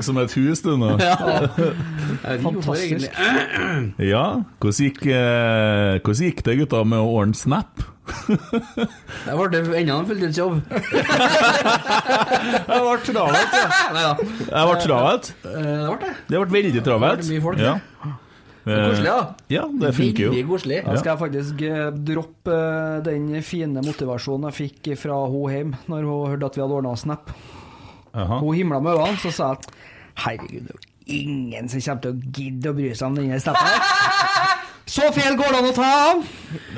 Høy som et hus, du nå. Fantastisk. Ja, hvordan gikk, eh, hvordan gikk det, gutta, med å ordne Snap? Det ble enda en fulltidsjobb. Det ble travelt, ja. Det ble travelt. Eh, Det ble det. Det ble veldig travelt. Det ble mye folk, ja. Det er koselig, da. Ja, det funker jo. Veldig koselig. Da skal jeg faktisk eh, droppe eh, den fine motivasjonen jeg fikk fra hun hjemme når hun hørte at vi hadde ordna Snap. Jaha. Hun himla med øynene, og sa at herregud, det er jo ingen som kommer til å gidde å bry seg om denne snappen. Så feil går det an å ta av!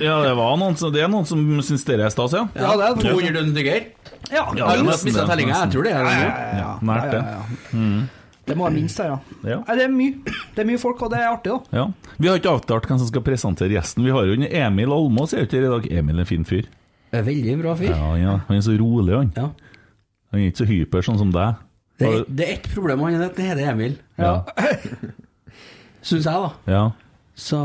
Ja, det, var noen som, det er noen som syns dere er stas, ja. Ja, det er 200 000 stykker. Ja, Ja, Har du nesten mista det, tellinga? Jeg tror det er det. Ja, nært det. ja, ja. Det må være minst her, ja. Ja. Nei, det er mye. Det er mye folk, og det er artig, da. Ja. Vi har ikke avtalt hvem som skal presentere gjesten. Vi har jo en Emil Almås er jo ikke her i dag. Emil er en fin fyr. Veldig bra fyr. Ja, ja. Han er så rolig, han. Ja. Han er ikke så hyper sånn som deg. Det, er, det er ett problem med han, det heter Emil. Ja. Syns jeg, da. ja. Så,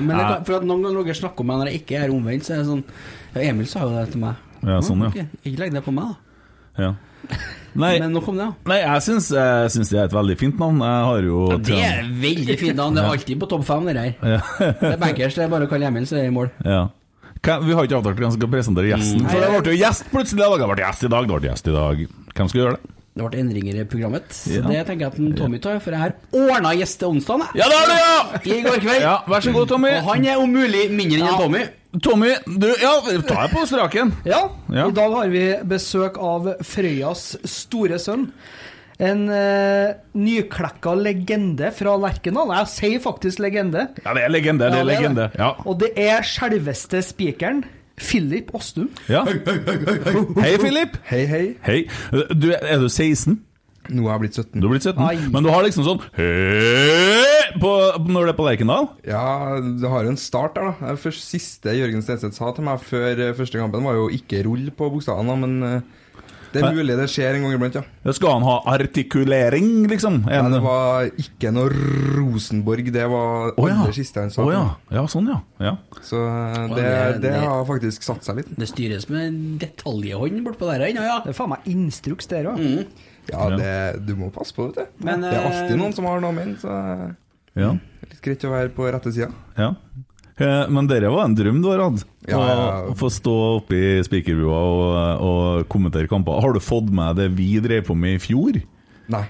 men det kan, for at noen ganger dere snakker om meg når jeg ikke er omvendt, så er det sånn ja, Emil sa jo det til meg. Ja, sånn, ja. ok, Ikke legg det på meg, da. ja. Nei, Men nok om det, da. nei jeg syns, jeg syns det er et veldig fint navn. Jeg har jo Det er veldig fint navn. Det er alltid på topp fem, det her. Det er bankers. Det er bare å kalle Emil, så er det i mål. Ja. Hvem- Vi har ikke avtalt hvem som skal presentere gjesten. For det ble jo gjest plutselig. Det ble gjest i dag. Det ble gjest i dag. Hvem skal gjøre det? det ble endringer i programmet. Så Ja. det tenker jeg at Tommy tar, for jeg har ordna gjest til onsdag. Ja, det har du, ja! I går kveld. Ja, Vær så god, Tommy. Og han er om mulig mindre enn ja. Tommy. Tommy, du, ja, ta deg på straken. Ja, Ja. i dag har vi besøk av Frøyas store sønn. En uh, nyklekka legende fra Lerkendal. Jeg sier faktisk legende. Ja, det er legende. Det Ja, er det er legende. det. Ja. Og det er selveste spikeren. Philip Åstum. ja. Hei, Filip. Hei, hei. Hei. Du, er du 16? Nå er jeg blitt 17. Du er blitt 17? Men du har liksom sånn Hei på, når du er på Lerkendal? Ja, det har jo en start der, da. Det siste Jørgen Stenseth sa til meg før eh, første kampen, var jo ikke rull på bokstavene, men eh, det er mulig det skjer en gang iblant, ja. Skal han ha artikulering, liksom? En... Nei, det var ikke noe Rosenborg, det var oh, ja. aller siste han sa. Oh, ja. ja, sånn ja. ja. Så eh, det, det- det det- har faktisk satt seg litt. Det styres med detaljhånd bortpå der ennå, ja. Det er faen meg instruks, der òg. Mm. Ja, det, du må passe på, vet du. Men, det er alltid eh, noen som har noe å mene, så ja. det litt greit å være på rette sida. ja. Eh, Men dere var en drøm du har hatt? Ja, ja. Å få stå oppe i spikerbua og, og kommentere kamper. Har du fått med det vi drev på med i fjor? Nei.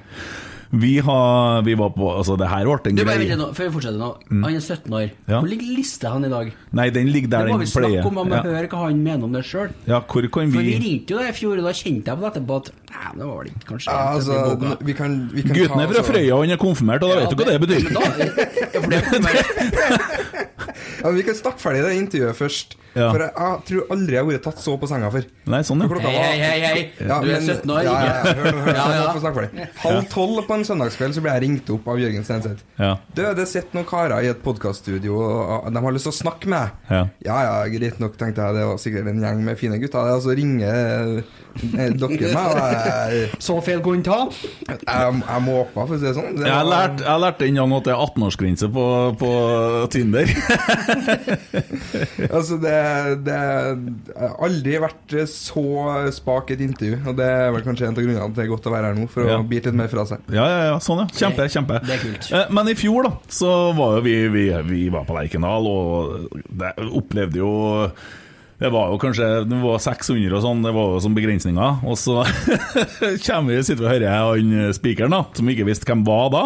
Vi, har, vi var på Altså, det her ble en greie. nå, før vi fortsetter nå. Han er 17 år. Ja. Hvor ligger lista han i dag? Nei, den ligger der det må den vi snakke pleier. om, og vi Ja. høre hva han mener om det sjøl. ja, hvor kan For vi vi ringte jo deg i fjor, og da kjente jeg på det etterpå at Nei, det var vel ikke kanskje Ja, altså, vi kan, vi kan Gutten er fra Frøya Frøya, han er konfirmert, og da vet du hva det betyr. Ja, for det Ja, vi kan snakke ferdig det intervjuet først. Ja. For jeg, jeg tror aldri jeg har vært tatt så på senga før. Nei, sånn, ja. Hei, hei, hei, hei. Ja, Du er 17 år, ja, ja, ja, hør, hør hør, hør Ja, ja. jeg må få snakke ferdig. Halv tolv på en søndagskveld så ble jeg ringt opp av Jørgen Stenseth. Ja. Du, det sitter noen karer i et podkaststudio, og de har lyst til å snakke med deg. Ja. Ja ja, greit nok, tenkte jeg. Det var sikkert en gjeng med fine gutter. Og så ringer eh, dere meg, og jeg, Så feil kunne ta. jeg, jeg måpa, for å si det sånn. Det Jeg har var- lært, jeg lærte en gang at det er 18-årsgrense på, på Tinder. Altså, det, det har aldri vært så spak et intervju, og det er vel kanskje en av grunnene til at det er godt å være her nå, for Ja. å bite litt mer fra seg. Ja, ja, sånn ja. Kjempe, kjempe. Det er kult. Eh, Men i fjor da, så var jo vi, vi, vi var på Lerkendal, og det opplevde jo det var jo kanskje det var 600 og sånn, det var jo som begrensninger. Og så kommer vi, sitter vi og hører han spikeren, da, som ikke visste hvem var da.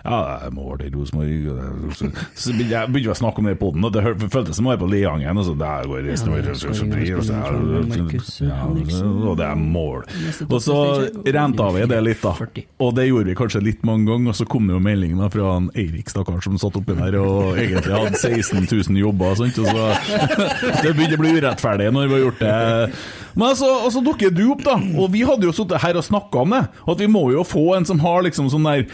Ja, jeg må mål til Rosenborg Så begynte jeg å snakke om det i poden, og det føltes som å være på Leangen. Og så der går og det er mål. Og så renta vi det litt, da. Og det gjorde vi kanskje litt mange ganger. Og så kom det jo melding da fra han Eirik, stakkar, som satt oppi der og egentlig hadde 16 000 jobber. og sånt, og så Det begynte å bli urettferdig når vi har gjort det. Men altså, altså dukker du opp, da. Og vi hadde jo sittet her og snakka om det. At vi må jo få en som har liksom sånn der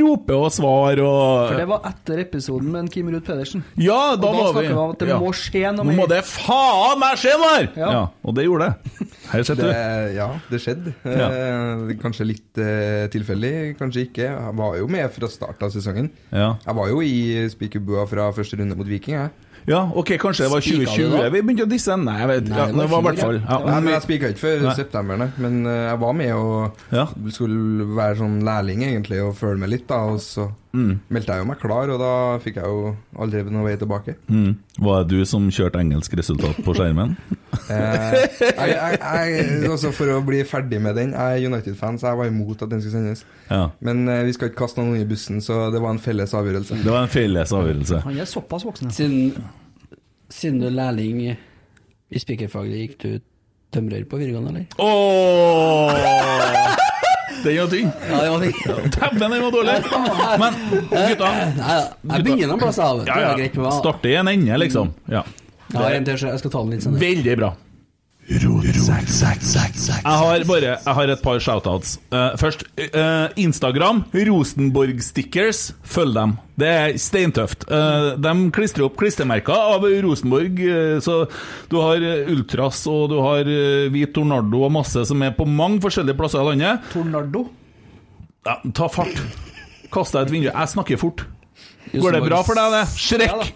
rope og svar og For det var etter episoden med Kim Ruud Pedersen. Ja, Og da, da var vi om at det ja. må skje noe Nå må det faen meg skje noe her! Ja. Ja. og det gjorde det. Her sitter du. ja, det skjedde. Ja. Eh, kanskje litt eh, tilfeldig, kanskje ikke. Jeg var jo med fra start av sesongen. Ja. Jeg var jo i spikerbua fra første runde mot Viking, jeg. Ja, ok, kanskje det var Spika 2020 da? vi begynte å disse? Nei, jeg vet Nei, ja, det Det var var i hvert fall ja. Nei, men jeg spika ikke før september. Men eh, jeg var med og Ja. skulle være sånn lærling, egentlig, og følge med litt, da. Og så Mm. meldte jeg jo meg klar, og da fikk jeg jo aldri noe vei tilbake. Mm. Var det du som kjørte engelsk resultat på skjermen? Eh, jeg, jeg, jeg, også for å bli ferdig med den, jeg er United-fan, så jeg var imot at den skulle sendes. Ja. Men eh, vi skal ikke kaste noen i bussen, så det var en felles avgjørelse. Det var en felles avgjørelse. Han er såpass voksen. Siden, siden du er lærling i spikerfaget, gikk du tømrer på videregående, eller? Oh! Den var tynn. Ja, det var tynn. Dæven, den var dårlig! Men gutta jeg begynner noen plass av. Ja, ja. Starter Starte i en ende, liksom. Ja. Jeg så jeg skal ta den litt senere. Veldig bra. Jeg har bare jeg har et par shoutouts. Uh, først, uh, Instagram. Rosenborg Stickers. Følg dem. Det er steintøft. Uh, de klistrer opp klistremerker av Rosenborg. eh, så du har eh, Ultras og du har eh, Hvit Tornado og masse som er på mange forskjellige plasser i landet. Tornado. Ja, ta fart. Kast deg et vindu. Jeg snakker fort. Går det bra for deg, det? Shrek!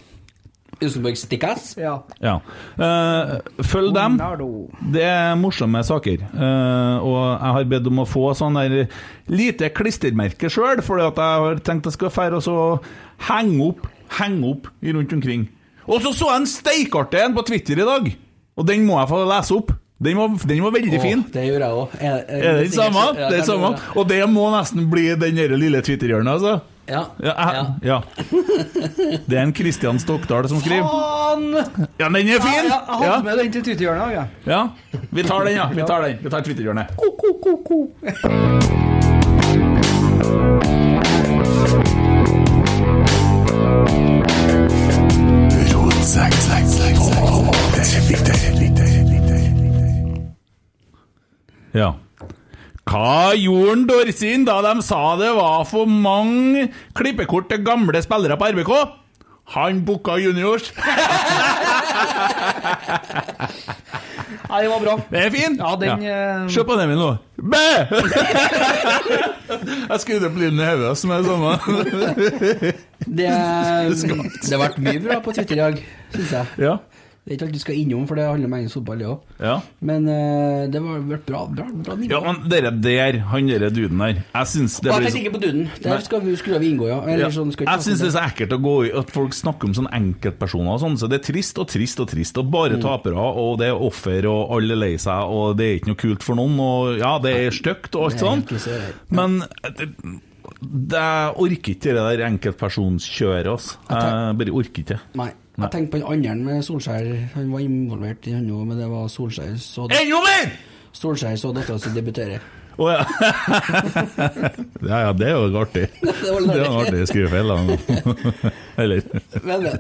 Rosenborg Stickass. Ja. Ja. Uh, følg dem. Det er morsomme saker. Uh, og jeg har bedt om å få sånn der lite klistremerke sjøl, for jeg har tenkt jeg skal fære og så henge opp Henge opp rundt omkring. Og så så jeg en steikartig en på Twitter i dag, og den må jeg få lese opp. Den var, den var veldig Åh, fin. Det gjør jeg òg. Er, Er det den samme? Ja, Det er samme. Og det må nesten bli den lille Twitter-hjørnet, altså. Ja. Ja, jeg- ja. Det er en Kristian Stokdal som skriver. Faen! Ja, den er fin! Ja, jeg hadde Ja. med den til Twitter-hjørnet. Ja. Ja, vi tar den, ja. Vi tar den. Vi tar Twitter-hjørnet. Ja. Hva gjorde Dorsin da de sa det var for mange klippekort til gamle spillere på RBK? Han booka juniors. Nei, det var bra. Det er fin! Ja, den eh, Se på den min nå. Bæ! Jeg skrudde opp lyden i hodet som er samme. Det, det har vært mye bra på Twitter i dag, syns jeg. Ja. Det er ikke alt du skal innom, for det handler om engelsk fotball, det òg. Ja. Men uh, det har vært bra, bra, bra nivå. ja, men dere der, han derre duden der Jeg syns det blir tenkte ikke på duden. Der skal vi, skulle vi inngå, ja. Eller Ja. sånn, Jeg syns det er så ekkelt å gå i at folk snakker om sånne enkeltpersoner og sånn, så det er trist og trist og trist, og bare Mm. tapere, og det er offer, og alle er lei seg, og det er ikke noe kult for noen, og ja, det er stygt og alt sånt. men det jeg orker ikke det der enkeltpersonskjøret, altså. Jeg bare orker ikke. Nei. Jeg tenkte på den andre med Solskjær. Han var involvert i han òg, men det var Solskjær så Enda mer! Solskjær så dette som debuterer. Å ja. ja, ja, det er jo artig. Det var litt Det er artig. artig å skrive feil, da. Eller Men, ja.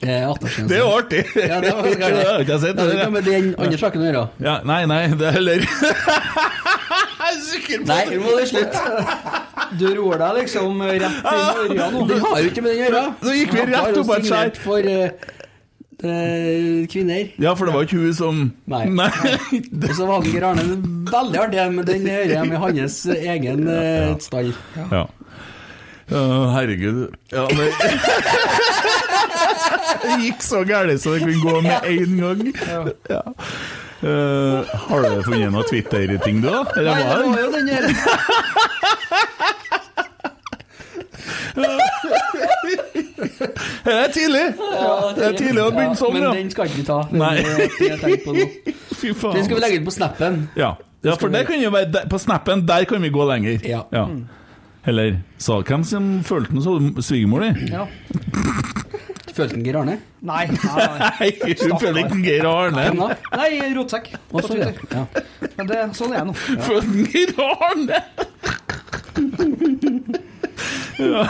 Eh, Det er jo artig! Ja, det var Det har ikke jeg sett. Det har med den andre saken å gjøre. Ja, nei, nei, det er heller Jeg er sikker på Nei, nå må det slutte. Du roer deg liksom rett i morgen nå. Det har jo ikke med den å gjøre. Nå gikk vi Han rett har bare opp et skjær. signert for eh, kvinner. Ja, for det var ikke hun som Nei. Nei. Og så var Geir Arne veldig artig, men den hører jeg med hans egen uh, stall. Ja. Ja, herregud. Ja, men Det gikk så galt så det kunne gå med én gang. Ja. Uh, har du funnet noe Twitter-ting, du, da? Eller Nei, det? var jo den her Det er tidlig! Det er tidlig å begynne sånn, Men den skal ikke vi ta. Den, Nei. jeg tenkte på nå. Fy faen. Den skal vi legge ut på snappen. Ja, ja for det kan jo være der, På snappen, der kan vi gå lenger. Ja. Eller sa hvem som følte den så svigermor di? Ja. Følte den Geir Arne? Nei, nei, nei. Nei, hun følte ikke Geir Arne. Da? nei rotsekk på Også, ja. Twitter. Ja. Men det, sånn er det nå. Følte Geir Arne! ja.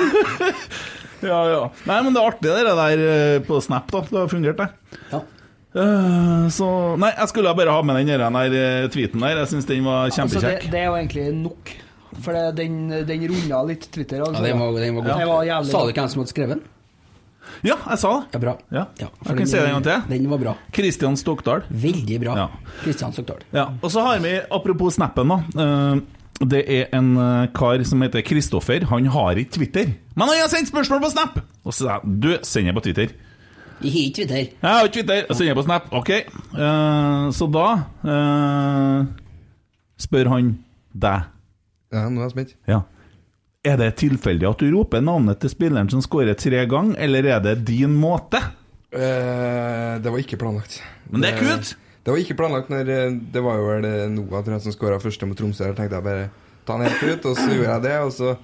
ja, ja. Nei, men det er artig det der eh, på Snap, da. Det har fungert, det. Ja. Eh, så Nei, jeg skulle bare ha med den der, der eh, tweeten der. Jeg syns den var Altså, det, kjempekjekk. det er jo egentlig nok. For det, den, den runda litt Twitter. Altså. Ja, den var, den var god. Ja. var Sa du ikke hvem som hadde skrevet den? Ja, jeg sa det. Ja, bra. Ja. Ja, Jeg kan si det en gang til. Den var bra. Kristian Stokdal. Veldig bra. Ja. Kristian Stokdal. Ja, og så har vi, apropos snappen da eh, Det er en eh, kar som heter Kristoffer Han har ikke Twitter. Men han har sendt spørsmål på Snap! Og så sa jeg, du, sender det på Twitter. I ikke Twitter. Jeg har ikke Twitter, jeg sender på Snap. Ok, Uh, så da uh, Spør han deg. Ja, nå er jeg spent. Ja. Er det tilfeldig at du roper navnet til spilleren som skårer tre gang Eller er det din måte? Uh, det var ikke planlagt. Men det er kult Det var ikke planlagt når eh, Det var jo vel eh, Noah tror jeg, som skåra første mot Tromsø. Der tenkte jeg bare ta han helt ut, og så gjorde jeg det. Og så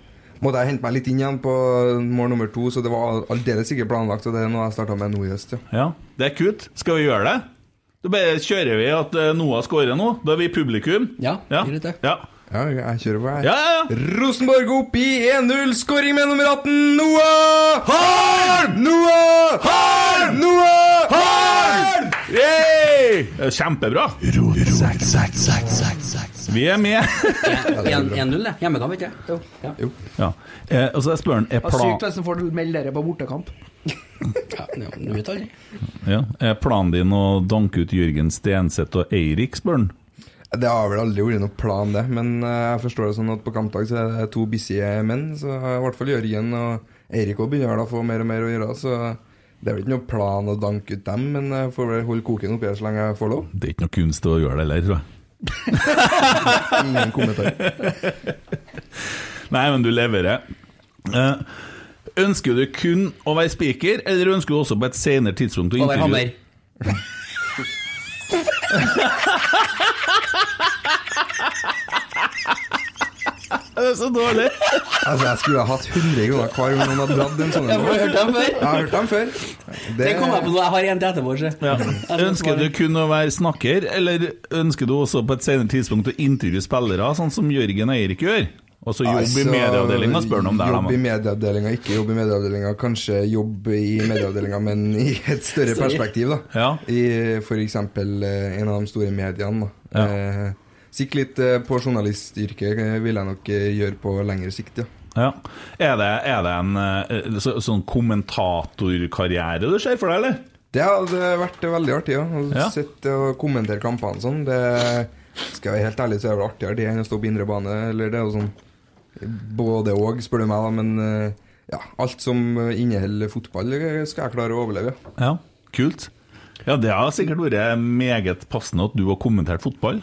måtte jeg hente meg litt inn igjen på mål nummer to, så det var aldeles ikke planlagt. Og det er noe jeg starta med nå i høst. Ja. Ja, det er kult. Skal vi gjøre det? Da bare kjører vi at eh, Noah skårer nå. Da er vi publikum. Ja, Ja. det. ja. Ja, jeg kjører på, jeg. Ja, ja, ja. Rosenborg opp i 1-0, skåring med nummer 18, Noah! Harm! Noah! Harm! Noah! Harm! Det er Kjempebra. Vi er med. 1-0, det. Hjemmekamp, ikke Jo. Ja. ja. eh, og så jeg spør han er, plan... sykt hvis han får melde dere på bortekamp. Ja, ja, du vet aldri. ja, er planen din å danke ut Jørgen Stenseth og Eirik, spør han. Det har vel aldri vært noen plan, det. Men eh, jeg forstår det sånn at på kampdag så er det to busy menn. Så i hvert fall Jørgen og Eirik òg begynner å få mer og mer å gjøre. Så det er vel ikke noen plan å danke ut dem, men jeg får vel holde koken oppi her så lenge jeg får lov. Det er ikke noe kunst å gjøre det heller, tror jeg. Ingen kommentar. Nei, men du leverer. Uh, ønsker du kun å være speaker, eller ønsker du også på et senere tidspunkt å Og være intervjue hammer. Det er så dårlig. Altså, jeg skulle ha hatt 100 kroner hver gang noen hadde dratt en sånn. Jeg har hørt dem før. Jeg har hørt dem før. Det kom jeg på nå. Jeg har en til etterpå. Ja. Ønsker du kun å være snakker, eller ønsker du også på et senere tidspunkt å intervjue spillere, sånn som Jørgen Eirik gjør? Og så jobbe i Altså, medieavdelinga, spør han om det. Jobb i medieavdelinga, ikke jobb i medieavdelinga. Kanskje jobb i medieavdelinga, men i et større Sorry. perspektiv, da. Ja. I f.eks. en av de store mediene. da. Ja. Eh, Sikk litt eh, på journalistyrket eh, vil jeg nok eh, gjøre på lengre sikt, ja. Ja. Er, det, er det en så, sånn kommentatorkarriere du ser for deg, eller? Det hadde vært veldig artig, ja. Å Ja. sitte og kommentere kampene sånn. Det skal jeg være helt ærlig, så er det artigere det enn å stå på indre bane. Eller det er jo sånn både og, spør du meg, da. Men ja, alt som inneholder fotball, skal jeg klare å overleve. Ja, kult. Ja, det har sikkert vært meget passende at du har kommentert fotball.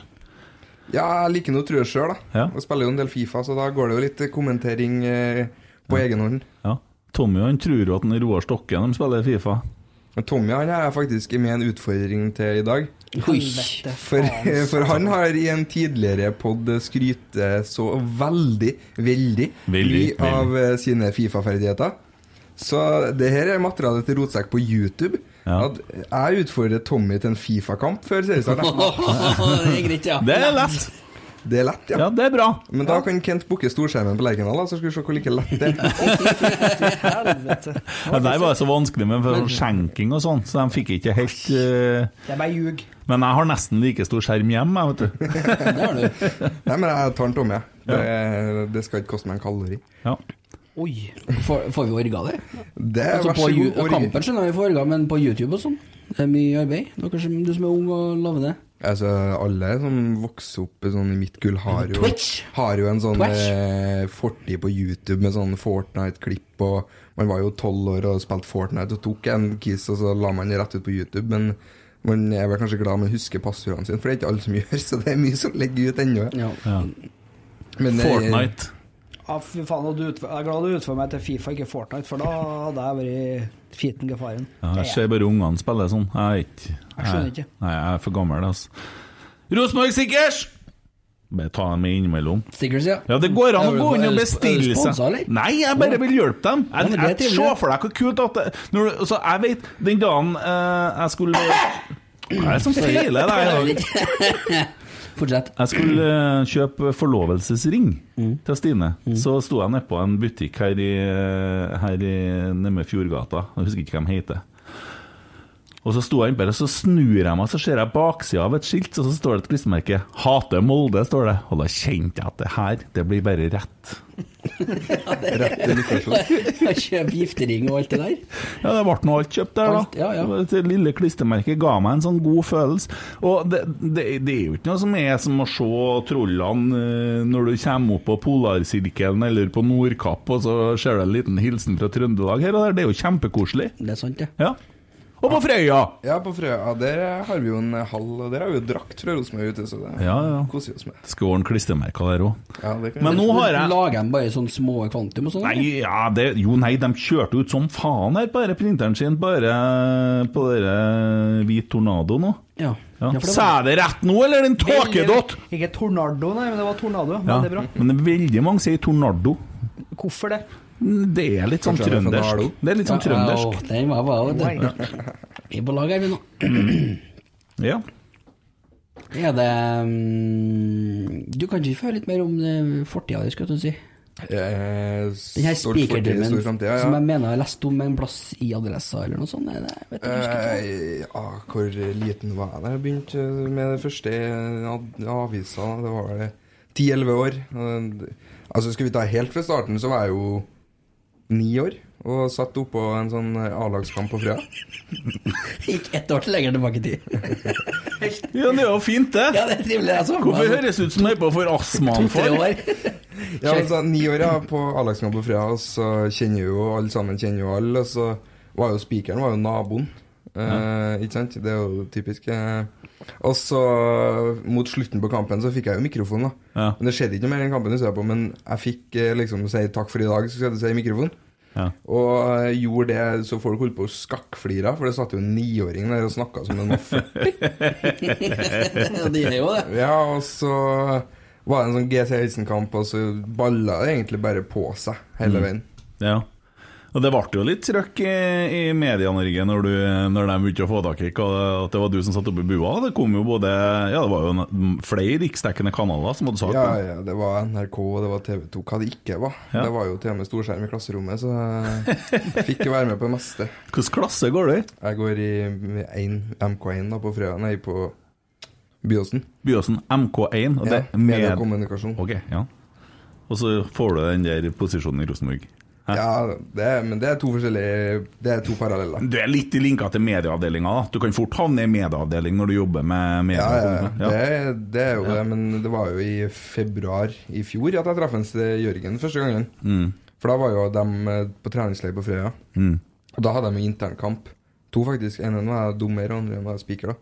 Ja, jeg liker nå å true sjøl, da. Ja. Jeg spiller jo en del Fifa, så da går det jo litt kommentering eh, på egen hånd. Ja. Tommy han tror jo at han er Roar Stokke når de spiller Fifa. Men Tommy han er faktisk med en utfordring til i dag. Helvete, For, for han har i en tidligere pod skrytt så veldig, veldig, Veldig, mye av eh, sine Fifa-ferdigheter. Så det her er materialet til Rotsekk på YouTube. Ja. At jeg utfordrer Tommy til en Fifa-kamp før seriestart. det er greit, ja. Det er lett. Det er lett, ja. Ja, det er bra. Men da kan Kent booke storskjermen på Lerkendal, så skal vi se hvor like lett det er. det der var så vanskelig med skjenking og sånn, så de fikk ikke helt uh... Det er bare ljug. Men jeg har nesten like stor skjerm hjemme, jeg, vet du. Det har du. Nei, men jeg tar den tomme, jeg. Det, det skal ikke koste meg en kalori. Ja. Oi. Får, får vi orga det? Det, Altså vær på så god. orga. Kampen skjønner vi får orga, men på YouTube og sånn? Det er mye arbeid. Dere som, du som er ung og lovende. Altså, alle som vokser opp sånn i mitt gull, har jo, Twitch. har jo en sånn eh, fortid på YouTube med sånn Fortnite-klipp. og Man var jo tolv år og spilte Fortnite og tok en kiss, og så la man det rett ut på YouTube. Men man er vel kanskje glad med å huske passordene sine, for det er ikke alle som gjør, så det er mye som ligger ut ennå. Ja. Ja. Men det- Fortnite. Ja, fy faen, du utfor, jeg er glad du utfører meg til Fifa, ikke Fortnite, for da hadde jeg vært fiten gefaren. Ja, jeg ser bare ungene spille sånn. Jeg ikke Jeg skjønner ikke. Nei, jeg er for gammel, altså. Rosenborg Sikkers! Bare ta dem innimellom. Stickers, ja. Ja, det går an å gå inn og bestille seg? Nei, jeg bare vil hjelpe dem. Jeg, jeg. Se for deg hvor kult at det, når, altså, Jeg vet den dagen uh, jeg skulle Hva er det som feiler deg i dag? Fortsett. Jeg skulle eh, kjøpe forlovelsesring Mm. til Stine. Så sto jeg nede på en butikk her i, her i nede Fjordgata. Jeg husker ikke hva de heter. Og så sto jeg innpå der, og så snur jeg meg, så ser jeg baksida av et skilt, og så står det et klistremerke. 'Hater Molde', står det. Og da kjente jeg at det her, det blir bare rett. Ja, Rett invitasjon. Kjøp giftering og alt det der. Ja, det ble nå alt kjøpt der, da. Alt, ja, ja. Det lille klistremerket ga meg en sånn god følelse. Og det, det, det er jo ikke noe som er som å se trollene eh, når du kommer opp på Polarsirkelen eller på Nordkapp, og så ser du en liten hilsen fra Trøndelag her og der. Det er jo kjempekoselig. Det er sant, det. Ja. Og på Frøya! Ja, på Frøya der har vi jo en hall, der har vi jo drakt fra Rosenborg ute, så det Ja, ja. koser vi oss med. Skal ordne klistremerker der òg. Ja, det kan Men nå har jeg Lager de bare sånne små kvantum og sånn? Nei, ja, det, jo nei, de kjørte ut som faen her, bare printeren sin, bare på dere hvit tornado nå. Ja. Ja. Ja, det Sa jeg det rett nå, eller den tåkedott? Ikke tornado, nei, men det var tornado. Ja, er bra. men det er veldig mange sier tornado. Hvorfor det? Det er litt sånn er trøndersk. Det er litt sånn trøndersk. Ja, den var bra. Vi er på lag her, vi nå. Ja. Er det mm, Du kan ikke høre litt mer om fortida di, skal du si? Eh, Den her spikerdrømmen ja, som jeg mener jeg lest om en plass i adressa, eller noe sånt? Det vet jeg ikke. Eh, ja, hvor liten var jeg da jeg begynte med det første avisa? Det var vel 10-11 år. Altså, Skal vi ta helt fra starten, så var jeg jo ni år og satt oppå en sånn A-lagskamp på Frøya. Gikk ett år til lenger tilbake i tid. ja, det er jo fint, det. Ja, det er trivelig. altså. Hvorfor høres det ut som jeg er på for astmaen for? år. Ja, altså, Ni år ja, på A-lagskamp på Frøya, og så kjenner jo alle sammen kjenner jo alle. Og så var jo spikeren var jo naboen. Uh, ikke sant? Det er jo typisk. Eh. Og så, mot slutten på kampen, så fikk jeg jo mikrofon. da Ja. Men Det skjedde ikke noe mer i den kampen, jeg på, men jeg fikk eh, liksom si takk for i dag, så skal du si i mikrofon. Ja. Og eh, gjorde det så folk holdt på å skakkflire, for det satt jo en niåring der og snakka som en var 40. Ja, de er jo det. Ja, og så var det en sånn GC-Heisen-kamp, og så balla det egentlig bare på seg hele Mm. veien. Ja. Og det ble jo litt trøkk i, i Media-Norge når, når de begynte å få tak i at det var du som satt oppe i bua. Det kom jo både Ja, det var jo en- flere riksdekkende kanaler som hadde sak. Ja, ja, det var NRK, det var TV 2, hva det ikke var. Ja. Det var jo til og med storskjerm i klasserommet, så jeg fikk jo være med på det meste. Hvilken klasse går du i? Jeg går i 1, MK1 da, på fredag, nei, på Byåsen. Byåsen MK1? Og Ja, det er media og kommunikasjon. Ok, ja. Og så får du den der posisjonen i Rosenborg. Ja, det er, men det er to forskjellige Det er to paralleller. Du er litt i linka til medieavdelinga. Du kan fort havne i medieavdeling når du jobber med media. Ja, ja, Ja. Det, det er jo det, men det var jo i februar i fjor at jeg traff en Jørgen første gangen. Mm. For da var jo de eh, på treningsleir på Frøya. Mm. Og da hadde de internkamp. To, faktisk. En var jeg dommer, og andre var jeg spiker.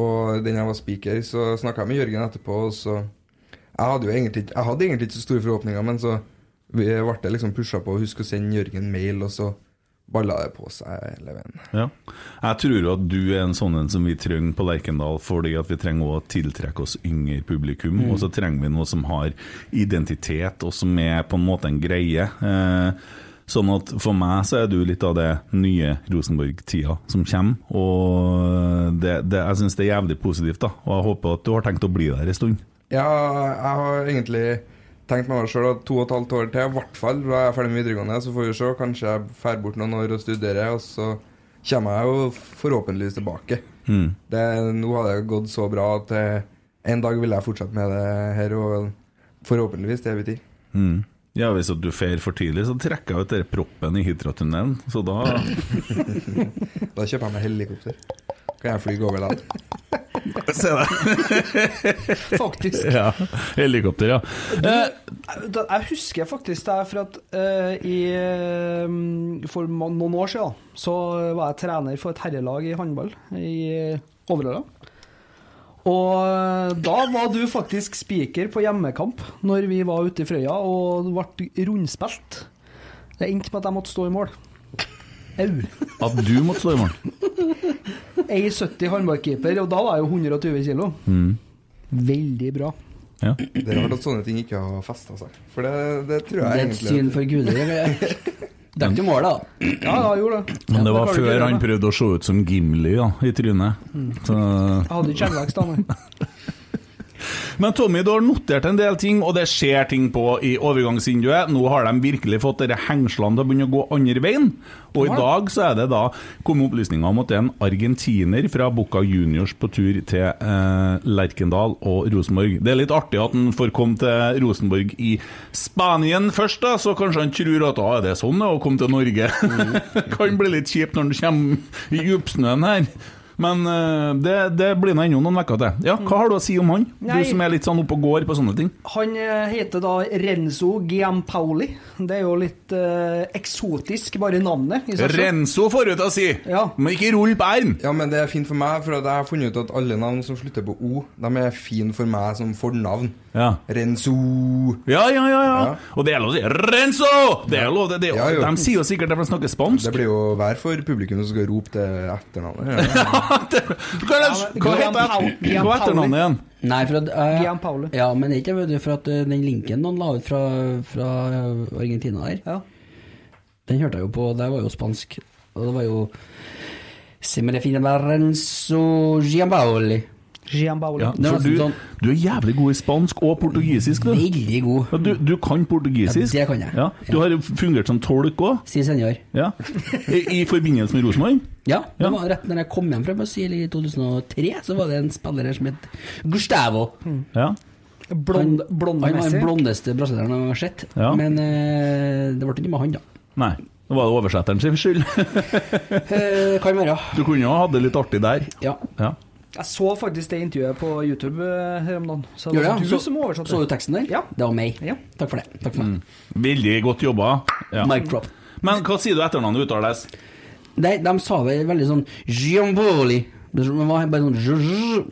Og den jeg var spiker, så snakka jeg med Jørgen etterpå, og så Jeg hadde jo egentlig, jeg hadde egentlig ikke så store forhåpninger, men så vi ble liksom pusha på å huske å sende Jørgen mail, og så balla det på seg hele veien. Ja. Jeg tror at du er en sånn en som vi trenger på Lerkendal, fordi at vi trenger å tiltrekke oss yngre publikum. Mm. Og så trenger vi noe som har identitet, og som er på en måte en greie. Eh, sånn at for meg så er du litt av det nye Rosenborg-tida som kommer. Og det, det, jeg syns det er jævlig positivt, da. Og jeg håper at du har tenkt å bli der en stund. Ja, jeg har egentlig tenkt meg sjøl at to og et halvt år til, i hvert fall, da jeg er ferdig med videregående, så får vi se. Kanskje jeg drar bort noen år og studerer, og så kommer jeg jo forhåpentligvis tilbake. Mm. Det, nå har det gått så bra at eh, en dag vil jeg fortsette med det her, og forhåpentligvis til evig tid. Mm. Ja, Hvis du fer for tidlig, så trekker jeg ut den proppen i Hitra-tunnelen. Så da Da kjøper jeg meg helikopter. Kan jeg fly over land? Se det. Faktisk. Ja, helikopter, ja. Du, da- jeg husker faktisk det for at uh, i, eh, For noen år siden så var jeg trener for et herrelag i håndball i Overhalla. Og eh, da var du faktisk spiker på hjemmekamp når vi var ute i Frøya og ble rundspilt. Det endte med at jeg måtte stå i mål. Au. At du måtte stå i mål? 1,70 håndballkeeper, og da var jeg jo 120 kilo. Mm. Veldig bra. Ja. Det er rart at sånne ting ikke har festa seg. For det, det tror jeg egentlig Det er et egentlig syn for guder. Dekket målet, da. Ja, gjorde det. Men det var før han prøvde å se ut som Gimli ja, i trynet. Mm. Så Jeg hadde ikke skjeggvekst da, nei. Men Tommy, du har notert en del ting, og det skjer ting på i overgangsvinduet. Nå har de virkelig fått dere hengslene til å begynne å gå andre veien. Og i dag så er det da kommet opplysninger om at det er en argentiner fra Boca Juniors på tur til eh, Lerkendal og Rosenborg. Det er litt artig at han får komme til Rosenborg i Spanien først, da, så kanskje han tror at ah, er det sånn det er å komme til Norge. kan bli litt kjipt når han kommer i djupsnøen her. Men eh, det, det blir nå ennå noen uker til. Ja, Hva har du å si om han? Nei. Du som er litt sånn oppe og går på sånne ting. Han eh, heter da Renzo Giampaoli. Det er jo litt uh, eksotisk, bare navnet. i. Renzo får du til å si, ja. men ikke rull på r-en. Ja, men det er fint for meg, for jeg har funnet ut at alle navn som slutter på O, de er fine for meg som fornavn. Ja. Renzo. Ja, ja, ja, ja. Og det er lov å si 'Renzo'! Det er lov, det, det, Ja, jo. De sier jo sikkert det for de snakker spansk. Det blir jo hver for publikum som skal rope det etternavnet. Ja. Hva, hva heter hva heter igjen? Nei, for at uh, Gian Paolo. Ja, men ikke for at uh, den linken noen la ut fra, fra Argentina der, den hørte jeg jo på, det var jo spansk. Og det var jo Simmerefine Renzo Gianpaoli. Ja, for du, sånn- du er jævlig god i spansk og portugisisk. Du. Veldig god. Ja, du, du kan portugisisk? Ja, det kan jeg. Ja. Du har fungert som tolk òg? Si senor. Ja. I, I forbindelse med Rosenborg? Ja, det var rett når jeg kom hjem fra Brasil i 2003, så var det en spiller her som het Gustavo. Ja. Blond, Han var den blondeste brasilianeren jeg har sett, Ja. men eh, det ble ikke med han, da. Nei. da var det oversetteren sin skyld. Eh, kan være. Du kunne jo hatt det litt artig der. Ja. ja. Jeg så faktisk det intervjuet på YouTube eh, her om dagen. Så det var du Så, som oversatte. så du teksten der? Ja. Det var meg. Takk for det. Takk for mm. Veldig godt jobba. Ja. Microp. Men hva sier du etternavnet uttales? De, de sa det veldig sånn Giamboli. Det var bare sånn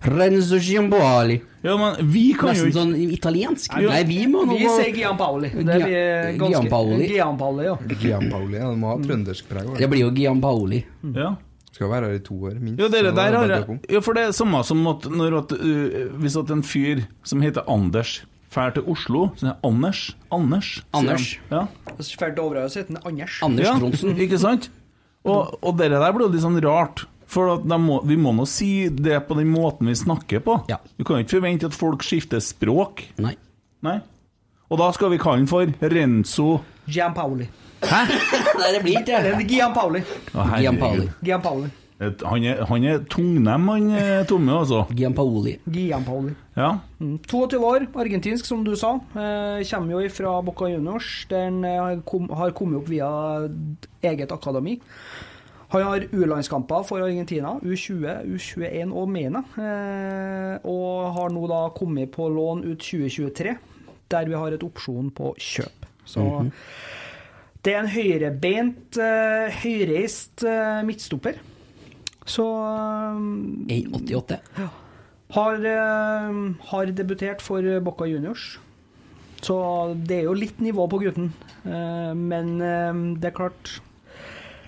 Renzo Giamboli. Ja, men vi kan jo Nesten ikke sånn italiensk. Nei, Nei, vi må nå Vi sier Giampaoli. Det er ganske Gianpaoli. Gianpaoli, ja. Giampaoli, ja, det må ha trøndersk preg. Det blir jo Giampaoli. Ja. Skal være her i to år, minst. Ja, dere der er har jeg. Ja, for det er samme som at når at, uh, Hvis at en fyr som heter Anders drar til Oslo, så er Anders Anders. Anders. Ja. Anders. de. drar til Overhaug, så heter han Anders. Anders ja, Tronsen. Ikke sant? Og, og dere der blir jo litt sånn rart. For at de må, vi må nå si det på den måten vi snakker på. Ja. Vi kan jo ikke forvente at folk skifter språk. Nei. Nei. Og da skal vi kalle han for Renzo Gianpaoli. Hæ? Nei, det blir ikke Det Gian Pauli. Gianpaoli. Å, herregud. Giampaoli. Gianpaoli. Et- Han er, han er tungnem, han eh, Tomme, altså. Giampaoli. Gianpaoli. Ja. Mm. 22 år, argentinsk, som du sa. Eh, kommer jo fra Boca Juniors, Den eh, kom, har kommet opp via eget akademi. Han har U-landskamper for Argentina, U20, U21 og MENA. Eh, og har nå da kommet på lån ut 2023, der vi har et opsjon på kjøp. Så det er en høyrebeint, uh, høyreist uh, midtstopper. Så eh, A88. har, uh, har debutert for Boca Juniors. Så det er jo litt nivå på gutten. Men det er klart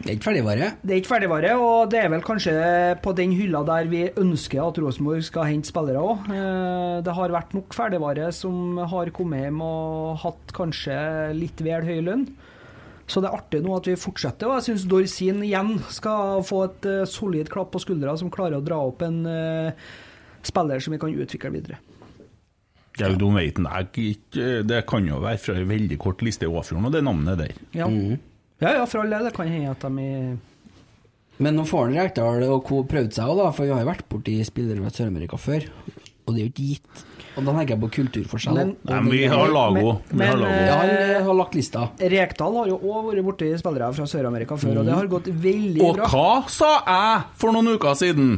Det er ikke ferdigvare. Det er ikke ferdigvare, og det er vel kanskje på den hylla der vi ønsker at Rosenborg skal hente spillere òg. Det har vært nok ferdigvare som har kommet hjem og hatt kanskje litt vel høy lønn. Så det er artig nå at vi fortsetter, og jeg syns Dorsin igjen skal få et uh, solid klapp på skuldra som klarer å dra opp en uh, spiller som vi kan utvikle videre. Ja, du vet Det kan jo være fra en veldig kort liste i Åfjorden, og det navnet der. Ja, ja, ja for all del. Det kan hende at de er Men nå får han Rekdal og co. prøvd seg òg, da, for vi har jo vært borti spillere fra Sør-Amerika før. Og det er jo ikke gitt. Og da tenker jeg på kulturforskjell. Men- Nei, men vi har Lago. Vi har Lago. Ja, han eh, har lagt lista. Rekdal har jo òg vært borti spillere fra Sør-Amerika før, og det har gått veldig Og bra. hva sa jeg for noen uker siden?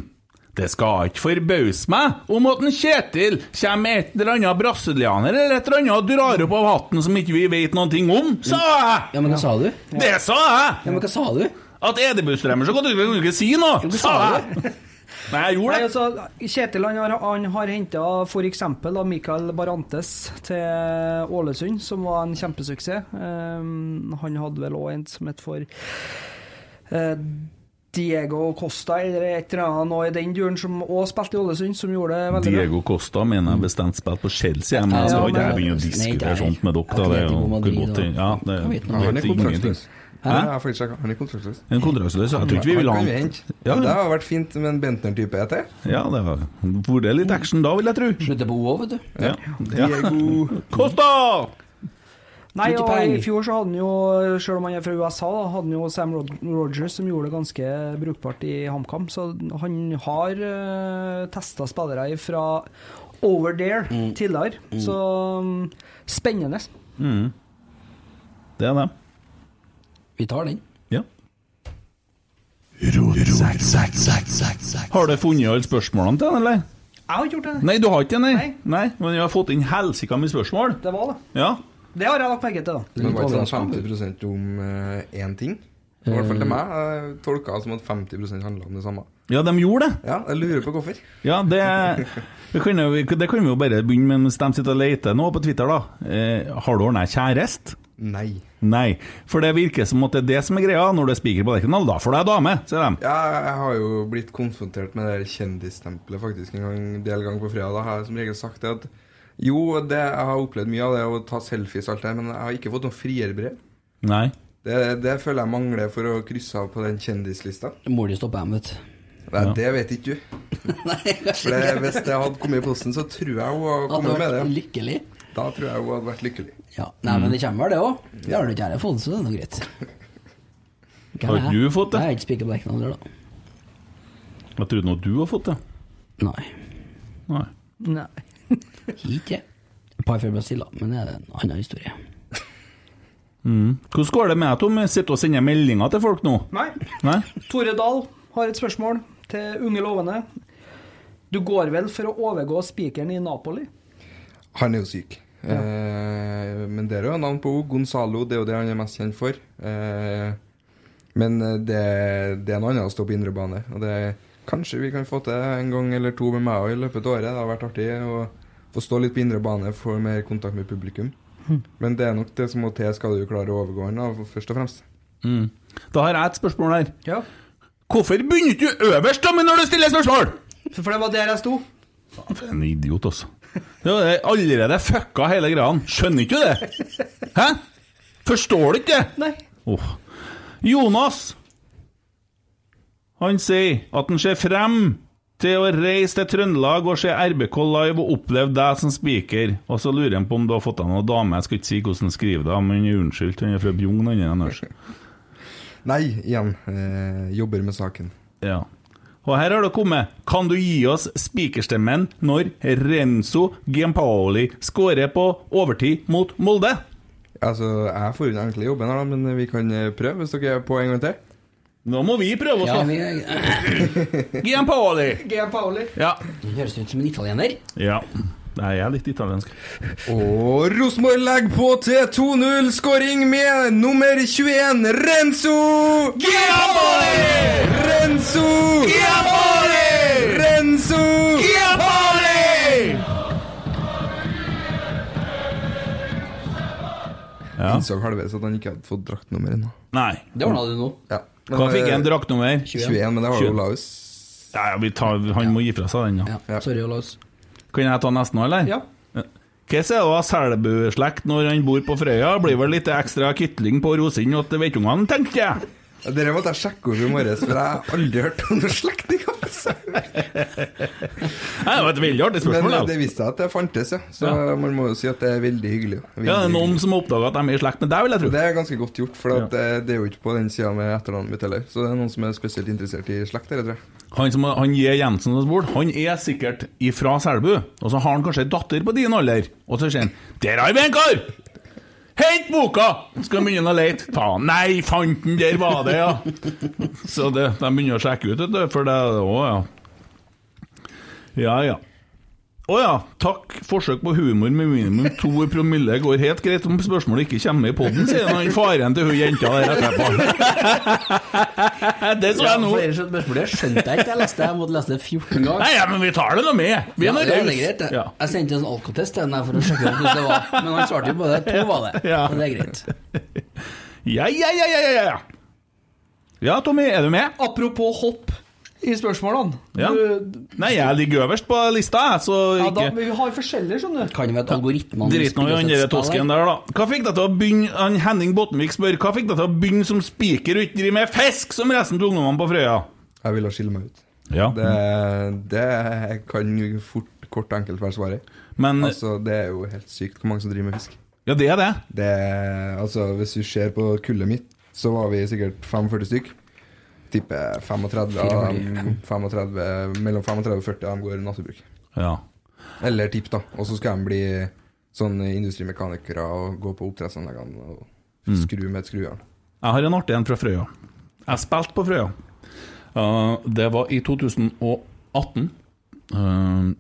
Det skal ikke forbause meg om at en Kjetil kommer med et eller annet brasilianer eller et eller annet og drar opp av hatten som ikke vi vet noen ting om, sa jeg! Ja, men hva sa du? Det sa jeg! Ja, men hva sa du? At Edebustremmer så kan du ikke si noe, sa jeg! Nei, jeg gjorde det. altså, Kjetil han har, han har henta f.eks. Mikael Barantes til Ålesund, som var en kjempesuksess. Um, han hadde vel òg en som het for uh, Diego Costa, eller et eller annet noe i den duren, som òg spilte i Ålesund, som gjorde det veldig bra. Diego Costa mener jeg bestemt spilt på Chelsea, men jeg skal ikke begynne å diskutere sånt med dere. da, Det er jo godt Ja, det det, det, det, han er det, ingenting. Hæ? Ja, jeg faktisk. Han er kontraktsløs. En kontraktsløs, jeg tror ikke vi vil ha Han. Ja, Det hadde har vært fint med en Bentner-type etter. Ja, det var vært litt action da, vil jeg tro. Slutter på O, vet du. Ja. ja. Costa! Nei, og i fjor så hadde han jo, selv om han er fra USA, da, hadde han jo Sam Rod Rogers som gjorde det ganske brukbart i HamKam. Så han har uh, testa spillere fra over there tidligere. Så um, spennende. Mm. Det er det. Vi tar den. Ja. Har du funnet alle spørsmålene til den, eller? Jeg har ikke gjort det. Nei, du har ikke det, nei? Nei. nei men vi har fått inn helsika med spørsmål. Det var det. Ja. Det har jeg lagt merke til, da. Det var ikke sånn 50% om eh, én ting? I hvert fall til meg. Jeg tolka som at 50 handla om det samme. ja, de gjorde det. Ja, jeg lurer på hvorfor. Ja, det, det, kan vi, det kan vi jo bare begynne med mens de sitter og leter nå på Twitter, da. Eh, har du ordna kjæreste? Nei. Nei. For det virker som at det er det som er greia. Når du er spiker på Lerkendal, da får du ei dame, sier de. Ja, jeg har jo blitt konfrontert med det kjendisstempelet faktisk en gang, en del ganger på fredag. Da har jeg som regel sagt det at jo, det, jeg har opplevd mye av det å ta selfies og alt det, men jeg har ikke fått noe frierbrev. Nei. Det, det føler jeg mangler for å krysse av på den kjendislista. Mor di stopper dem, vet du. Nei, Ja. Det vet ikke du. Nei, For det, Hvis det hadde kommet i posten, så tror jeg hun hadde Hadde kommet med vært det. lykkelig. Da tror jeg hun hadde vært lykkelig. Ja. Nei, men det kommer vel, det òg. Det har du ikke jeg fått, så det er nå greit. Hva Har du fått det? Jeg er ikke spiker black noen, da. Jeg trodde nå du har fått det. Nei. Nei. Nei. Ikke. Et par fra Brasil, da, men det er en annen historie. Mm. Hvordan går det med deg, Tom? Sitter og sender meldinger til folk nå? Nei. Nei? Tore Dahl har et spørsmål til unge lovende. Du går vel for å overgå spikeren i Napoli? Han er jo syk. Eh, men det er jo navn på henne. Gonzalo, det er jo det han er mest kjent for. Eh, men det, det er noe annet å stå på indre bane. Og det Kanskje vi kan få til en gang eller to med meg òg i løpet av året. Det har vært artig å få stå litt på indre bane, få mer kontakt med publikum. Men det er nok det som må til, skal du klare å overgå den, først og fremst. Mm. Da har jeg et spørsmål her. Ja. Hvorfor begynner du øverst da, men når du stiller spørsmål? For det var der jeg sto. For en idiot, altså. Det er allerede fucka hele greia. Skjønner ikke du det? Hæ? Forstår du ikke det? Nei. Oh. Jonas Han sier at han ser frem til å reise til Trøndelag og se RBK live og oppleve deg som speaker. Og så lurer han på om du har fått deg noen dame. Jeg skal ikke si hvordan han skriver det, men unnskyldt. Han er fra Bjugn, han er Anders. Nei, igjen. Eh, jobber med saken. Ja. Og her har det kommet. Kan du gi oss spikerstemmen når Renzo Giampaoli skårer på overtid mot Molde? Altså, jeg får unna egentlig jobben her, da, men vi kan eh, prøve hvis dere er på en gang til. Nå må vi prøve oss, da. vi, Giampaoli. Gian Paoli. Ja. det høres ut som en italiener. ja. Nei, jeg er litt italiensk. Og Rosenborg legger på til 2-0. Skåring med nummer 21, Renzo Giampoli! Renzo Giampoli! Renzo Giampoli! Ja. Innså halvveis at han ikke hadde fått draktnummer ennå. Nei. Det ordna du nå. Ja. Hva fikk en eh, draktnummer? 21, men det har jo Olaus. Ja, ja, vi tar, han må gi fra seg den, ja. Ja, sorry, Olaus. Kan jeg ta nesten nå, eller? Ja. Hvordan er det å ha Selbu-slekt når han bor på Frøya? Blir vel litt ekstra kitling på Rosinn til veitungene, tenkte jeg. Ja, Dere måtte jeg sjekke opp i morges, for jeg har aldri hørt om noen slektninger. Nei, Det var et veldig artig spørsmål. Men eh, da. det viste seg at det fantes, ja. Så Ja. man må jo si at det er veldig hyggelig. Veldig Ja, det er noen hyggelig. som har oppdaga at de er i slekt med deg, vil jeg tro. Det er ganske godt gjort, for at det, det er jo ikke på den sida med etternavnet mitt heller. Så det er noen som er spesielt interessert i slekt, dere, tror jeg. Han som han J. Jensen som bord, han er sikkert ifra Selbu, og så har han kanskje ei datter på din alder, og så sier han 'Der har vi en kar!' Hent boka! Skal begynne å lete. Ta Nei, fant den, der var det, ja. Så det, de begynner å sjekke ut, du, for det òg, ja. Ja, ja. Å ja, takk. Forsøk på humor med minimum to promille går helt greit om spørsmålet ikke kommer i poden, sier han faren til hun jenta der etterpå. det så jeg nå. Ellers så spørsmålet skjønte jeg ikke. Jeg leste jeg måtte lese det 14 ganger. Nei, ja, men vi tar det nå med. Vi er Ja, det er greit. Ja. Jeg sendte en alkotest til ham for å sjekke hvordan det var, men han svarte jo på det. To var det. Ja. Men det er greit. Ja, ja, ja, ja, ja, ja. Ja, Tommy, er du med? Apropos hopp i spørsmålene. Ja. Du, Nei, jeg ligger øverst på lista, jeg, så ja, da, vi har forskjellige, skjønner du. Kan jo være at algoritmene Drit nå i han der tosken der, da. Hva fikk deg til å begynne Han Henning Bottenvik spør Hva fikk deg til å begynne som spiker og ikke drive med fisk som resten av ungdommene på Frøya? Jeg ville skille meg ut. Ja. Det, det kan fort, kort og enkelt være svaret. Men Altså, det er jo helt sykt hvor mange som driver med fisk. Ja, det er det. Det, altså, hvis du ser på kullet mitt, så var vi sikkert 45 stykk. Tipper 35 av dem 35, Mellom 35 og 40 av dem går naturbruk. Ja. Eller tipp, da. Og så skal de bli sånn industrimekanikere og gå på oppdrettsanleggene og Mm. skru med et skrujern. Jeg har en artig en fra Frøya. Jeg spilte på Frøya. Uh, det var i 2018. Uh,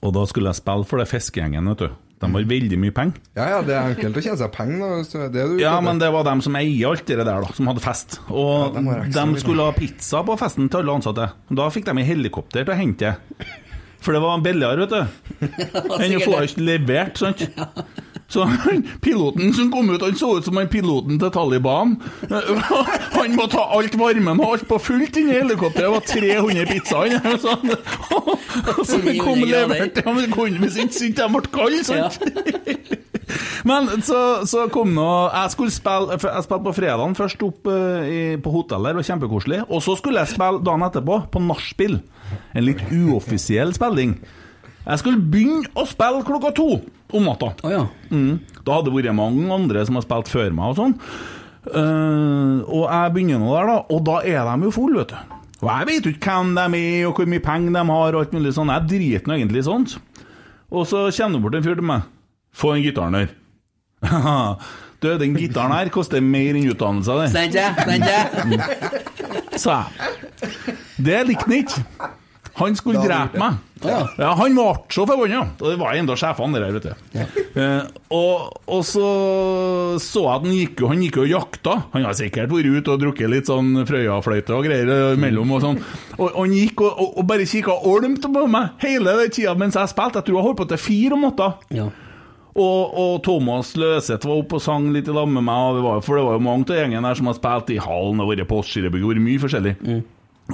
og da skulle jeg spille for det fiskegjengen, vet du. De har veldig mye penger. Ja, ja, det er enkelt å tjene seg penger. er Ja, men det var dem som eier alt det der, da, som hadde fest. Og Ja, de de skulle ha pizza på festen til alle ansatte. Da fikk de helikopter til å hente. For det var billigere, vet du. Enn å få det levert, sant. Så han, piloten som kom ut, han så ut som han piloten til Taliban. Han må ta alt varmen og alt på fullt inni helikopteret. Det var 300 pizzaer. Så, så det kom 900 grader. levert. Ja, men det kunne hvis ikke sint de ble kalde, sant. Men så, så kom nå Jeg skulle spille Jeg spilte på fredagen først opp eh, i, på hotellet, det var kjempekoselig. Og så skulle jeg spille dagen etterpå, på nachspiel. En litt uoffisiell spilling. Jeg skulle begynne å spille klokka to om natta. Oh, ja. Mm. Da hadde det vært mange andre som har spilt før meg og sånn. Uh, og jeg begynner nå der, da, og da er de jo fulle, vet du. Og jeg vet jo ikke hvem de er, og hvor mye penger de har, og alt mulig sånn. Jeg driter nå egentlig i sånt. Og så kommer det bort en fyr til meg. Få den gitaren der. du, den gitaren her koster mer enn utdannelsen din. Sant det? Sant det? Sa jeg. Det likte han ikke. Han skulle drepe meg. Ja. Ja, Han ble så forbanna. Og det var enda sjefene der, vet du. Eh, og, og så så jeg at han gikk Han gikk og jakta. Han har sikkert vært ute og drukket litt sånn Frøya-fløyte og greier eh, imellom. Og sånn Og, og han gikk og, og, bare kikka olmt på meg hele den tida mens jeg spilte. Jeg tror jeg holdt på til fire om natta. Ja. Og, og Thomas Løseth var oppe og sang litt i lag med meg, det var, for det var jo mange av gjengen der som har spilt i hallen og vært på Skirrebygg, vært mye forskjellig.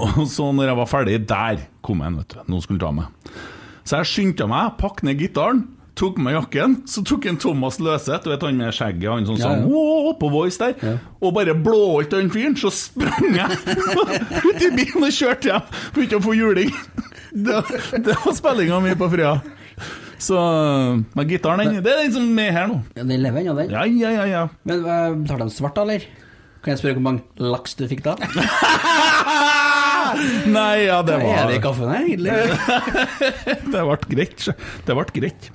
Og så når jeg var ferdig, der kom jeg inn, vet du. Nå skulle han ta meg. Så jeg skyndte meg, pakket ned gitaren, tok meg jakken, så tok en Thomas Løseth, vet han med skjegget, han som Ja, sang ja. På voice der, og bare blåholdt den fyren, så sprang jeg ut i bilen og kjørte hjem, begynte å få juling. Det, det var spillinga mi på Frøya. Så Men gitaren, den, det er den som er her nå. Ja, Den lever ennå, den. Ja, ja, ja, ja. Men uh, betalte de svart, da, eller? Kan jeg spørre hvor mange laks du fikk da? Nei, ja, det Hva var er det i kaffen her, egentlig? Det ble greit. Det ble greit.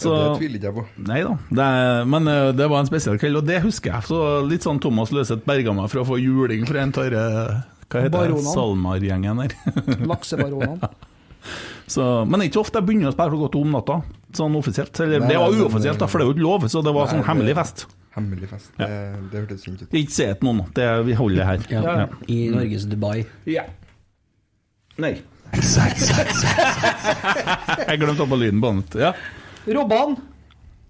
Så, Det tviler ikke jeg på. Nei da. Det, men eh, det var en spesiell kveld, og det husker jeg. Så litt sånn Thomas Løseth berga meg fra å få juling fra en tørre Hva heter det? SalMar-gjengen der. Laksebaronene. Så, men det er ikke ofte jeg begynner å spille klokka to om natta, sånn offisielt. Eller, Nei, det var uoffisielt, da, for det er jo ikke lov, så det var Nei, sånn hemmelig fest. Hemmelig fest. Det, det hørtes fint ut. Ikke si det til noen, det, vi holder det her. Ja. Ja. I Norges Dubai. Ja. Nei. jeg glemte å på lyden på annet. Ja. Robban,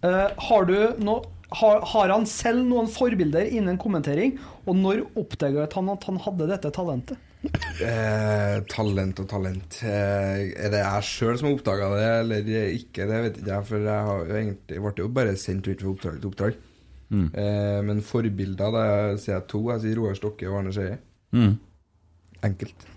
eh, har du no, har, har han selv noen forbilder innen kommentering? Og når oppdaget han at han hadde dette talentet? Eh, talent og talent. Eh, er det jeg sjøl som har oppdaga det, eller ikke? Det vet ikke jeg, for jeg har jo egentlig ble jo bare sendt ut fra oppdrag til oppdrag. Mm. Eh, men forbilder, da sier jeg to. Jeg sier Roar Stokke og Arne Skeie. Mm. Enkelt.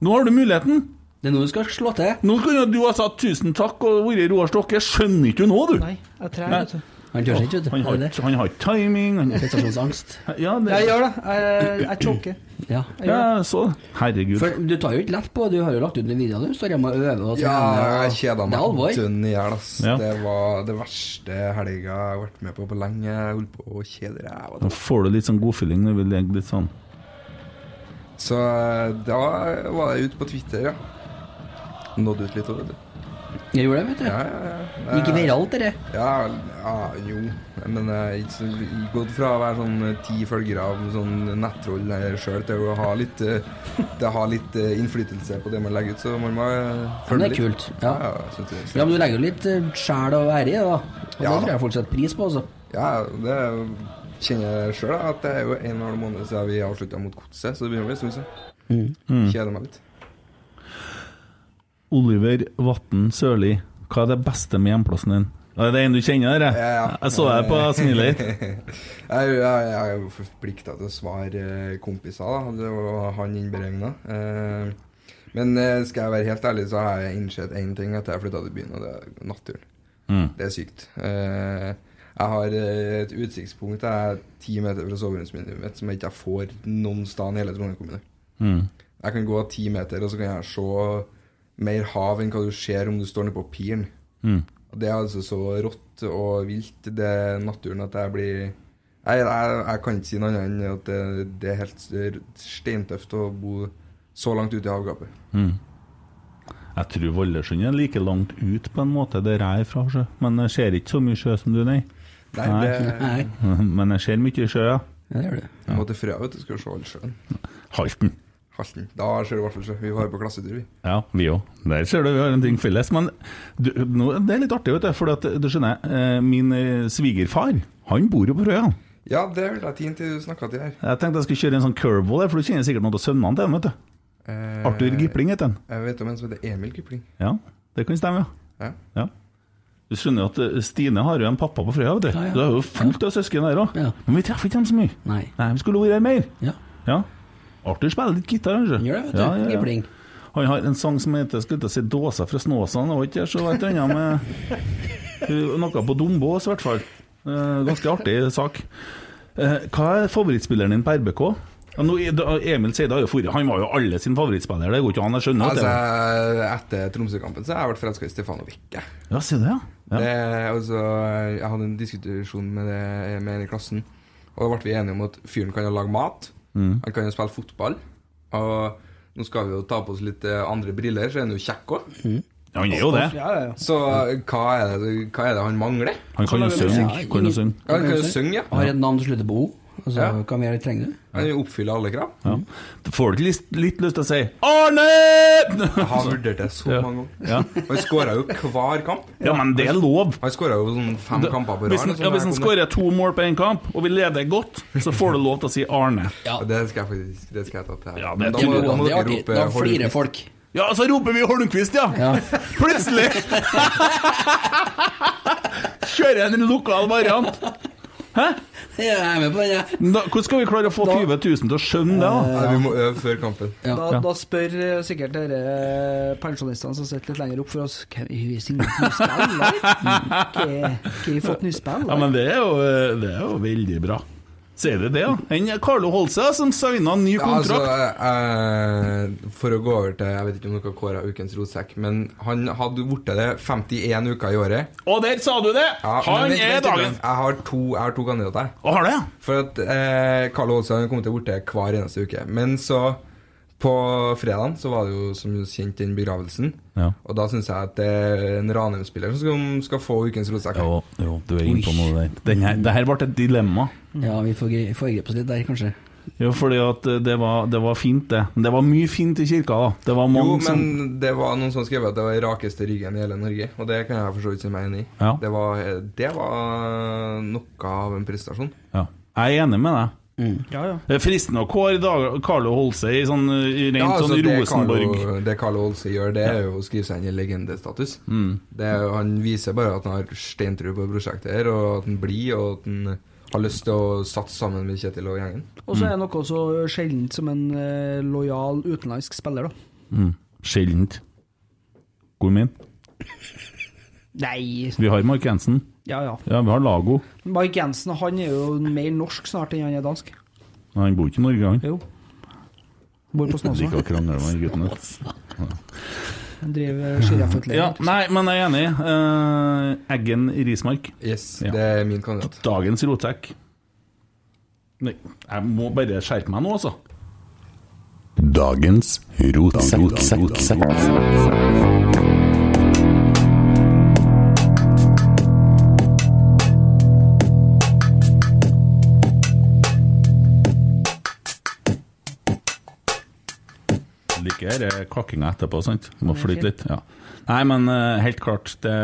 Nå har du muligheten. Det er nå du skal slå til. Nå kunne du ha sagt tusen takk og vært Roar Stokke. Skjønner ikke du nå, du? Nei, jeg trenger vet du. Han tør ikke, vet du. Han har, ikke- han har ikke timing. Han, Prestasjonsangst. ja, det, Jeg gjør det. Jeg, jeg choker. Ja. Jeg ja, så Herregud. For du tar jo ikke lett på Du har jo lagt ut en video du står hjemme og øver og Ja, jeg kjeda Det meg alvor. dønn i hjel. ass. Ja. Det var det verste helga jeg har vært med på på lenge. Jeg holdt på å kjede ræva. Nå får du litt sånn godfylling når vi legger litt sånn Så eh, da var jeg ute på Twitter, ja. Nådde ut litt òg, vet du. Jeg gjorde det, vet du. Ja, ja, ja. Gikk viralt, dere. Ja, ja, jo. Men jeg har gått fra å være sånn eh, ti følgere av sånn nettroll sjøl til å ha litt eh, Det har litt eh, innflytelse på det man legger ut, så man må eh, Men følge det er litt. kult. Ja. Jeg er Ja, men du legger jo litt sjel og ære i det, da. Og Ja, det tror jeg folk setter pris på, altså. Ja, det kjenner jeg sjøl, at det er jo en og en halv måned siden vi avslutta mot Godset, så det begynner å bli en stund siden. Mm. Kjeder meg litt. Oliver Vatn Sørli, hva er det beste med hjemplassen din? Er det en du kjenner, dere? Ja, ja. Jeg så deg på smilet ditt. jeg, jeg, jeg er forplikta til å svare eh, kompiser, da. Det var han innberegna. Eh, men eh, skal jeg være helt ærlig, så har jeg innsett én ting etter jeg flytta til byen, og det er naturen. Mm. Det er sykt. Eh, jeg har eh, et utsiktspunkt jeg er ti meter fra soveromsvinduet mitt som jeg ikke får noen sted i hele Trondheim kommune. Mm. Jeg kan gå ti meter, og så kan jeg se mer hav enn hva du ser om du står nede på piren. Mm. Det er altså så rått og vilt, det er naturen, at jeg blir Jeg, jeg, jeg kan ikke si noe annet enn at det, det er helt steintøft å bo så langt ute i havgapet. Mm. Jeg tror Valdresund er like langt ut på en måte der jeg er fra, men jeg ser ikke så mye sjø som du, nei. Nei, det Nei, Men jeg ser mye sjø, ja. ja, det gjør. Du må til Frøya, vet du, skal du se all sjøen. Halten. Halten. Da ser du i hvert fall sjø. Vi var på klassetur, vi. Ja, vi òg. Der ser du vi har en ting felles. Men du, nå, det er litt artig, vet du. For at, du skjønner, eh, min eh, svigerfar, han bor jo på Frøya. Ja, det hørte jeg tiden til du snakka til her. Jeg tenkte jeg skulle kjøre en sånn curveball der, for du kjenner sikkert noen av sønnene til han, vet du. Eh, Arthur Gipling heter han. Jeg vet om en som heter Emil Gipling. Ja, det kan stemme, ja. Ja. ja. Du skjønner at eh, Stine har jo en pappa på Frøya, vet du. Ja, ja. Du har jo fullt av søsken der òg. Ja. Men vi treffer ikke dem så mye. Nei. Nei, vi skulle vært her mer. Ja. Ja. Arthur spiller litt gitar, kanskje. Gjør det, vet du. Ja, ja, ja. Han har en sang som heter skulle til å si 'Dåsa fra Snåsan'. Og ikke så et eller annet med Noe på Dombås, i hvert fall. Eh, Ganske artig sak. Eh, Hva er favorittspilleren din på RBK? Det- Emil sier det har jo forrige, Han var jo alle sin favorittspiller, det går ikke an, jeg skjønner Altså, det etter Tromsø-kampen så har jeg vært forelska i Stefano Wicke. Ja, sier du det, ja? Ja. Det, altså, jeg hadde en diskusjon med, det, med en i klassen, og da ble vi enige om at fyren kan jo lage mat. Mm. Han kan jo spille fotball. Og nå skal vi jo ta på oss litt eh, andre briller, så er han jo kjekk òg. Ja, han er jo det. Så hva er, det, hva er det han mangler? Han kan jo synge. Kan jo synge. Ja, han kan jo synge, ja. Har et navn som slutter på O. Altså, Ja. Hva mer trenger du? Vi oppfyller alle krav. Ja. Du får ikke litt, litt lyst til å si Arne! Jeg har vurdert det så Ja. mange ganger. Ja. Han skåra jo hver kamp. Ja, men det er lov. Han skåra jo sånn fem Da- kamper på Hvis rad. han, ja, hvis han skårer to mål på én kamp, og vi leder godt, så får du lov til å si Arne. Ja. Det skal jeg faktisk Det skal jeg ta til. Ja, det da må, jeg. da må Det er dere rope Da flirer folk. Ja, så roper vi Holmquist, ja! Ja. Plutselig! Kjører en lokal variant. Hæ? Jeg er med på den, jeg. Da, hvordan skal vi klare å få 20 000 til å skjønne det? da? Nei, vi må øve før kampen. Ja. Da, da spør eh, sikkert dere eh, pensjonistene som sitter litt lenger opp for oss Har vi signert nytt spill? Har har vi fått nytt spill? Ja, men det er jo, det er jo veldig bra. Sier du det, da? Enn Carlo Holse, som signa ny Ja, altså, kontrakt. eh, for å gå over til Jeg vet ikke om dere kåra ukens rotsekk, men han hadde blitt det 51 uker i året. Og der sa du det! Ja, Han vent, er dagen. Jeg har to, jeg har to kandidater. Og har det? For at eh, Carlo Olsen har kommet til borte hver eneste uke. Men så, på fredagen, så var det jo som kjent den begravelsen. Ja. Og da syns jeg at det er en Ranheim-spiller som skal, skal få ukens rotsekk. Jo, jo, du er inne på noe der. Det her ble et dilemma. Ja, vi får gre- foregripe oss litt der, kanskje. Jo, fordi at det var, det var fint, det. Men det var mye fint i kirka, da. Det var Jo, men som det var noen som skrev at det var rakeste ryggen i hele Norge. Og det kan jeg for så vidt si meg enig i. Ja. Det, var, det var noe av en prestasjon. Ja. Jeg er enig med deg. Ja, ja. Det er fristende å kåre Dag- Carlo Holse i sånn i rent Ja, altså, sånn det Rosenborg. Carlo, det Carlo Holse gjør, det er jo å skrive seg inn i legendestatus. Mm. Det er, han viser bare at han har steintro på prosjektet her, og at han blir, og at han har lyst til å satse sammen med Kjetil og gjengen. Og så er det også så sjeldent som en eh, lojal utenlandsk spiller, da. Mm. Sjeldent. Hvor min? Nei Vi har Mark Jensen. Ja, ja. Ja, vi har Lago. Mark Jensen han er jo mer norsk snart enn han er dansk. Men Han bor ikke i Norge, han. Jo. Bor på Snåsa. Liker å krangle med de guttene. Han driver sjiraffutleie. Ja, nei, men jeg er enig. Uh, Eggen Rismark. Yes, Ja. det er min kandidat. Dagens rotsekk. Nei, jeg må bare skjerpe meg nå, altså. Dagens rotsekk. Denne kakkinga etterpå, sant? Må flyte litt. Ja. Nei, men eh, helt klart, det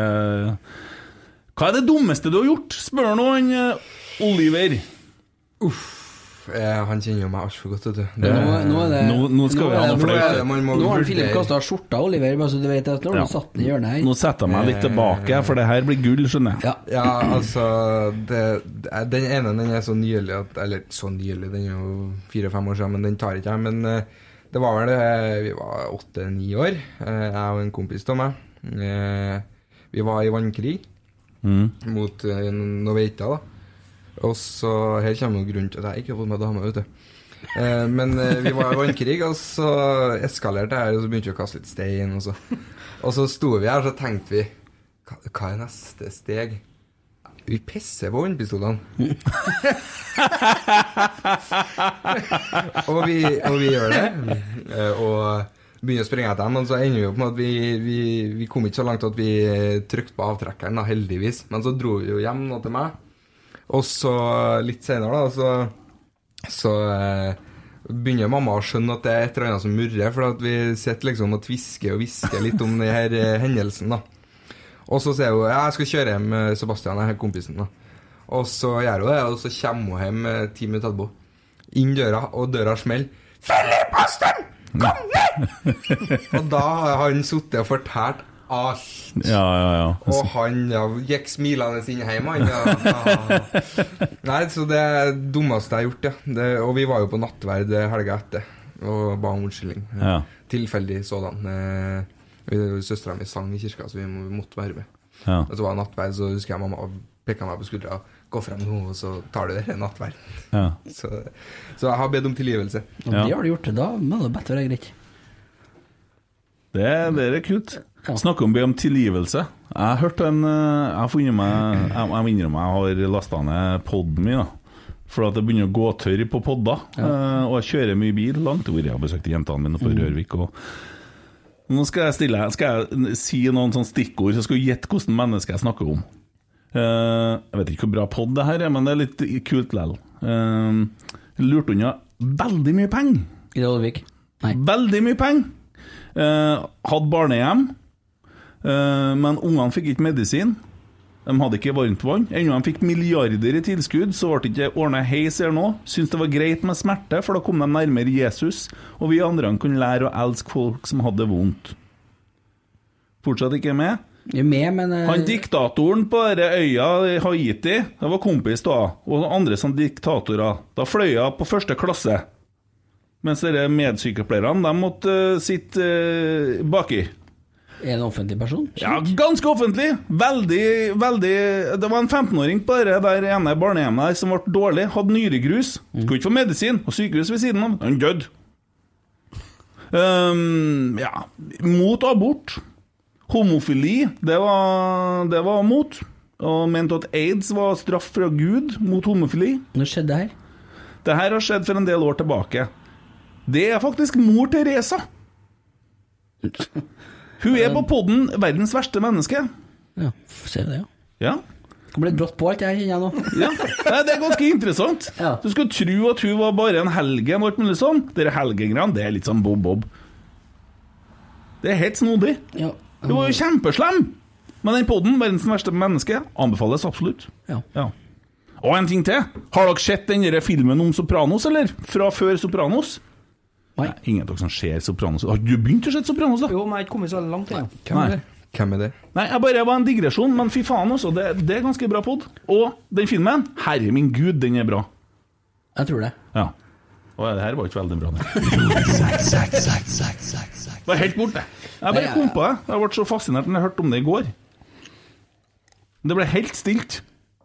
Hva er det dummeste du har gjort? Spør nå han eh, Oliver. Eh, han kjenner jo meg altfor godt, vet du. Det- Nå, nå er det Nå- nå skal vi ha noe nå flaut. Nå har. Filip kasta skjorta, Oliver, bare så du vet at nå har Ja. du satt den i hjørnet her. Nå setter jeg meg litt tilbake, for det her blir gull, skjønner jeg. Ja. Ja, altså det, Den ene den er så nylig at Eller så nylig, den er jo fire-fem år siden, men den tar ikke jeg. Men eh, det var vel eh, Vi var åtte-ni år, eh, jeg og en kompis av meg. Eh, Vi var i vannkrig Mm. mot Noveita, da. Og så Her kommer jo grunnen til at jeg ikke har fått meg dame, vet du. Men vi var i vannkrig, og så eskalerte jeg, og så begynte vi å kaste litt stein. Og så, og så sto vi her, og så tenkte vi hva er neste steg? Vi pisser på vannpistolene. og, vi, og vi gjør det. Eh, og begynner å springe etter dem, men så ender vi opp med at vi, vi, vi kom ikke så langt at vi trykte på avtrekkeren, da, heldigvis. Men så dro vi jo hjem nå til meg. Og så litt senere, da, så, så eh, begynner mamma å skjønne at det er et eller annet som murrer, for at vi sitter liksom og tvisker og hvisker litt om denne eh, hendelsen. da. Og så sier hun ja, jeg skal kjøre hjem med Sebastian, jeg er kompisen. da. Og så gjør hun det, og så kommer hun hjem eh, ti minutter etterpå. Inn døra, og døra smeller. Philip Aston, Kom ned! og da har han sittet og fortalt alt. Ja, ja, ja. Og han ja, gikk smilende inn hjem, han. Ja. Nei, så det er det dummeste jeg har gjort, ja. Det, og vi var jo på nattverd helga etter og ba om unnskyldning. Ja. Tilfeldig sådan. Eh, Søstera mi sang i kirka, så vi måtte være med. Ja. Og så var det nattverd, så husker jeg mamma pekka meg på skuldra. Gå frem nå, og så tar du det. Nattverd. Ja. Så, så jeg har bedt om tilgivelse. Og det har du gjort, da må det bedt være greit. Det, det er kult. Snakke om be om tilgivelse. Jeg har hørt en eh, Jeg har innrømme Jeg, jeg innrømme jeg har lasta ned poden min. For at jeg begynner å gå tørr på podder. Ja. og jeg kjører mye bil langt. Hvor jeg har besøkt jentene mine på Rørvik. Og Nå skal jeg stille Skal jeg si noen sånne stikkord, så skal du gjette hvilket menneske jeg snakker om. Uh, jeg vet ikke hvor bra pod det her er, men det er litt kult likevel. Uh, lurte unna veldig mye penger. Ida Olvik. Nei. Veldig mye penger. Uh, hadde barnehjem, eh, men ungene fikk ikke medisin. De hadde ikke varmtvann. Ennå de fikk milliarder i tilskudd, så ble det ikke ordna heis her nå. Syntes det var greit med smerte, for da kom de nærmere Jesus, og vi andre kunne lære å elske folk som hadde vondt. Fortsatt ikke med? Er med, men eh, Han diktatoren på denne øya i Haiti, det var kompis da, og andre som diktatorer. Da fløy jeg på første klasse. Mens dere medsykepleierne, de måtte eh, sitte eh, baki. Er en offentlig person? Ja, ganske offentlig. Veldig, veldig Det var en 15-åring på det der ene barnehjemmet der som ble dårlig. Hadde nyregrus. Skulle ikke få medisin. Og sykehus ved siden av. Han døde. Um, ja Mot abort. Homofili, det var, det var mot. Og mente at aids var straff fra Gud mot homofili. Når skjedde det her? Det her har skjedd for en del år tilbake. Det er faktisk mor Teresa. Hun er på podden 'Verdens verste menneske'. Ja, ser se det, ja. Ja. Det ble brått på alt jeg kjenner jeg nå. Ja, Det er ganske interessant. Ja. Du skulle tro at hun var bare en helgen og alt mulig sånn. Dere helgengreiene, det er litt sånn bob-bob. Det er helt snodig. Ja. Hun var jo kjempeslem! Men den podden, 'Verdens verste menneske', anbefales absolutt. Ja. Ja. Og en ting til. Har dere sett den filmen om Sopranos, eller? Fra før Sopranos? Nei. Ingen av dere som ser Sopranos. Har du begynt å se Sopranos, da? Jo, men jeg har ikke kommet så langt ennå. Hvem er det? Hvem er det? Nei, jeg bare var en digresjon, men fy faen, altså. Det, det er ganske bra pod. Og den filmen, herre min gud, den er bra. Jeg tror det. Ja. Og det her var ikke veldig bra, det. Var helt borte. Jeg bare Nei, kom på det. Jeg ble så fascinert når jeg hørte om det i går. Det ble helt stilt.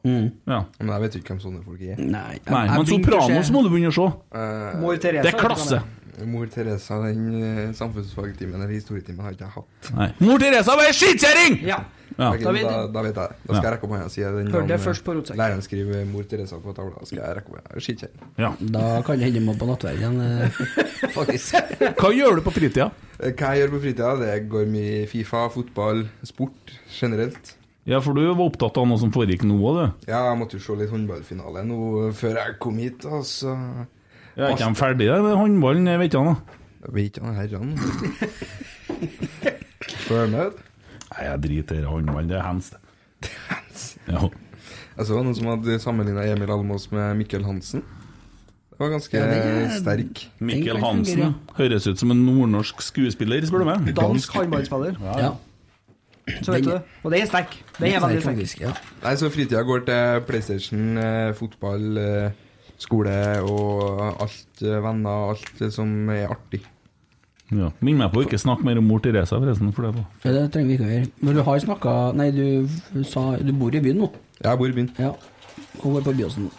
Ja. Men jeg vet ikke hvem sånne folk er. Nei, jeg- Nei, men Sopranos må du begynne å se. Uh, Det er klasse. Mor Teresa, den eh, samfunnsfagtimen eller historietimen har ikke jeg hatt. Nei. Mor Teresa var ei skittkjerring! Ja. Ja. Da vet da, da vet jeg det. Da skal jeg rekke opp hånda og si den Hør det først på Rotsekk. Læreren skriver 'Mor Teresa' på tavla. Da skal jeg rekke opp hånda. Skittkjerring. Ja. Da kan det hende må på nattverden, eh, faktisk. Hva gjør du på fritida? Eh, Hva jeg gjør på fritida? Det går mye Fifa, fotball, sport generelt. Ja, for du var opptatt av noe som foregikk nå òg, du. Ja, jeg måtte jo se litt håndballfinale nå før jeg kom hit, og Ja, er ikke de ferdige med håndballen? Jeg vet ikke, da. Jeg vet ikke, han herrene Følg med. Nei, jeg driter i håndball. Det er hens, det. Ja. Jeg så noen som hadde sammenligna Emil Almås med Mikkel Hansen. Det var ganske Ja, det er- sterk. Mikkel Hansen høres ut som en nordnorsk skuespiller, spør du meg. Dansk håndballspiller. Ja. Så vet du det. Og den er sterk. Den er veldig sterk. faktisk, ja. Nei, så fritida går til PlayStation, eh, fotball, eh, skole og alt eh, venner, alt som er artig. Ja. Minn meg på å ikke snakke mer om mor Teresa, forresten. For det. Ja, Det trenger vi ikke å gjøre. Men du har snakka Nei, du sa Du bor i byen nå? Jeg bor i byen. Ja. Hun er på Byåsen.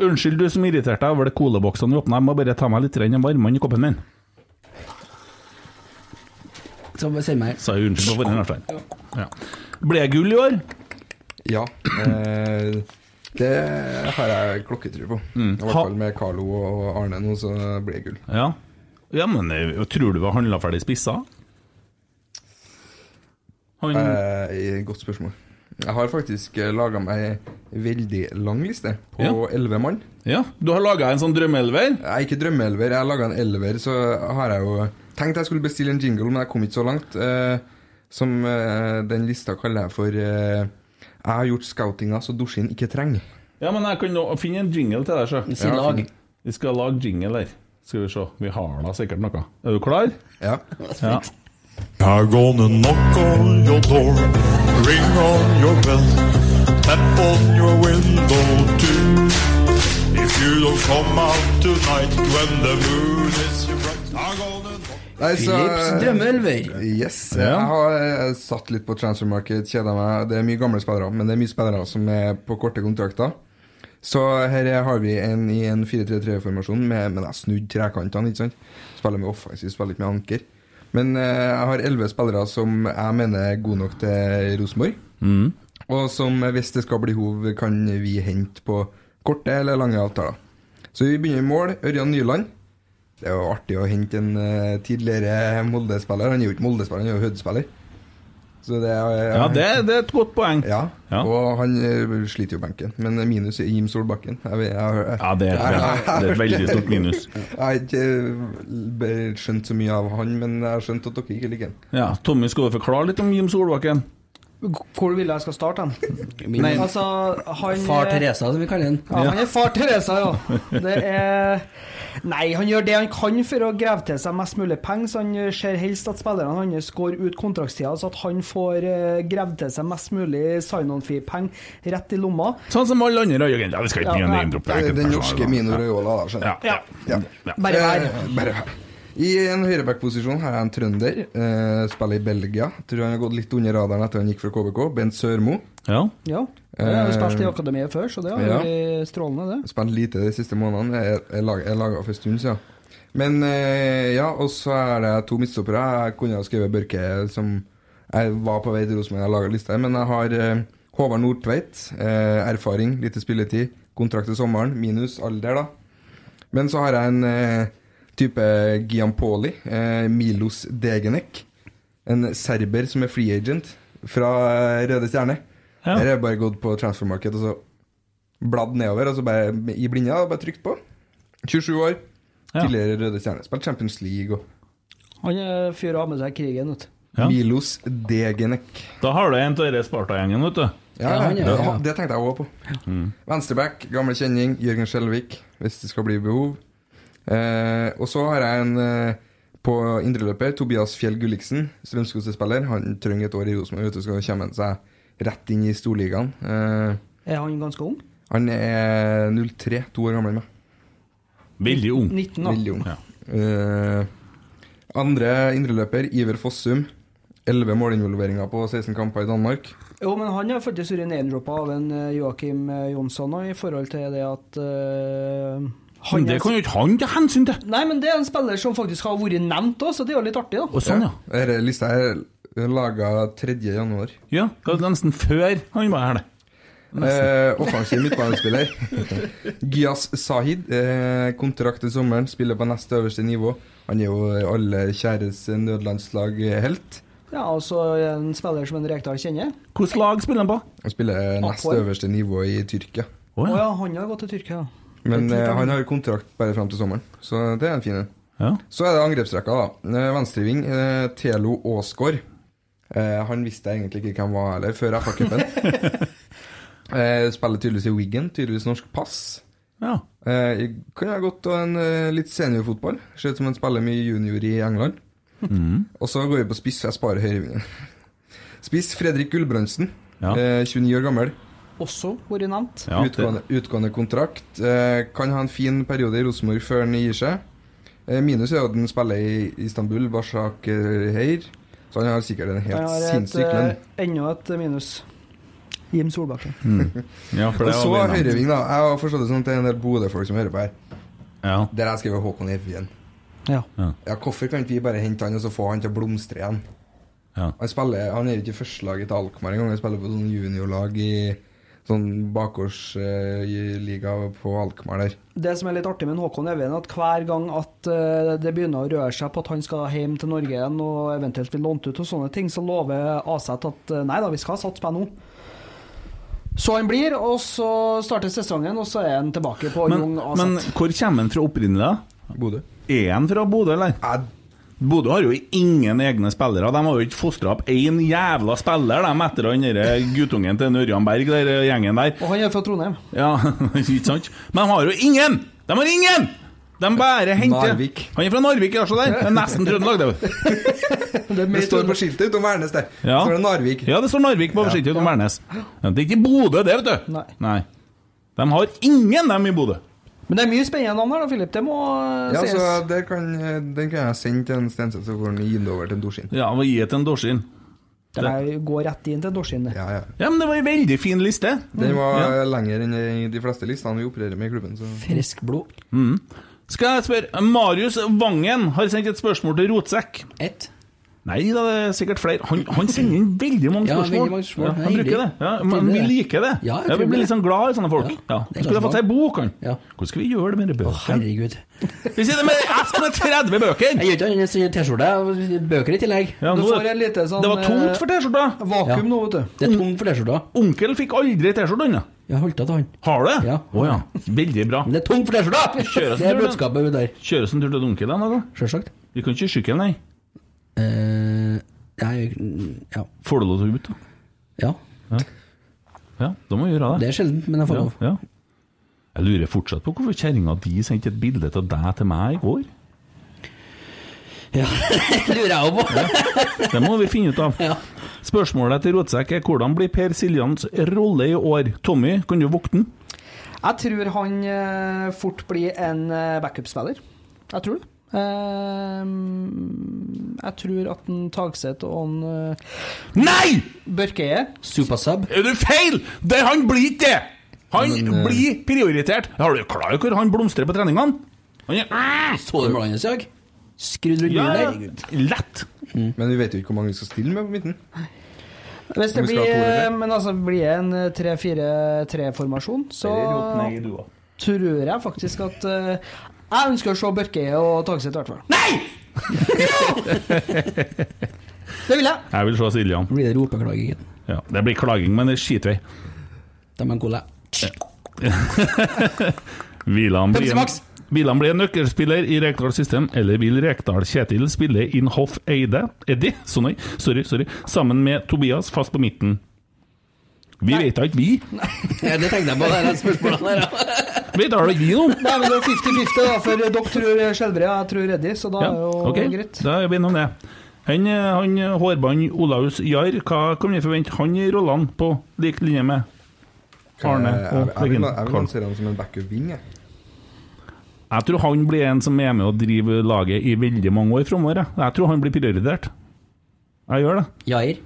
Unnskyld, du som irriterte deg over det colaboksene vi åpna. Jeg må bare ta meg litt varmvann i koppen min. Så bare send meg Sa jeg unnskyld på forhånd, Arstein. Ja. Ble jeg gull i år? Ja. Eh, det har jeg klokketro på. Mm. I hvert fall med Carlo og Arne nå, så blir det gull. Ja. Ja, men eh, tror du vi har handla ferdig spissa? Han Eh, godt spørsmål. Jeg har faktisk laga meg veldig lang liste på Ja. elleve mann. Ja, du har laga en sånn drømmeelver? Er ikke drømmeelver, jeg har laga en elver. Så har jeg jo tenkt jeg skulle bestille en jingle, men jeg kom ikke så langt. Eh, som eh, den lista kaller jeg for eh, Jeg har gjort scoutinga så Dorsin ikke trenger. Ja, men jeg kan nå finne en jingle til deg, sjø. Si lag. Vi skal lage jingle her. Skal vi se. Vi har da sikkert noe. Er du klar? Ja. Ja. I'm gonna knock on your door, ring on your bell, tap on your window too. If you don't come out tonight when the moon is bright, I'm gonna knock Nei, så- Philips drømmeelver. Yes. Ja. Jeg har eh, satt litt på transfer market, kjeda meg. Det er mye gamle spillere, men det er mye spillere som er på korte kontrakter. Så her har vi en i en 4-3-3-formasjon med, med snudd trekantene. ikke sant? Spiller med offensiv, spiller ikke med anker. Men eh, jeg har elleve spillere som jeg mener er gode nok til Rosenborg. Mm. Og som, eh, hvis det skal bli hov, kan vi hente på korte eller lange avtaler. Så vi begynner i mål. Ørjan Nyland. Det er jo artig å hente en uh, tidligere Molde-spiller. Han er jo ikke Molde-spiller, han er jo Hødd-spiller. Så det er Ja, det, det er et godt poeng. Ja, Ja. og han eh, sliter jo benken. Men minus er Jim Solbakken. Jeg, vet- jeg, jeg, Ja, det er det er et veldig stort minus. Jeg har ikke eh, skjønt så mye av han, men jeg har skjønt at dere ikke liker han. Ja, Tommy, skal du forklare litt om Jim Solbakken? Hvor vil jeg skal starte han? Nei. Altså, han Far Teresa, som vi kaller den. Ja, han er far Teresa, ja. Det er Nei, han gjør det han kan for å grave til seg mest mulig penger. Så han ser helst at spillerne hans går ut kontraktstida, så at han får uh, gravd til seg mest mulig sign-on-fee-penger rett i lomma. Sånn som alle andre agenter. Vi skal ikke begynne ja, å name-droppe Det Den norske Mino Raiola, da, skjønner Ja. Ja. Ja. Bare vær. Eh, bare vær. I en høyreback-posisjon har jeg en trønder. Eh, spiller i Belgia. Tror han har gått litt under radaren etter han gikk fra KBK. Bent Sørmo. Ja. Ja. Jeg har jo spilt i akademiet før, så det har Ja. strålende, det. Spilt lite de siste månedene. Jeg lag- jeg laga for en stund siden. Men eh, ja, og så er det to midtstoppere. Jeg kunne ha skrevet Børke som Jeg var på vei til Rosenborg, jeg laga lista, men jeg har eh, Håvard Nordtveit. Eh, erfaring, lite spilletid. Kontrakt til sommeren, minus alder, da. Men så har jeg en eh, type Giampoli. Eh, Milos Degenek. En serber som er free agent fra eh, Røde Stjerne. Ja. er har jeg bare gått på transfermarked og så bladd nedover, og så bare i blinda og bare trykt på. 27 år. Ja. Tidligere Røde Stjerne. Spilt Champions League og Han er fyr av med seg krigen, vet du. Ja. Milos Degenek. Da har du en av denne Sparta-gjengen, vet du. Ja, Ja, han det, ja. det tenkte jeg òg på. Venstreback, gammel kjenning, Jørgen Skjelvik, hvis det skal bli behov. Eh, og så har jeg en eh, på indreløper, Tobias Fjell Gulliksen, Strømsgodset-spiller. Han trenger et år i Rosenborg, vet du, skal komme seg rett inn i storligaen. Eh, Er han ganske ung? han er 03, to år gammel enn meg. Veldig ung. 19, da. Veldig ung. Ja. Uh, andre indreløper, Iver Fossum. 11 målinvolveringer på 16 kamper i Danmark. Jo, men han har faktisk vært name-droppa av en eh, Joakim Jonsson i forhold til det at uh, Men det kan jo ikke han ta hensyn til! Nei, men det er en spiller som faktisk har vært nevnt òg, så det er jo litt artig, da. Og sånn, ja. Denne lista er laga 3. januar. Ja, det var nesten før han var her, det. Eh, offensiv midtbanespiller. Gyas Sahid. Eh, kontrakt til sommeren. Spiller på nest øverste nivå. Han er jo alle kjæres nødlandslag-helt. Ja, altså en spiller som en Rekdal kjenner. Hvilket lag spiller han på? Han spiller nest Apoel. øverste nivå i Tyrkia. Å oh, ja. ja, han har gått til Tyrkia. Men eh, han- han har kontrakt bare fram til sommeren, så det er en fin en. ja. Så er det angrepsrekka, da. Eh, Venstreving, eh, Telo Aasgaard. Eh, han visste jeg egentlig ikke hvem var heller, før FA-cupen. eh, spiller tydeligvis i Wiggen, tydeligvis norsk pass. ja. Eh, kunne ha gått en eh, litt seniorfotball. Ser ut som han spiller mye junior i England. Mm. Og så går vi på spiss, for jeg sparer høyrevingen. Spiss Fredrik Gulbrandsen, Ja. eh, 29 år gammel. Også vært nevnt. Ja, utgående, utgående kontrakt. Eh, kan ha en fin periode i Rosenborg før han gir seg. Eh, minus er at han spiller i Istanbul, Barsak Heir. Så han har sikkert en helt sinnssyk lønn. eh, enda et minus. Jim Solbakken. ja, for Og så høyreving, da. Jeg har forstått det sånn at det er en del Bodø-folk som hører på her. Ja. Der har jeg skrevet Håkon Evjen. Ja. Ja, Hvorfor kan ikke vi bare hente han og så få han til å blomstre igjen? Ja. Han, spiller, han er jo ikke i førstelaget til Alkmaar engang. Han spiller på sånn juniorlag i sånn bakgårdsliga på Alkmaar der. Det som er litt artig med Håkon Even, er at hver gang at eh, det begynner å røre seg på at han skal hjem til Norge igjen og eventuelt bli lånt ut og sånne ting, så lover Aset at eh, nei da, vi skal satse på nå. Så han blir, og så starter sesongen, og så er han tilbake på Men, Jung men hvor kommer han fra opprinnelig, da? Bodø. Er han fra Bodø, eller? Bodø har jo ingen egne spillere. De har jo ikke fostra opp én jævla spiller de etter han derre guttungen til Ørjan Berg, der gjengen der. Og han er fra Trondheim. Ja, ikke sant? Men de har jo ingen! De har ingen! De bare henter Narvik. Han er fra Narvik, ja, se der. Det er nesten Trøndelag, det. Det står på skiltet utom Værnes der. Ja. Står det Narvik. Ja, det står Narvik på skiltet utom Værnes. Det er ikke Bodø, det, vet du. Nei. De har ingen, dem i Bodø. Men det er mye spennende navn her, da, Filip. Det må eh, Ja, sies. så der kan, Den kan jeg sende til en Stenseth, så får han gi den over til en Dorsin. Ja, må gi det til en Dorsin. Det her går rett inn til Dorsin. Ja, ja. Ja, men det var en veldig fin liste. Den var Ja. lenger enn de fleste listene vi opererer med i klubben. Så. Frisk blod. Mm. Skal jeg spørre Marius Vangen har sendt et spørsmål til Rotsekk. Ett. Nei da, det er sikkert flere. Han, han sender inn veldig mange Ja, spørsmål. veldig mange spørsmål. Ja, han bruker det. det- Ja, men vi er liker det. Ja, vi blir det. litt sånn glad i sånne folk. Ja, Ja, Skulle ha fått seg bok, han. Ja. Hvordan skal vi gjøre det med de bøkene? herregud. Vi sitter med esk med 30 bøker! Jeg gjør ikke annet enn T-skjorte og bøker i tillegg. Ja, nå, lite sånn det var tomt for T-skjorta. eh, Vakuum nå, vet du. Det er tomt for T-skjorta. Onkel fikk aldri T-skjorte, han. Jeg har holdt av til han. Har du det? Ja. Oh, ja. Veldig bra. Men det er tomt for T-skjorta! Det er sånn budskapet der. Kjøres en tur til onkel en dag, da? Sjølsagt. Vi kan ikke sykle, nei. Eh, jeg, ja. Får du lov til å ut, da? ja. Ja, da må vi gjøre det. Det er sjeldent, men jeg får Ja, lov. ja. Jeg lurer fortsatt på hvorfor kjerringa di sendte et bilde av deg til meg i går. Ja, det lurer jeg òg på. Det må vi finne ut av. Ja. Spørsmålet til Rotsekk er hvordan blir Per Siljans rolle i år? Tommy, kan du vokte den? Jeg tror han eh, fort blir en eh, backup-spiller. Jeg tror det. Ehm, jeg tror at en Tagseth og en eh, Nei! Børkeie Supersub. Er du feil?! Det, han blir ikke det! Han Men, uh... blir prioritert. Har du klar over hvor han blomstrer på treningene? Han er Så du målene hans i dag? Skrudd rundt ja, lett. Mm. Men vi vet jo ikke hvor mange vi skal stille med på midten. Hvis det blir, men altså, blir det en 3-4-3-formasjon, så tror jeg faktisk at eh, Jeg ønsker å se Børke og Tagseth, i hvert fall. Nei! Det vil jeg. Jeg vil se Siljan. Blir det ropeklaging. Ja, det blir klaging, men det er skitvei. De er en Hvilan Vilan blir, en, Vilan blir en nøkkelspiller i Rekdal System, eller vil Rekdal Kjetil spille inn Hoff Eide, Eddie, sorry, sorry, sammen med Tobias fast på midten? Vi vet da ikke, vi. Nei, det tenkte jeg på, det spørsmålet der. Vet da ikke vi noe Nei, men det er 50-50, da, for dere tror Skjelbred, jeg tror Reddy, så da Ja, er det jo ok, greit. da er vi innom det. Han, eh, han hårbånd Olaus Jahr, hva kan vi forvente han i rollene på lik linje med Arne Jeg, jeg, og Leggen? jeg vil lansere han som en backup-wing. jeg. Jeg tror han blir en som er med og driver laget i veldig mange år framover. Jeg. jeg tror han blir prioritert. Jeg gjør det. Jair.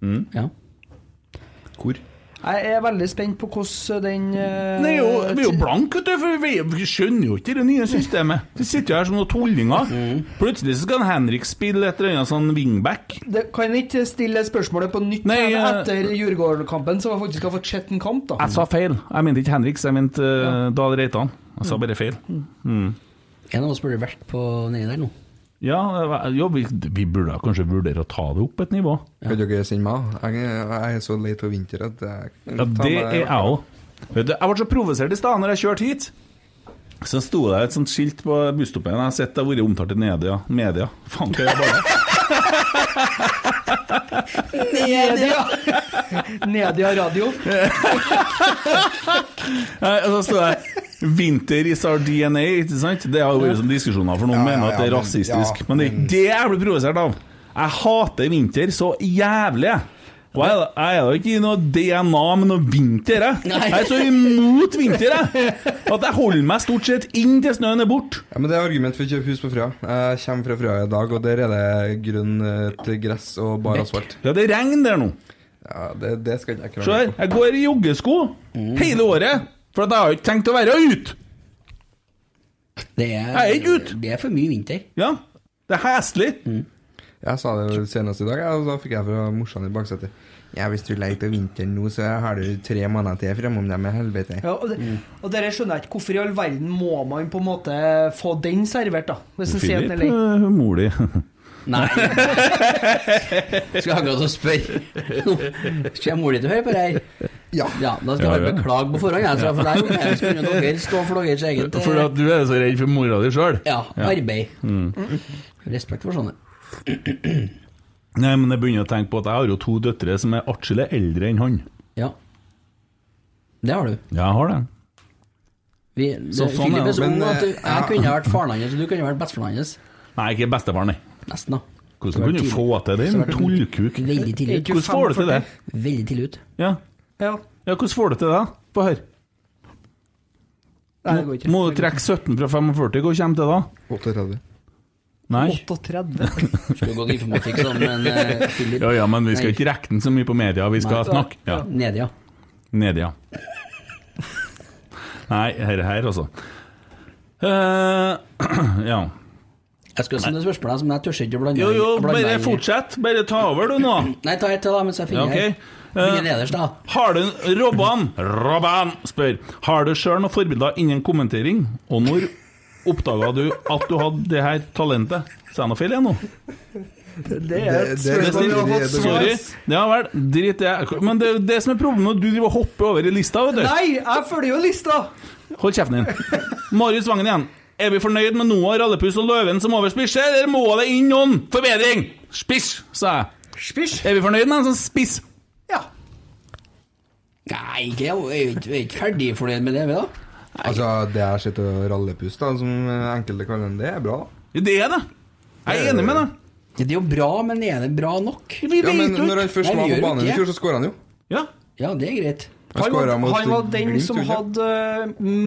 Mm. Ja. Hvor? Jeg er veldig spent på hvordan den uh, Nei, jo, vi er jo blanke, vet du, for vi, vi skjønner jo ikke det nye systemet. Vi sitter jo her som noen tullinger. Plutselig så skal Henrik spille et eller annet sånn wingback. det, Kan jeg ikke stille spørsmålet på nytt Nei, jeg- etter Djurgården-kampen, så jeg faktisk har fått sett en kamp, da? Jeg sa feil. Jeg mente ikke Henriks, jeg mente uh, Dahl Reitan. Jeg sa bare feil. Mm. En av oss burde vært på nedi der nå. Ja, jo, vi, vi burde kanskje vurdere å ta det opp et nivå. Kan dere sende meg? Jeg, jeg er så lei av vinter at jeg Ja, det er jeg òg. Jeg ble så provosert i stad når jeg kjørte hit. Så sto det et sånt skilt på busstoppen. Jeg har sett det har vært omtalt i media. media. Faen, hva det bare? Nedia! Nedia radio. Nei, og Så står det 'Vinter is our DNA'. ikke sant? Det har vært sånne diskusjoner, for noen Ja, ja, mener at det er rasistisk. ja, men det er ikke det jeg blir provosert av. Jeg hater vinter så jævlig. Og jeg, jeg er da ikke i noe DNA med noe vinter, jeg. Jeg er så imot vinter, jeg. At jeg holder meg stort sett inn til snøen er borte. Ja, men Det er argument for å kjøpe hus på Frøya. Jeg kommer fra Frøya i dag, og der er det grønt gress og bare asfalt. Ja, det regner der nå. Ja, det, det skal ikke jeg Se her, jeg går i joggesko hele året. For at jeg har ikke tenkt å være ute. Det er, Jeg er ikke ute. Det er for mye vinter. Ja, det er heslig. Jeg sa det senest i dag, og da fikk jeg fra morsan i baksetet. Ja, hvis du leker lei vinteren nå, så har du tre måneder til fremom dem i helvete. Ja, og, det, og dere skjønner jeg ikke hvorfor i all verden må man på en måte få den servert, da? Hvis en sier at den er eh, mor di. Nei. Skal akkurat og spørre. Skal mor di til å høre på det her? Ja. Da skal jeg jeg ja. beklage på forhånd. Jeg, for der kunne dere stå for deres eget For at du er så redd for mora di sjøl? ja, arbeid. Respekt for sånne. Nei, men jeg begynner å tenke på at jeg har jo to døtre som er atskillig eldre enn han. Ja. Det har du. Ja, jeg har det. Vi, det, Så sånn Philip er er det. Men, at du, eh, jeg kunne vært faren hans, og du kunne vært bestefaren hans. Nei, ikke bestefaren, nei. Nesten, da. Hvordan kunne du få til det? En tullkuk. Veldig tidlig ut. Hvordan får du til det? Veldig tidlig ut. Ja. Ja. ja, hvordan får du til det? Få høre. Nei, det går ikke. Må du trekke 17 fra 45, hva kommer til da? 38. Nei? 38. Skulle gått informatikk sånn, men uh, Philip Ja, ja, men vi skal Nei. ikke rekke den så mye på media, vi skal Nei. snakke. Ja. Nedia. Nedia. Nei, her, her altså. Uh, ja. Jeg skal stille spørsmål, men jeg tør ikke å blande Jo, jo, bare fortsett. Bare ta over, du, nå. Nei, ta ett til, da, mens jeg Ja, finner ok. her. Begynner nederst, da. Har du Robban Robban spør Har du sjøl noen forbilder innen kommentering, og når oppdaga du at du hadde det her talentet? Sa jeg noe feil igjen nå? Det er et Det- det- spørsmål vi har fått svar Sorry. Ja vel, drit det. Men det er jo det som er problemet når du driver og hopper over i lista, vet du. Nei, jeg følger jo lista! Hold kjeften din. Marius Vangen igjen. Er vi fornøyd med Noah, Rallepus og Løven som overspisser, eller må det inn noen forbedring? Spiss, sa jeg. Spiss? Er vi fornøyd med en sånn spiss? Ja. Nei, jeg er ikke ferdig fornøyd med det, vi da. Altså, det jeg ser til av rallepust, da, som enkelte kaller den, det er bra. Ja, det er det. Jeg er enig med deg. Ja, det er jo bra, men er det bra nok? Ja, men når han først Nei, var vi på gjør banen i ikke. fjor, så skåra han jo. Ja. Ja, det er greit. Han Han var, mot han var den Glimt, som gjorde han hadde mm,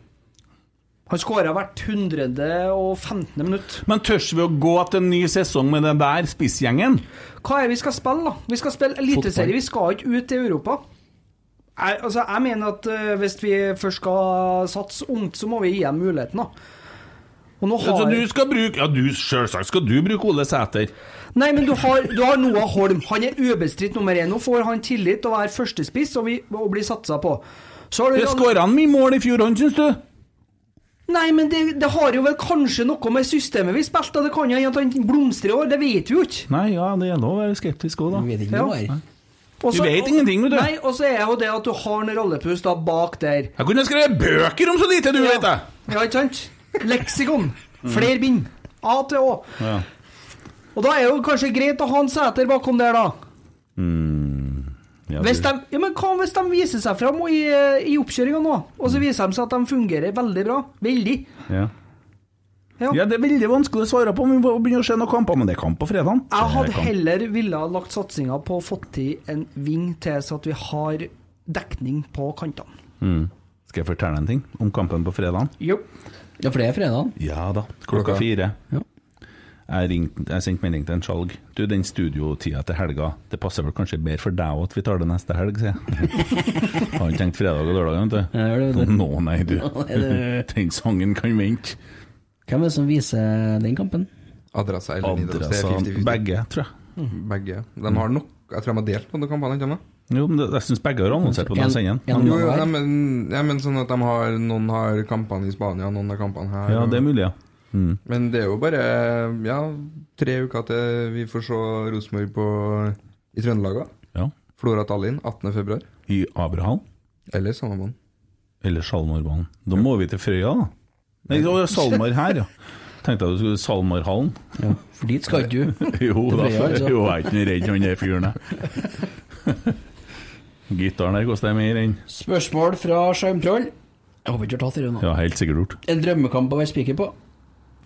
Han skåra hvert 115. minutt. Men tør vi å gå til en ny sesong med den der spissgjengen? Hva er det vi skal spille, da? Vi skal spille eliteserie, vi skal ikke ut til Europa. Jeg, altså, jeg mener at uh, hvis vi først skal satse ungt, så må vi gi dem muligheten, da. Og nå har Så du skal bruke Ja, du, selvsagt skal du bruke Ole Sæter. Nei, men du har, du har Noah Holm. Han er ubestridt nummer én. Nå får han tillit til å være førstespiss og, vi, og bli satsa på. Så har du Det skåra han mye mål i fjor, han, syns du? Nei, men det, det har jo vel kanskje noe med systemet vi spilte, det kan jo hende han blomstrer i år. Det vet vi jo ikke. Nei, ja, det er lov å være skeptisk òg, da. Vi vet ikke Ja. Også, Du vet ingenting, vet du. Nei, og så er jo det at du har en rollepus da bak der. Jeg kunne skrevet bøker om så lite, du, vet jeg. Ja, ikke sant? Leksikon. Flere bind. A til Å. Ja. Og da er jo kanskje greit å ha en seter bakom der, da. Ja, Hvis de, ja, men hva hvis de viser seg fram i, i oppkjøringa nå, og så viser de seg at de fungerer veldig bra? Veldig. ja. Ja. ja, det er veldig vanskelig å svare på om vi begynner å se noen kamper, men det er kamp på fredag. Jeg hadde heller ville ha lagt satsinga på å få til en ving til, så at vi har dekning på kantene. Mm. Skal jeg fortelle en ting om kampen på fredag? Jo. Ja, for det er fredag. Ja da, klokka Klokka? fire. Ja. Jeg, ringte, jeg sendte melding til en skjalg. Du, den studiotida til helga, det passer vel kanskje bedre for deg at vi tar det neste helg, sier jeg. Har han tenkt fredag og lørdag, vet du. Ja, gjør det. Nå, nei, du. Den sangen kan vente. Hvem er det som viser den kampen? Adressa eller. Det er Adressa Begge, tror jeg. Begge. De har nok Jeg tror de har delt på noen kamper, ikke sant? Jo, men det, jeg syns begge har annonsert på den sendingen. En- Jo, men, ja, men sånn at de har Noen har kampene i Spania, noen har kampene her. Ja, det er mulig, ja. Mm. Men det er jo bare ja, tre uker til vi får se Rosenborg i Trøndelag. ja. Flora Tallinn 18. februar. I Abraham. Eller Salmarbanen. Eller Salmarbanen. Da må vi til Frøya, da. Nei, det var Salmar her, ja. Tenkte jeg du skulle Salmarhallen. Ja, for dit skal ikke du. Jo, da, Frøya, altså. jo, jeg er ikke redd han der fyren, jeg. Gitaren her koster mer enn Spørsmål fra Sjarmtroll. Jeg håper ikke du har tatt det nå. Ja, helt sikkert gjort. En drømmekamp å være spiker på.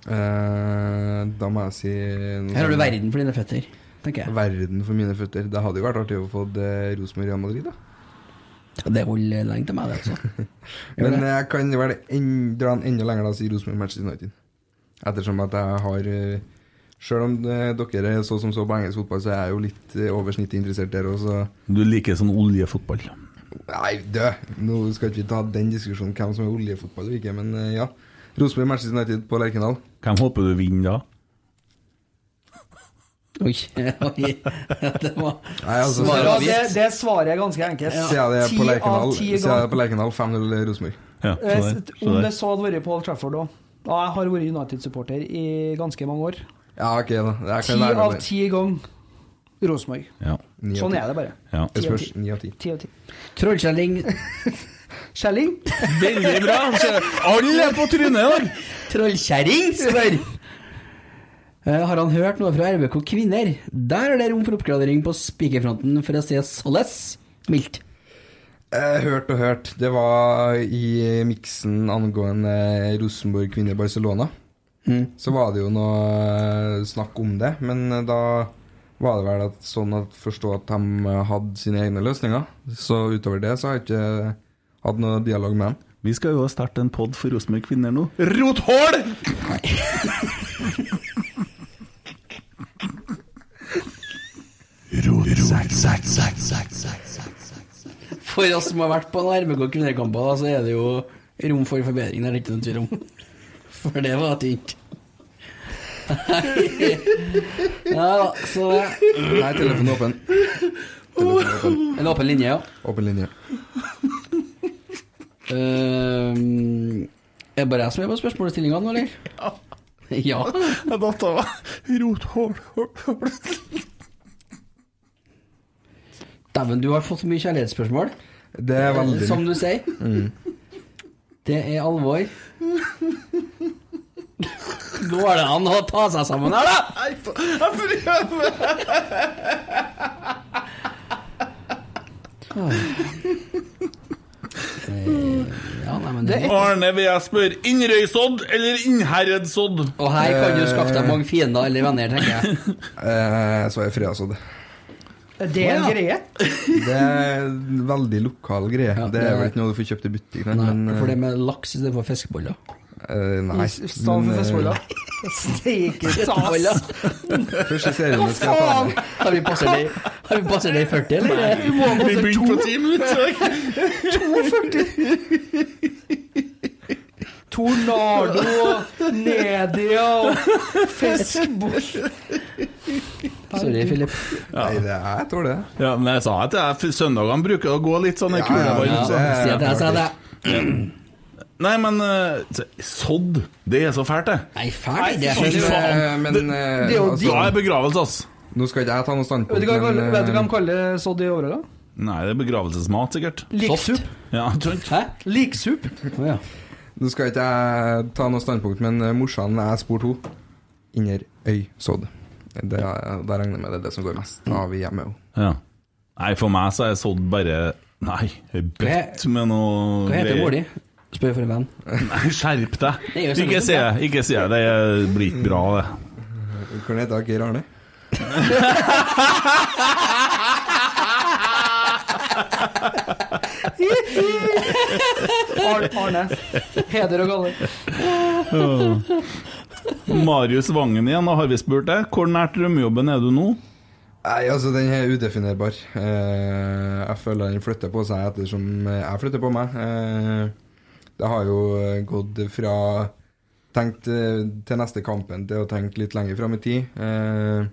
Eh, da må jeg si Her har du sånn- verden for dine føtter, tenker jeg. Verden for mine føtter. Det hadde jo vært artig å få eh, Rosenborg Real Madrid, da. Ja, Det holder lenge til meg, det, altså. Men det. jeg kan vel en, dra den enda lenger da si Rosenborg Manchester United. Ettersom at jeg har Sjøl Selv om eh, dere er så som så på engelsk fotball, så er jeg jo litt eh, over snittet interessert der òg, så Du liker sånn oljefotball. Nei, dø! Nå skal ikke vi ta den diskusjonen hvem som er oljefotball og ikke, men eh, ja. Rosenborg Manchester United på Lerkendal. Hvem håper du vinner da? Oi, oi. Det var Nei, altså, Svaret, svaret det, det svaret er ganske enkelt. Er på av Lerkendal, ti det ganger. på Lerkendal 5-0 Rosenborg. Ja, Om det så hadde vært på Old Trafford òg. Ja, jeg har vært United-supporter i ganske mange år. Ja, ok, da. Jeg Ti av ti ganger Rosenborg. Ja. Sånn er det bare. Ja. Ti av ti. ni Trollkjelling. Veldig bra! Alle er på trynet i dag! Trollkjerring, spør! Eh, har han hørt noe fra RBK Kvinner? Der er det rom for oppgradering på spikerfronten, for å si såles mildt. Eh, hørt og hørt. Det var i miksen angående Rosenborg kvinner Barcelona. Mm. Så var det jo noe eh, snakk om det, men eh, da var det vel at, sånn at forstå at de eh, hadde sine egne løsninger. Så utover det så har jeg ikke hatt noe dialog med han. Vi skal jo starte en pod for Rosenborg kvinner nå. Rothål! For oss som har vært på en RBK kvinnekamper, så er det jo rom for forbedring. Det er det ikke noen tvil om. For det var tynt. ja da, så Nei, telefonen er åpen. Telefonen er åpen. En åpen linje, ja. Åpen linje. Ehm, er det bare jeg som er på spørsmålsstillinga nå, eller? Ja. ja. Jeg datt av. Rothål. Dæven, du har fått så mye kjærlighetsspørsmål. Det er veldig Som du sier. Mm. Det er alvor. Går det an å ta seg sammen her, da? Jeg prøver! Ja, nei, men det Arne, vil jeg spørre, Innrøysodd eller Innherredsodd? Og her kan du skaffe deg mange fiender eller venner, tenker jeg. Eh, så er Det Er det en greie? Det er en veldig lokal greie. det det er er- vel ikke noe du får kjøpt i butikken. Nei, men, for det med laks istedenfor fiskeboller. Eh, nei. For Men, eh? Steike Fiskeboller. Første serien skal jeg ta med. Har vi passert det, har vi passert det i 40, eller? Vi må Vi passe to. på ti minutter. 42 Tornado, Nedia og Fiskeboll. Sorry, Philip. Nei, det er, jeg tror det. Ja, men jeg sa at søndagene bruker å gå litt sånn i Ja, kule ja, ja, så- det- Si at jeg sa det. Nei, men sådd, sodd, det er så fælt, det. Nei, fælt, det. er faen. eh, men det, det er jo altså, Da er begravelse, ass. Nå skal ikke jeg ta noe Vet standpunkt, du hva men eh, vet du hva de kaller sodd i Overhalla? Nei, det er begravelsesmat, sikkert. Liksup. Ja. Hæ? Liksup. Oh, ja. Nå skal ikke jeg ta noe standpunkt, men eh, morsan jeg spurte henne Inner øysodd. Det, er- da regner jeg med det er det som går mest av i hjemmet. òg. Ja. Nei, for meg så er sodd bare Nei, bøtt med noe Hva heter mor di? Spør for en venn. Nei, skjerp deg! Ikke si det, ikke si det. Det blir ikke bra, det. Hva heter Geir Arne? Arne. Heder og galler. Marius Vangen igjen, da har vi spurt deg. Hvor nært drømmejobben er du nå? Nei, altså, den er udefinerbar. Eh, jeg føler den flytter på seg ettersom jeg flytter på meg. Eh, det har jo gått fra tenkt eh, til neste kampen til å tenke litt lenger fram i tid. Eh,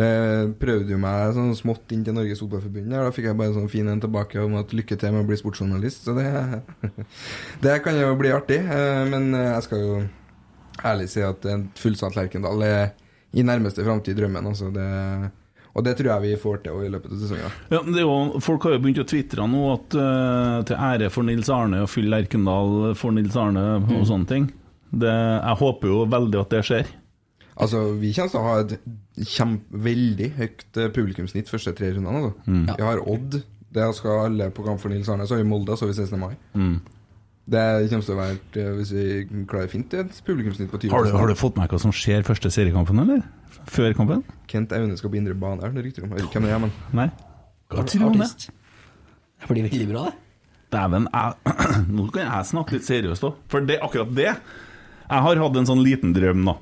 eh, prøvde jo meg sånn smått inn til Norges Fotballforbund. Da fikk jeg bare sånn fin en tilbake om at lykke til med å bli sportsjournalist. Så det, det kan jo bli artig. Eh, men jeg skal jo ærlig si at en fullsatt Lerkendal er i nærmeste framtid drømmen. Altså det, og det tror jeg vi får til i løpet av sesongen. Ja, det jo, folk har jo begynt å tvitre nå at uh, til ære for Nils Arne og fyll Erkendal for Nils Arne og Mm. sånne ting. Det, jeg håper jo veldig at det skjer. Altså, Vi kommer til å ha et kjempe, veldig høyt eh, publikumssnitt første tre rundene. Altså. Mm. Vi har Odd. Det skal alle på kamp for Nils Arne. Så har vi Molde, så har vi 16. mai. Mm. Det kommer til å være, eh, hvis vi klarer fint, et publikumssnitt på 20 Har du, har du fått med deg hva som skjer første seriekampen, eller? Før kampen? Kent Aune skal på indre bane er det rykter om. Hvem det er, men Nei? Hva tror du om det? Det blir veldig bra, det. Dæven, nå kan jeg snakke litt seriøst òg. For det akkurat det. Jeg har hatt en sånn liten drøm, da.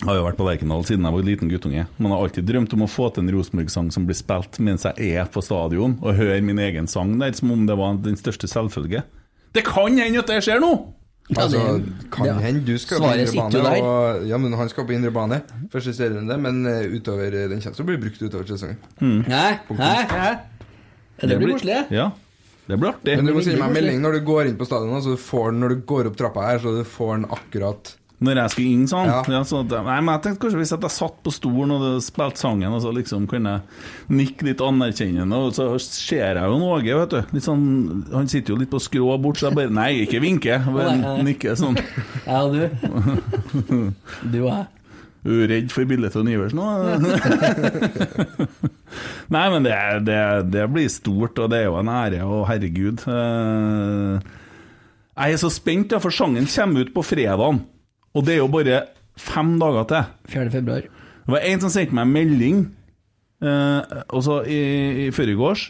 Jeg har jo vært på Lerkendal siden jeg var liten guttunge, Man har alltid drømt om å få til en Rosenborg-sang som blir spilt mens jeg er på stadion, og høre min egen sang der som om det var den største selvfølge. Det kan hende at det skjer nå! Altså, kan hende du skal på indre bane. Og, ja, men han skal på indre bane første serierunde, men eh, utover den kommer til å bli brukt utover sesongen. Hæ? Hæ? Hæ? Det blir koselig. Ja, det blir artig. Men du må sende meg melding når du går inn på stadion, så du får den når du går opp trappa her, så du får den akkurat Når jeg skulle inn sånn? Ja. Ja. så at, nei, men jeg tenkte kanskje hvis jeg satt på stolen og spilte sangen, og så liksom kunne nikke litt anerkjennende, og så ser jeg jo Åge, vet du. Litt sånn, han sitter jo litt på skrå bort, så jeg bare Nei, ikke vinke, nei. nikke sånn. Ja, og du? Du og jeg. Er redd for bildet til Iversen nå? Nei, men det, det, det blir stort, og det er jo en ære, og herregud. Eh, Jeg er så spent, for sangen kommer ut på fredagen, og det er jo bare fem dager til. 4. februar. Det var en som sendte meg en melding eh, også i, i forgårs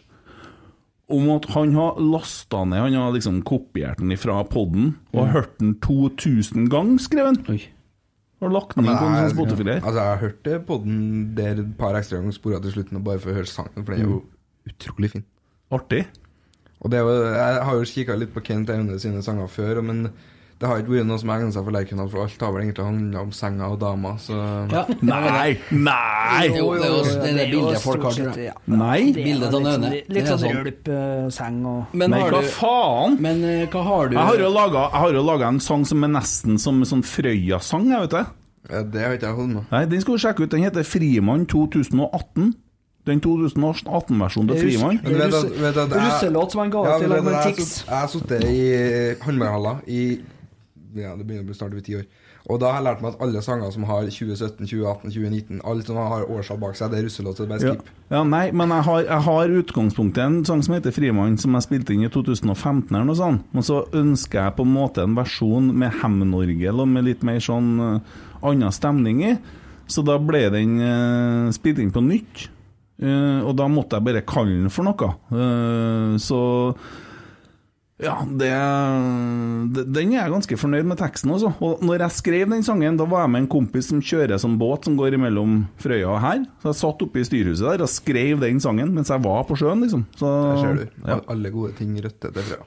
om at han har lasta ned Han har liksom kopiert den fra podden og Mm. hørt den 2000 ganger, skrev han. Og lagt den inn på en sånn Spotify-er. Altså, jeg har hørt det på der et par ekstra ganger spora til slutten, og bare for å høre sangen, for den er jo utrolig fin. Artig. Og det er jo, jeg har jo kikka litt på Kent Aune sine sanger før, men det har ikke vært noe som egner seg for Lerkendal, for alt har vel egentlig handla om senga og dama, så Ja. Nei! Nei! Jo, det er jo det, er det jo bildet folk har, tror sett, jeg. ja. Nei! Det Bildet av sånn- Nøne. Litt er sånn sånn. rølpseng og Men Nei, hva faen? Men eh, hva har du Jeg har jo laga, har jo en sang som er nesten som en sånn Frøya-sang, jeg vet det. ja, det har ikke jeg holdt med. Nei, Den skal du sjekke ut. Den heter Frimann 2018. Den 2018-versjonen til Frimann. Du Russelåt som han ga ut til men vet lag du, med jeg har Tix. Jeg har sittet i håndballhaller i Ja, det begynner å bli snart over ti år. Og da har jeg lært meg at alle sanger som har 2017, 2018, 2019 Alle som har årstall bak seg, det er russelåt, så det bare Ja. skip. ja, Nei, men jeg har, jeg har utgangspunktet en sang som heter Frimann, som jeg spilte inn i 2015 eller noe sånt. Og så ønsker jeg på en måte en versjon med Hem-Norge, og med litt mer sånn uh, annen stemning i. Så da ble den uh, spilt inn på nytt. Uh, og da måtte jeg bare kalle den for noe. Uh, så ja, det, det, den er jeg ganske fornøyd med teksten også. Og når jeg skrev den sangen, da var jeg med en kompis som kjører som båt som går mellom Frøya og her. Så jeg satt oppe i styrhuset der og skrev den sangen mens jeg var på sjøen, liksom. Så, Der ser du. Ja. Alle gode ting røtter til frøya.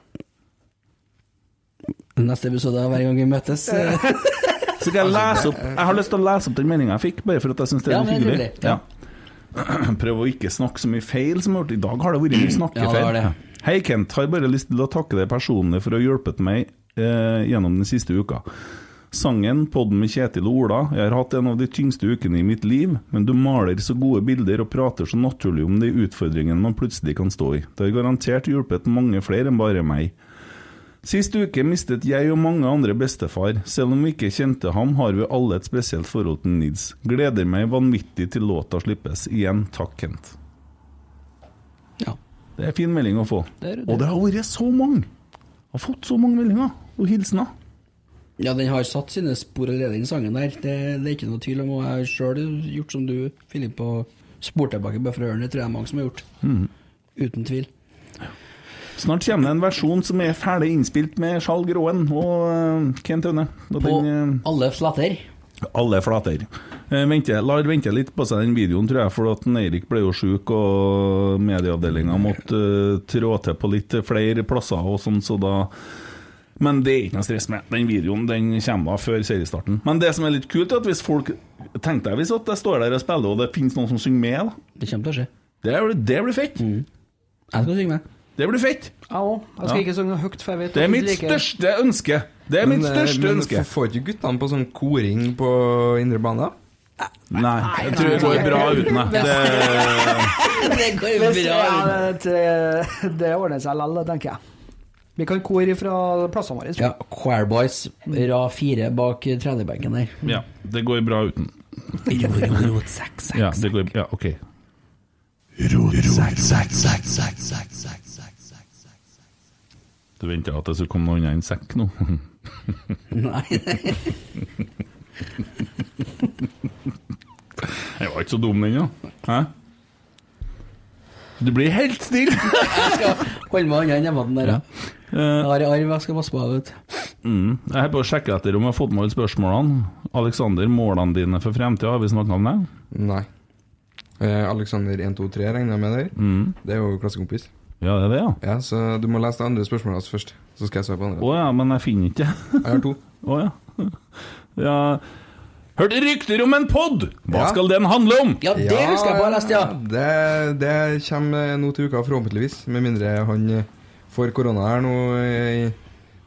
Neste episode av Hver gang vi møtes. Så skal jeg lese opp Jeg har lyst til å lese opp den meldinga jeg fikk, bare for at jeg syns det er Ja, hyggelig. ja. Prøv å ikke snakke så mye feil som jeg har gjort. I dag har det vært mye Ja, snakkefeil. det. Hei, Kent. Har bare lyst til å takke deg personlig for å ha hjulpet meg eh, gjennom den siste uka. Sangen, podden med Kjetil og Ola, jeg har hatt en av de tyngste ukene i mitt liv, men du maler så gode bilder og prater så naturlig om de utfordringene man plutselig kan stå i. Det har garantert hjulpet mange flere enn bare meg. Sist uke mistet jeg og mange andre bestefar. Selv om vi ikke kjente ham, har vi alle et spesielt forhold til Nids. Gleder meg vanvittig til låta slippes. Igjen takk, Kent. Ja. Det er fin melding å få. Det det. Og det har vært så mange! Jeg har fått så mange meldinger og hilsener. Ja, den har satt sine spor allerede, den sangen der. Det, det er ikke noe tvil om. Og jeg har sjøl gjort som du, Filip, og spurt tilbake bare for å høre den. Det tror jeg er mange som har gjort. Mm. Uten tvil. Snart kommer det en versjon som er ferdig innspilt med Skjalg Råen og uh, Kent Aune. På den, alle flater. Alle flater. Eh, venter, lar vente litt på seg den videoen, tror jeg, for at Eirik ble jo sjuk, og medieavdelinga måtte uh, trå til på litt flere plasser og sånn, så da Men det er ikke noe stress med. Den videoen den kommer da før seriestarten. Men det som er litt kult, er at hvis folk Tenk deg hvis at jeg står der og spiller, og det finnes noen som synger med, da. Det kommer til å skje. Det, er- det blir fett. Jeg skal synge med. Det blir fett. Jeg òg. Jeg skal Ja. ikke synge høyt, for jeg vet Det er mitt liker- største ønske. Det er Men, mitt største men ønske. Men Får ikke guttene på sånn koring på indre bane? da? Nei, jeg tror det går bra uten det. det. Det går bra. uten. det, det ordner seg likevel, tenker jeg. Vi kan kore fra plassene våre. Ja, Choir Boys, ra fire bak trenerbenken der. Ja, det går bra uten. Ro, ro, ro, seks, seks. Ja, det går Ja, OK. Du venta at det skulle komme noe annet enn sekk nå? Nei. Jeg var ikke så dum den, da. Hæ? Du blir helt stille! Jeg skal holde meg unna den debatten der. Ja. Jeg har arv jeg skal passe på. Vet. Mm. Jeg på å sjekke etter om jeg har fått med alle spørsmålene. Alexander, målene dine for fremtida, har vi snakket om det? Nei. Eh, Aleksander123 regner jeg med der. Mm. Det er jo klassekompis. Ja, det er det, ja. Ja, Så du må lese det andre spørsmålet hans først, så skal jeg svare på Å andre. ja, men jeg finner ikke Jeg har to. Å ja. ja. Hørte rykter om en pod! Hva Ja. skal den handle om? Ja, det husker jeg på, jeg leste, ja. Det, det kommer nå til uka, forhåpentligvis. Med mindre han eh, får korona her nå i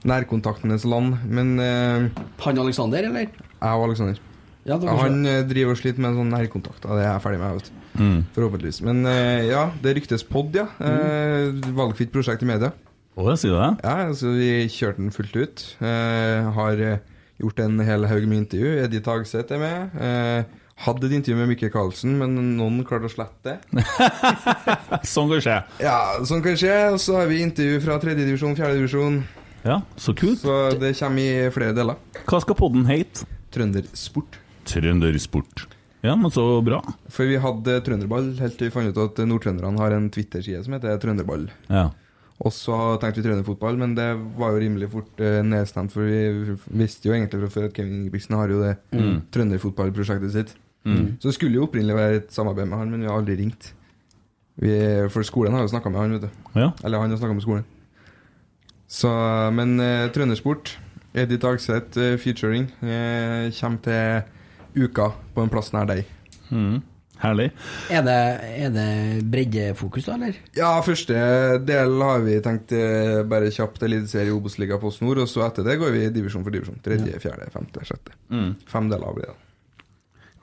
nærkontaktenes land. Men eh, Han Alexander, eller? Jeg og Alexander. Ja, han eh, driver og sliter med en sånn nærkontakt. Det er jeg ferdig med. Mm. Forhåpentligvis. Men eh, ja, det ryktes pod, ja. Mm. valgfritt prosjekt i media. Å, jeg sier det? Ja, altså Vi kjørte den fullt ut. Eh, har eh, gjort en hel haug med intervju. Eddie Tagseth er med. Eh, hadde et intervju med Mikke Karlsen, men noen klarte å slette det. Sånn kan skje. Ja, sånn kan skje. Og så har vi intervju fra tredjedivisjon, fjerdedivisjon. Ja, så kult. Så det kommer i flere deler. Hva skal podden hete? Trøndersport. Trøndersport. Ja, men så bra. For vi hadde trønderball helt til vi fant ut at nordtrønderne har en Twitter-side som heter Trønderball. Ja. Og så tenkte vi trønderfotball, men det var jo rimelig fort eh, nedstemt, for vi visste jo egentlig fra før at Kevin Ingebrigtsen har jo det Mm. trønderfotballprosjektet sitt. Mm. Så det skulle jo opprinnelig være et samarbeid med han, men vi har aldri ringt. Vi, for skolen har jo snakka med han, vet du. Ja. Eller han har snakka med skolen. Så, men eh, Trøndersport, Edith Agseth eh, featuring, eh, kommer til uka på en plass nær deg. Mm. Herlig. Er det, er det breddefokus, da, eller? Ja, første del har vi tenkt eh, bare kjapt Eliteserie Obos-liga Post Nord, og så etter det går vi divisjon for divisjon. Tredje, fjerde, femte, sjette. Mm. Fem deler blir det.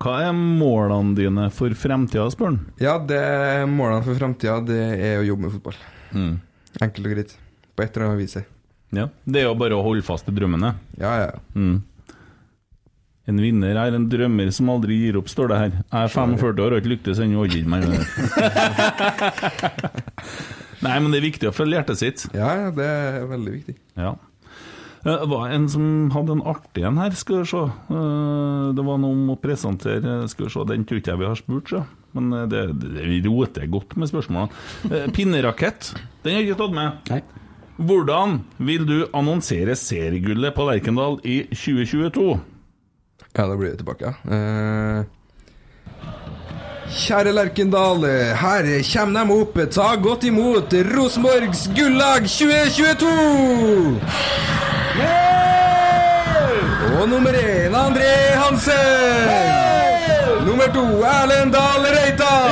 Hva er målene dine for fremtida, spør han? Ja, det målene for fremtida det er å jobbe med fotball. Mm. Enkelt og greit. På et eller annet vis. Ja. Det er jo bare å holde fast i drømmene. Ja, ja, ja. Mm. En vinner er en drømmer som aldri gir opp, står det her. Jeg er 45 år og har ikke lyktes ennå, ikke meg det. Nei, men det er viktig å følge hjertet sitt. Ja, ja, det er veldig viktig. Ja. Eh, Det var en som hadde en artig en her, skal vi se. Eh, Det var noe om å presentere Skal vi se, Den tror ikke jeg vi har spurt, så. Men eh, det, det, vi roter godt med spørsmålene. Eh, Pinnerakett, den har jeg ikke tatt med. Nei. Hvordan vil du annonsere seriegullet på Lerkendal i 2022? Ja, da blir vi tilbake. Eh, Kjære Lerkendal, her kommer de opp. Ta godt imot Rosenborgs gullag 2022! Og nummer én André Hansen. Nummer to Erlend Dahl Reitan.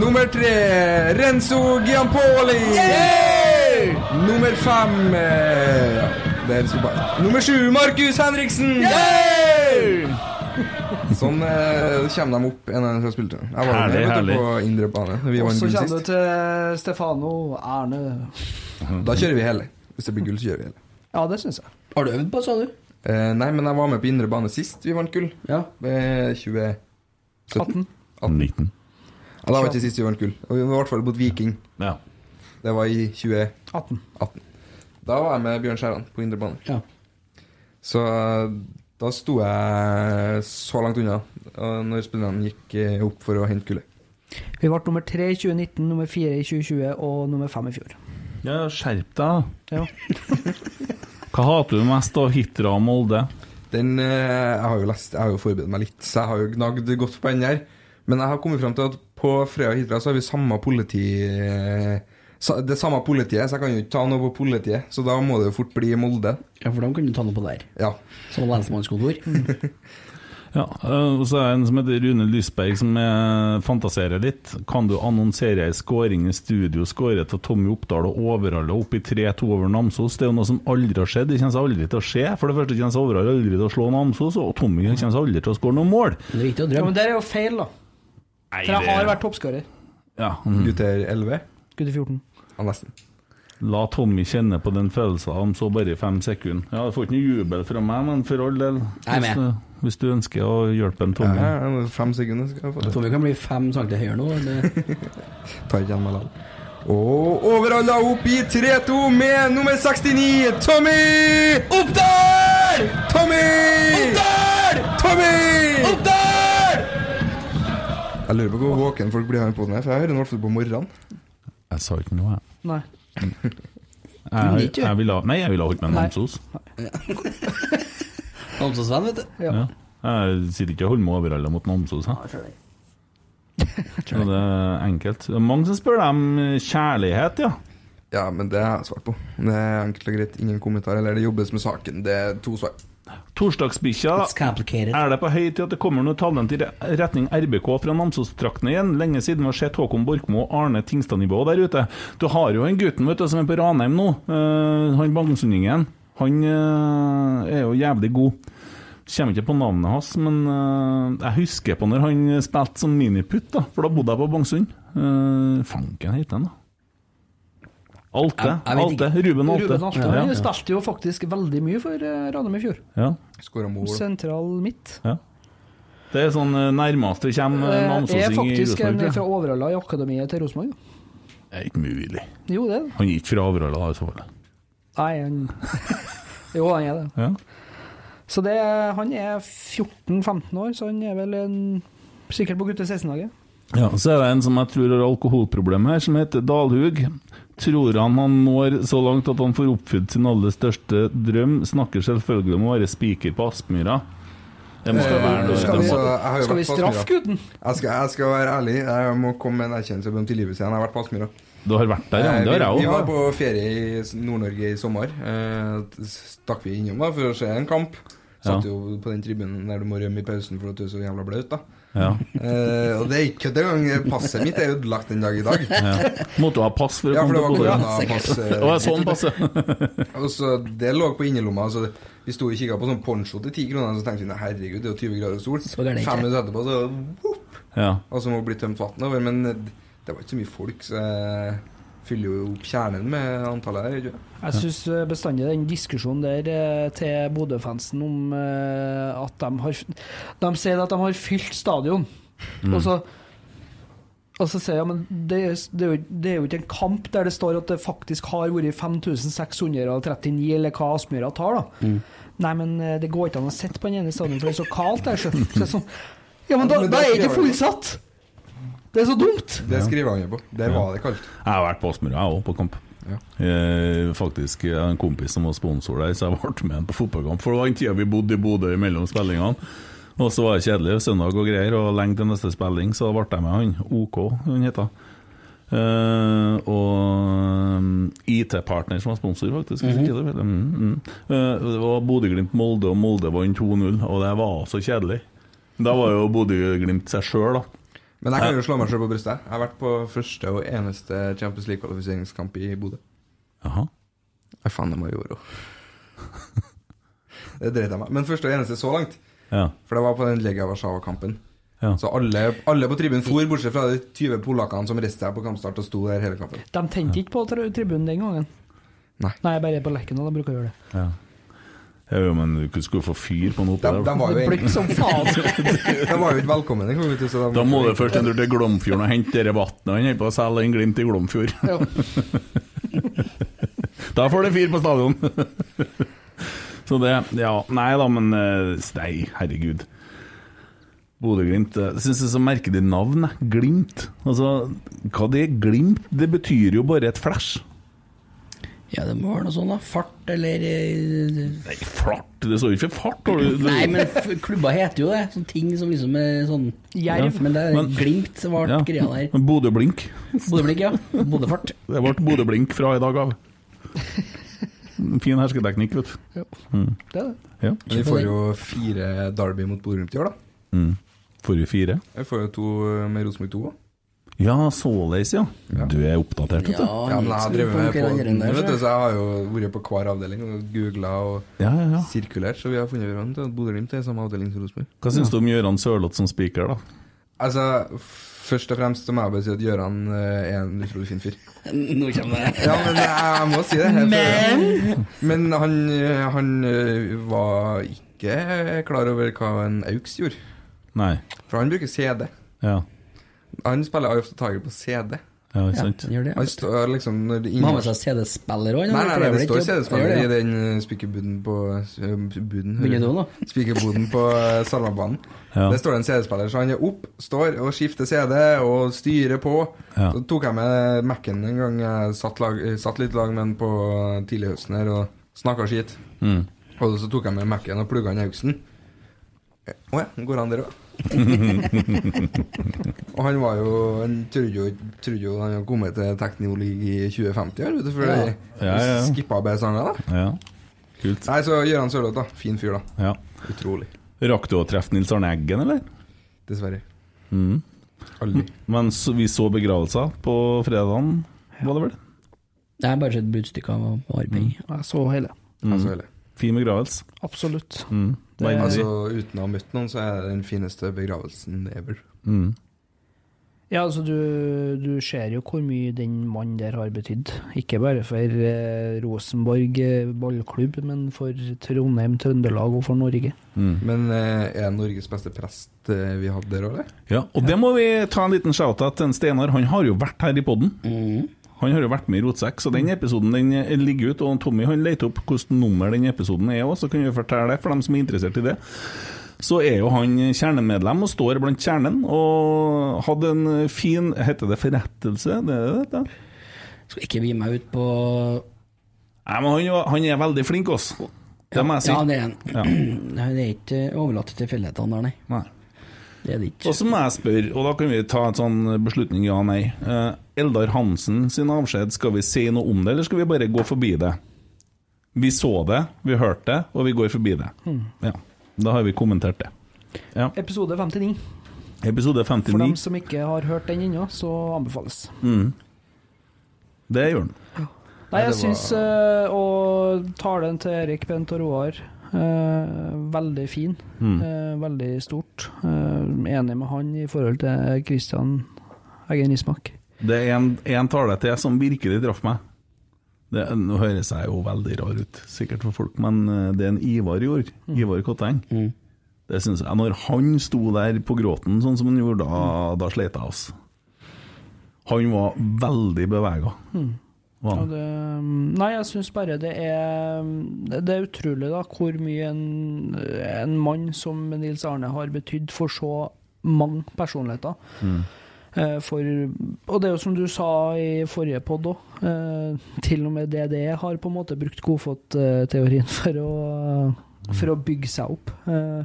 Nummer tre Renzo Giampoli. Nummer fem eh, er liksom bare. Nummer sju Markus Henriksen. Sånn eh, kommer de opp, en av de fra spilte. Jeg var Herlig, med herlig. på indre bane. Vi Og så kommer du til Stefano Erne Da kjører vi hele. Hvis det blir gull, så kjører vi hele. Ja, det syns jeg. Har du øvd på, sa du? Eh, nei, men jeg var med på indre bane sist vi vant gull. Ja. Ved 2017. 18. 19. Ja, da var ikke sist vi vant gull. Og vi var i hvert fall mot Viking. Ja. Det var i 2018. 18. Da var jeg med Bjørn Skjæran på indre bane. Ja. Så eh, da sto jeg så langt unna eh, når spillerne gikk eh, opp for å hente gullet. Vi ble nummer tre i 2019, nummer fire i 2020 og nummer fem i fjor. Ja, skjerp deg, da. Ja. Hva hater du mest av Hitra og Molde? Den, jeg har jo lest, jeg har jo forberedt meg litt, så jeg har jo gnagd godt på den der. Men jeg har kommet fram til at på Frøya Hitra så har vi samme politi... eh, Det samme politiet, så jeg kan jo ikke ta noe på politiet. Så da må det jo fort bli Molde. Ja, for de kan du ta noe på der. Ja. Som lensmannskontor. Ja, øh, og så er det en som heter Rune Lysberg som eh, fantaserer litt. Kan du annonsere ei skåring i studio skåret av Tommy Oppdal og Overhalla opp i 3-2 over Namsos? Det er jo noe som aldri har skjedd. Det kommer aldri til å skje. For det første kommer Overhalla aldri til å slå Namsos, og Tommy kommer aldri til å skåre noe mål. Det er viktig å drømme. Ja, men det er jo feil, da. Nei, For jeg har vært toppskårer. Ja, Mm. Gutter 11? Gutter 14. Ja, nesten. La Tommy kjenne på den følelsen om så bare i fem sekunder. Ja, Du får ikke noe jubel fra meg, men for all del. Er. Hvis, hvis du ønsker å hjelpe en Tommy. Ja, ja, fem sekunder skal jeg få det. Tommy kan bli fem centimeter høyere nå. Det, Tar ikke igjen meg likevel. Og overalla opp i 3-2 med nummer 69, Tommy Oppdal! Tommy Oppdal! Tommy Oppdal! Jeg lurer på hvor våken folk blir her på den her, for jeg hører den i hvert fall på morgenen. Jeg sa ikke noe, jeg. Nei. Jeg, jeg, ville nei, jeg ville ha holdt med Nei. Namsos. Namsos-venn, vet du. Ja. Jeg sitter ikke og holder meg overalla mot Namsos. jeg. Så det er enkelt. Det er mange som spør deg om kjærlighet, ja. Ja, men det har jeg svart på. Det er enkelt og greit. Ingen kommentar. Eller det jobbes med saken. Det er to svar. Torsdagsbikkja. Er det på høy tid at det kommer noe talent i retning RBK fra Namsos-traktene igjen? Lenge siden vi har sett Håkon Borkmo og Arne Tingstad-nivå der ute. Du har jo en gutten vet du, som er på Ranheim nå, uh, han bangsundingen. Han uh, er jo jævlig god. Kommer ikke på navnet hans, men uh, jeg husker på når han spilte som miniputt, da, for da bodde jeg på Bangsund. Uh, Fanken heter han, da. Alte. Jeg- jeg Alte. Ruben Alte. Ruben Alte. Ja, Han ja. spilte jo faktisk veldig mye for eh, Ranheim i fjor. Ja. Skåra mål. Sentral midt. Ja. Det er sånn eh, nærmest det kommer Namsåsing i Rosenborg. Er faktisk en fra. Overhalla i akademiet til Rosenborg. Det er ikke mulig. Jo, det er det. Han er ikke fra Overhalla, i så fall. Nei, han Jo, han er det. Ja. Så det, han er 14-15 år, så han er vel en, sikkert på gutte 16-laget. Ja, så er det en som jeg tror har alkoholproblemer her, som heter Dalhug. Tror han han når så langt at han får oppfylt sin aller største drøm? Snakker selvfølgelig om å være spiker på Aspmyra. Det må være Skal vi, jeg skal vi straffe gutten? Jeg skal, jeg skal være ærlig. Jeg må komme med en erkjennelse om tilgivelse igjen. Jeg har vært på Aspmyra. Du har vært der, ja. Eh, Det har vi, vi var på ferie i Nord-Norge i sommer. Eh, stakk vi innom da for å se en kamp. Satt Ja. jo på den tribunen der du må rømme i pausen for at du er så jævla blaut, da. Ja. Eh, og det er ikke kødd engang. Passet mitt er ødelagt den dag i dag. Ja. Måtte du ha pass for å Ja, for komme det til var Bodø? eh, ja, sånn passe. og så Det lå på innerlomma. Så vi sto og kikka på sånn poncho til ti kroner, så tenkte vi nei, herregud, det er jo 20 grader sol. Fem minutter etterpå, så whoop, Ja. Og så må det bli tømt vann over. Men det var ikke så mye folk, så fyller jo opp kjernen med antallet der. Ikke? Jeg syns bestandig den diskusjonen der eh, til Bodø-fansen om eh, at de har De sier at de har fylt stadion, Mm. og så og så sier jeg, men det, det, er jo, det er jo ikke en kamp der det står at det faktisk har vært 5639, eller hva Aspmyra tar, da. Nei, men eh, det går ikke an å sitte på den ene stadion, for det er så kaldt der. Så, så sånn, ja, men da, Men da er det ikke fullsatt! Det er så dumt! Det skriver han jo på. Der Ja. var det kaldt. Jeg har vært på Aspmyra, jeg òg, på kamp. Eh, faktisk jeg har en kompis som var sponsor der, så jeg ble med han på fotballkamp. For det var den tida vi bodde i Bodø mellom spillingene. Og så var det kjedelig, søndag og greier, og lenge til neste spilling, så ble jeg med han. OK, han heter. Uh, og um, IT-partner som var sponsor, faktisk. Mm -hmm. det, mm, mm. Uh, det var Bodø-Glimt-Molde, og Molde vant 2-0, og det var så kjedelig. Da var jo Bodø-Glimt seg sjøl, da. Men jeg kan jo slå meg selv på brystet. Jeg har vært på første og eneste Champions League-kvalifiseringskamp i Bodø. Jaha. Jeg faen, det gjøre. Det dreit jeg meg Men første og eneste så langt. Ja. For det var på den Legia Warszawa-kampen. Ja. Så alle, alle på tribunen for, bortsett fra de 20 polakkene som reiste seg på kampstart og sto der hele kampen. De tente ikke på tribunen den gangen. Nei. bare på Lerkendal de bruker å gjøre det. Ja. Jo, men du skulle få fyr på noe oppi der. de var jo Det som faen. de var jo ikke velkomne de- Da må du først en tur til Glomfjorden og hente det vannet han holder på å selge en Glimt i Glomfjord. Ja. da får du fyr på stadion! Så det Ja, nei da, men eh, Nei, herregud. Bodø-Glimt Jeg syns det er så merkelig navn. Glimt. Altså, hva det er Glimt? Det betyr jo bare et flash. Ja, det må være noe sånt, da. Fart eller eh, Nei, fart? Det står jo ikke fart. har du- Nei, men f- klubba heter jo det. Sånne ting som liksom er sånn Jerv. Men det er Men- Glimt ble Ja. greia der. Men Bodø-blink. Bodø-blink, ja. Bodø-fart. Det ble Bodø-blink fra i dag av. Fin hersketeknikk, vet du. Ja. Mm. Det er det. Ja. Men vi får jo fire Derby mot Bodø-Glimt i år, da. Mm. Får vi fire? Vi får jo to med Rosenborg 2 òg. Ja, såleis, ja. Du er oppdatert, vet du. Ja, men jeg har drevet med på der, vet du, så. jeg har jo vært på hver avdeling og googla og Ja, ja, ja. sirkulert, så vi har funnet hverandre. Bodø-Glimt er i samme avdeling som Rosenborg. Hva syns du om Gøran Sørloth som speaker, da? Altså, først og fremst så må jeg bare si at Gøran eh, er en utrolig fin fyr. Nå kommer det. Ja, men jeg må si det. Men- Men han, han eh, var ikke klar over hva en AUX gjorde. Nei. For han bruker CD. Ja, Han spiller Eye of the Tiger på CD. ja ikke sant? Ja, gjør det. Han står liksom når det Må ha med seg CD-spiller òg? Nei, nei, nei, det står CD-spiller i den uh, spikerbuden på uh, buden, du på uh, Salmabanen. Ja. Der står det en CD-spiller, så han er opp, står og skifter CD og styrer på. Ja. Så tok jeg med Mac-en en gang jeg satt, lag, eh, satt litt lag med den på tidlig høsten her og snakka skit. Mm. Og så tok jeg med Mac-en og plugga inn Auksen. Å ja, går han der òg? og han var jo Han trodde jo, trodde jo han hadde kommet til Techno i 2050, her, vet du, for Ja. de Ja, ja. skippa bare sanger, da. Ja. Kult. Nei, så Gøran Sørloth, da. Fin fyr, da. Ja. Utrolig. Rakk du å treffe Nils Arne Eggen, eller? Dessverre. Mm. Aldri. Men så, vi så begravelser på fredagen, var det vel? Jeg har bare sett bruddstykker av arbeid. Jeg så hele. Mm. Altså, hele. Fin begravelse. Absolutt. Mm. Det- Altså, uten å ha møtt noen, så er det den fineste begravelsen ever. Mm. Ja, altså du, du ser jo hvor mye den mannen der har betydd. Ikke bare for eh, Rosenborg eh, ballklubb, men for Trondheim, Trøndelag og for Norge. Mm. Men eh, er Norges beste prest eh, vi hadde der òg, eller? Ja, og det må vi ta en liten shout-out til Steinar. Han har jo vært her i podden. Han har jo vært med i Rotsekk, så den episoden den eh, ligger ute. Og Tommy han leter opp hvilket nummer den episoden er òg, så kan vi fortelle det for dem som er interessert i det. Så er jo han kjernemedlem og står blant kjernen, og hadde en fin Heter det forrettelse? Det er det, det? Skal ikke vi meg ut på Nei, men han, han er veldig flink, oss. Det må jeg si. Ja, det er han. Ja. Det er ikke overlatt til tilfeldighetene der, nei. Nei. Det er det ikke. Og så må jeg spørre, og da kan vi ta en sånn beslutning ja-nei. Eh, Eldar Hansen sin avskjed, skal vi si noe om det, eller skal vi bare gå forbi det? Vi så det, vi hørte det, og vi går forbi det. Hmm. Ja, Da har vi kommentert det. Ja. Episode 59. Episode For dem som ikke har hørt den ennå, så anbefales. Mm. Det gjør den. Nei, jeg syns uh, Og talen til Erik Bent og Roar eh, veldig fin. Mm. eh, veldig stort. Eh, enig med han i forhold til Christian Eggen Rismark. Det er en, en tale til som virkelig traff meg. Det, nå høres jeg jo veldig rar ut, sikkert for folk, men eh, det er en Ivar gjorde. Mm. Ivar Kotteng. Det synes jeg, Når han sto der på gråten sånn som han gjorde, da, da sleit jeg oss. Han var veldig bevega. Mm. Og det, nei, jeg syns bare det er Det det er utrolig da hvor mye en, en mann som Nils Arne har betydd for så mange personligheter. Mm. Eh, For, og det er jo som du sa i forrige pod òg, eh, til og med DDE har på en måte brukt godfotteorien for for å bygge seg opp. Eh,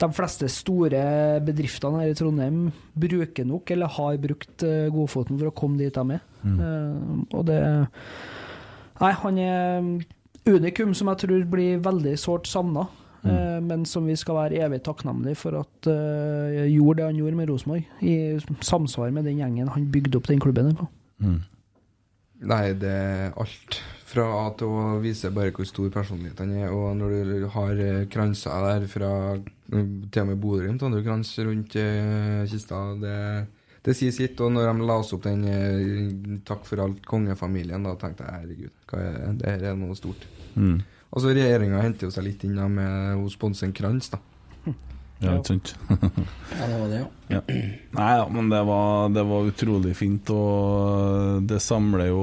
De fleste store bedriftene her i Trondheim bruker nok, eller har brukt Godfoten for å komme dit de er. Mm. Eh, Og det Nei, han er unikum som jeg tror blir veldig sårt savna. Mm. Men som vi skal være evig takknemlige for at uh, gjorde det han gjorde med Rosenborg, i samsvar med den gjengen han bygde opp den klubben på. Mm. Nei, det er alt fra A til å vise bare hvor stor personlighet han er. Og når du har eh, kranser der fra mm, til og med Bodø-Glimt, har du krans rundt eh, kista. Det, det sier sitt. Og når de la oss opp den eh, 'Takk for alt, kongefamilien', da tenkte jeg herregud, hva er det? det her er noe stort. Mm. Og så regjeringa henter jo seg litt inn da med å sponse en krans, da. Ja, ikke sant? Ja, det var det, ja. Nei ja, men det var, det var utrolig fint, og det samler jo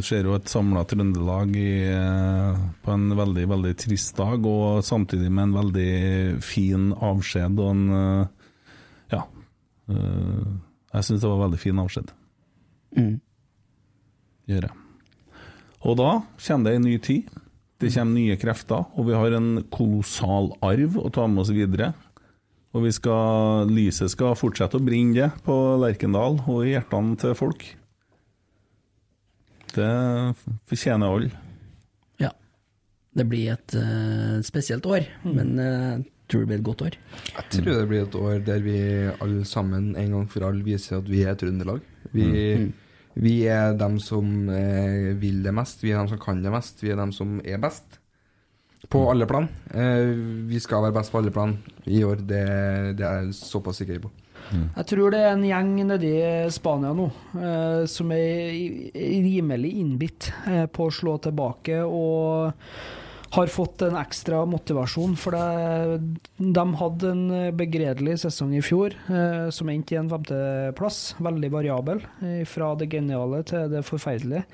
Ser jo et samla Trøndelag i, eh, på en veldig, veldig trist dag, og samtidig med en veldig fin avskjed og en eh, Ja. eh, Jeg syns det var veldig fin avskjed. Mm. Gjør jeg. Og da kommer det en ny tid. Det kommer nye krefter, og vi har en kolossal arv å ta med oss videre. Og vi skal, lyset skal fortsette å brenne det på Lerkendal og i hjertene til folk. Det fortjener alle. Ja. Det blir et uh, spesielt år, men eh, jeg du det blir et godt år. Jeg tror det blir et år der vi alle sammen en gang for alle viser at vi er Trøndelag. Vi, Mm. vi er dem som eh, vil det mest, vi er dem som kan det mest, vi er dem som er best. På alle plan. Eh, vi skal være best på alle plan i år, det, det er jeg såpass sikker på. Jeg tror det er en gjeng nede i Spania nå eh, som er rimelig innbitt eh, på å slå tilbake og har fått en ekstra motivasjon. For det, de hadde en begredelig sesong i fjor eh, som endte i en femteplass. Veldig variabel, eh, fra det geniale til det forferdelige.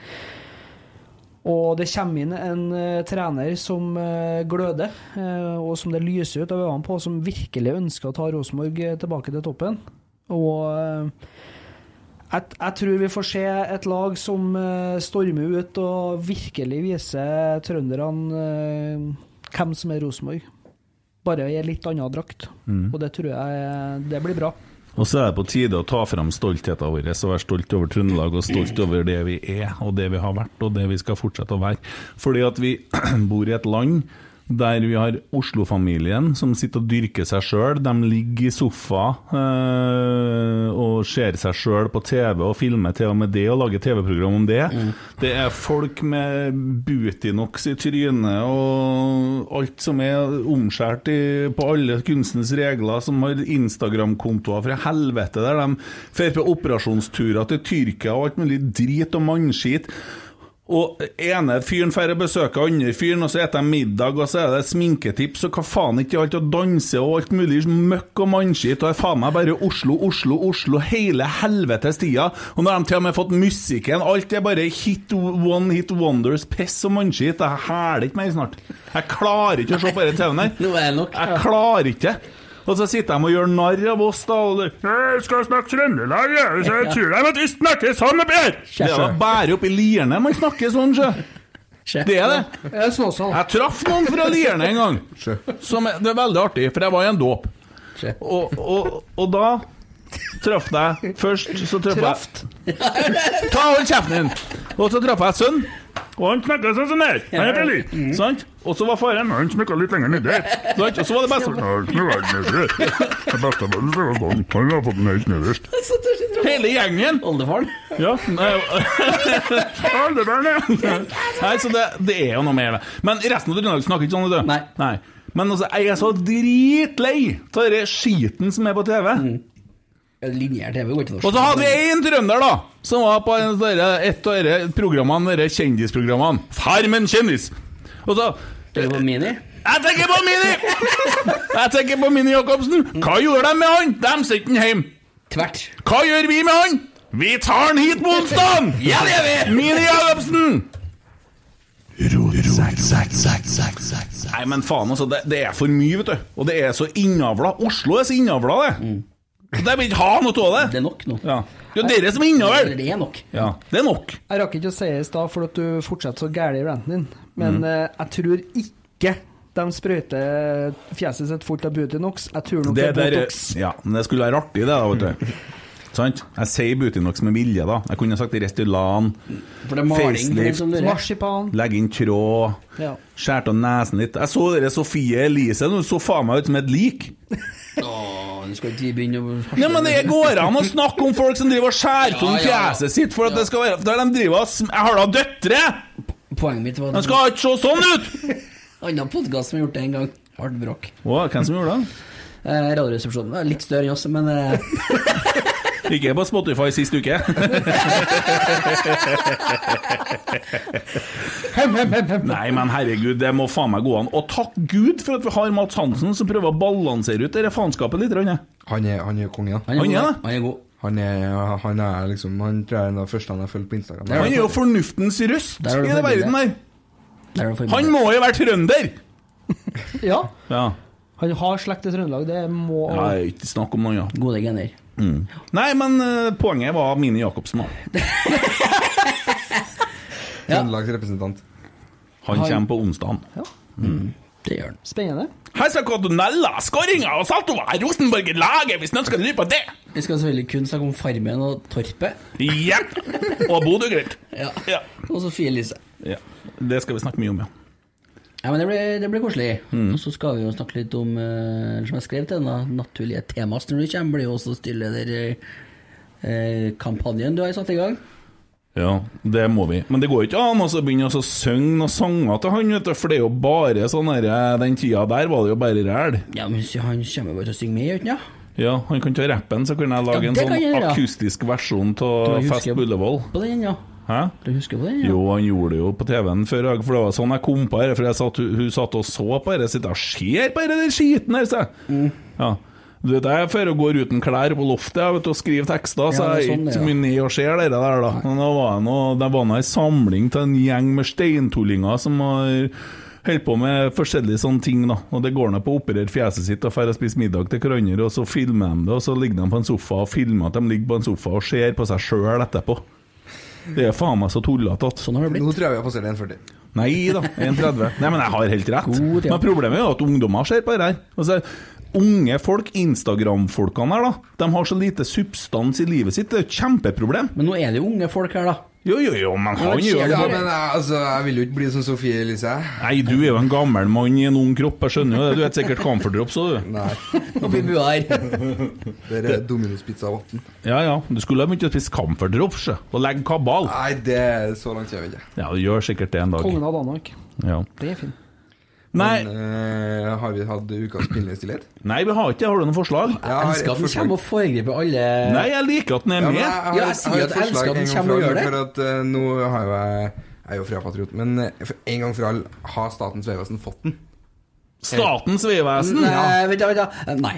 Og det kommer inn en uh, trener som uh, gløder, uh, og som det lyser ut av øynene på, som virkelig ønsker å ta Rosenborg tilbake til toppen. Og jeg, jeg tror vi får se et lag som uh, stormer ut og virkelig viser trønderne uh, hvem som er Rosenborg. Bare i en litt annen drakt. Mm. Og det tror jeg det blir bra. Og så er det på tide å ta frem stoltheten vår og være stolt over Trøndelag og stolt over det vi er, og det vi har vært, og det vi skal fortsette å være. Fordi at vi bor i et land der vi har Oslo-familien som sitter og dyrker seg sjøl. De ligger i sofa eh, og ser seg sjøl på TV og filmer til og med det og lager TV-program om det. Det er folk med Butinox i trynet og alt som er omskjært i, på alle kunstens regler, som har Instagram-kontoer fra helvete, der de drar på operasjonsturer til Tyrkia og alt mulig drit og mannskit. Og ene fyren får besøke andre fyren, og så spiser de middag, og så er det sminketips og hva faen ikke alt, og danse og alt mulig møkk og mannskitt, og det er faen meg bare Oslo, Oslo, Oslo hele helvetes tida. Og når de til og med fått musikken, alt er bare hit, one hit wonders, piss og mannskitt. Jeg hæler ikke mer snart. Jeg klarer ikke å se på denne TV-en her. Er. Jeg klarer ikke. Og så sitter de og gjør narr av oss, da. Og det, jeg skal snakke trøndelag, jeg. Så jeg tror de at vi snakker sånn oppi her. Det er da bare oppi Lierne man snakker sånn, sjø. Det er det. Jeg traff noen fra Lierne en gang. Som det er veldig artig, for jeg var i en dåp. Og, og, og da traff deg Først så traff jeg Ta hold kjeften din! Og så traff jeg sønn. Og han snakka sånn som her. Han er fra Sant? Og så var faren Han snakka litt lenger nedi. Sant? Og så var det sånn. Han har fått den helt nederst. Hele gjengen. Oldefaren? Ja. nei, Oldefaren, ja. Nei, så det, det er jo noe mer det. Men resten av Trøndelag snakker ikke sånn, vet du. Nei. Men altså, jeg er så dritlei av den skiten som er på TV. Lineær TV går ikke norsk. Og så hadde vi én trønder, da, som var på en, sånn der, et av disse programmene, disse kjendisprogrammene. Farmen kjendis. Og så Tenker du på Mini? Jeg tenker på Mini! Jeg tenker på Mini Jacobsen. Hva gjorde de med han? De sendte han hjem. Tvert. Hva gjør vi med han? Vi tar han hit på onsdag! Ja, det gjør vi! Mini Jacobsen! Nei, men faen, altså. Det, det er for mye, vet du. Og det er så innavla. Oslo er så innavla, det. Og De vil ikke ha noe av det. Det er nok nå. Ja. Det er dere som er innover! Det er nok. Ja, det er nok. Jeg rakk ikke å si det i stad for at du fortsetter så gæren i ranten din, men Mm. eh, jeg tror ikke de sprøyter fjeset sitt fullt av Butinox. Jeg tror nok det, er der- Botox. ja, men det skulle være artig, det, da, vet du. Sant? Jeg sier Butinox med vilje, da. Jeg kunne sagt Restylan, facelift. Marsipan. legge inn tråd, Ja. skjært av nesen litt. Jeg så dere Sofie Elise, hun så faen meg ut som et lik. Du skal ikke begynne å Nei, men det går an å snakke om folk som driver og skjærer av Ja, ja, ja. fjeset sitt for at det skal være Der de driver Jeg har da døtre! Poenget mitt var De skal ikke se sånn ut! Annen podkast som har gjort det en gang. Hardt bråk. Hvem som gjorde det? Eh, Radioresepsjonen litt større enn oss, men eh, Ikke på Spotify sist uke. Nei, men herregud, det må faen meg gå an. Og takk Gud for at vi har Mats Hansen som prøver å balansere ut dette faenskapet litt. Han er, han er konge, Han er Han er god. Han er god. Han er, han er liksom Han tror jeg er den første han har fulgt på Instagram. Han er jo fornuftens røst i den det verden der. Han må jo være trønder! Ja. Ja. Han har slekt i Trøndelag, det må Nei, ikke snakk om noe annet. Gode gener. Mm. Nei, men uh, poenget var Mini Jacobsen. da. Trøndelagsrepresentant. Han kommer på onsdag. Mm. Det gjør han. Spennende. Her skal Cordonella, skåringa og saltover Rosenborg-laget, hvis noen skal lure på det! Vi skal selvfølgelig kun snakke om Farmen og Torpet. Ja! Og Bodø-Glimt. Ja. Og Sofie Elise. Ja. Det skal vi snakke mye om, ja. Ja, men det blir, det blir koselig. Mm. Og så skal vi jo snakke litt om, uh, som jeg skrev til denne naturlige temas når du kommer, blir jo også styrelederkampanjen du har satt i gang. Ja, det må vi. Men det går ikke an å så begynne å synge noen sanger til han, vet du, for det er jo bare sånn her Den tida der var det jo bare ræl. Ja, men han kommer bare til å synge med, gjør han ikke? Ja, han kan ta rappen, så kan jeg lage Ja, en sånn jeg akustisk versjon av Fest på På den, ja. Hæ? Du husker på den, ja? Jo, han gjorde det jo på TV-en før, jeg- for det var sånn jeg kom på her, For jeg satt, hun satt og så på dette, sitter og ser på det der skiten her, sa jeg. Mm. Ja. Du vet, jeg fører og går uten klær på loftet vet, og skriver tekster, så Ja, det er jeg sånn ikke ja. mye ned og ser det der, da. Men det var noe, det var noe en samling til en gjeng med steintullinger som har holdt på med forskjellige sånne ting, da. Og det går ned på å operere fjeset sitt og drar og spiser middag til hverandre, og så filmer de det, og så ligger de på en sofa og filmer at de ligger på en sofa og ser på seg sjøl etterpå. Det er faen meg så tullete Sånn har det Nå tror jeg vi har passert 1,40. Nei da, 1,30. Nei, men jeg har helt rett. Men problemet er jo at ungdommer ser på det her. Altså, unge folk, Instagram-folkene her, da, de har så lite substans i livet sitt. Det er et kjempeproblem. Men nå er det jo unge folk her, da. Jo, jo, jo, men han gjør Ja, det. men jeg, altså, jeg vil jo ikke bli som Sofie Elise. Nei, du er jo en gammel mann i en ung kropp, jeg skjønner jo det. Du er sikkert Camphor Drops òg, du. Nei. Oppi bua her. Det er Dominospizza Pizza 8. Ja ja, du skulle ha begynt å spise Camphor Drops og legge kabal. Nei, det er så langt jeg vil ikke. Ja, du gjør sikkert det en dag. Kongen av Danmark. Ja. Det er fint. Nei. Men, uh, har vi hatt ukas pinlige stillhet? Nei, vi har ikke det. Har du noen forslag? Jeg jeg elsker at den forslag. kommer og foregriper alle Nei, jeg liker at den er Ja, med. jeg, har, Ja, jeg sier at jeg elsker at den kommer og gjør det. For at eh, nå har jo jeg Jeg er jo Freia-patriot, men eh, for en gang for alle har Statens vegvesen fått den. Statens vegvesen. Nei, vent da, vent da. Nei.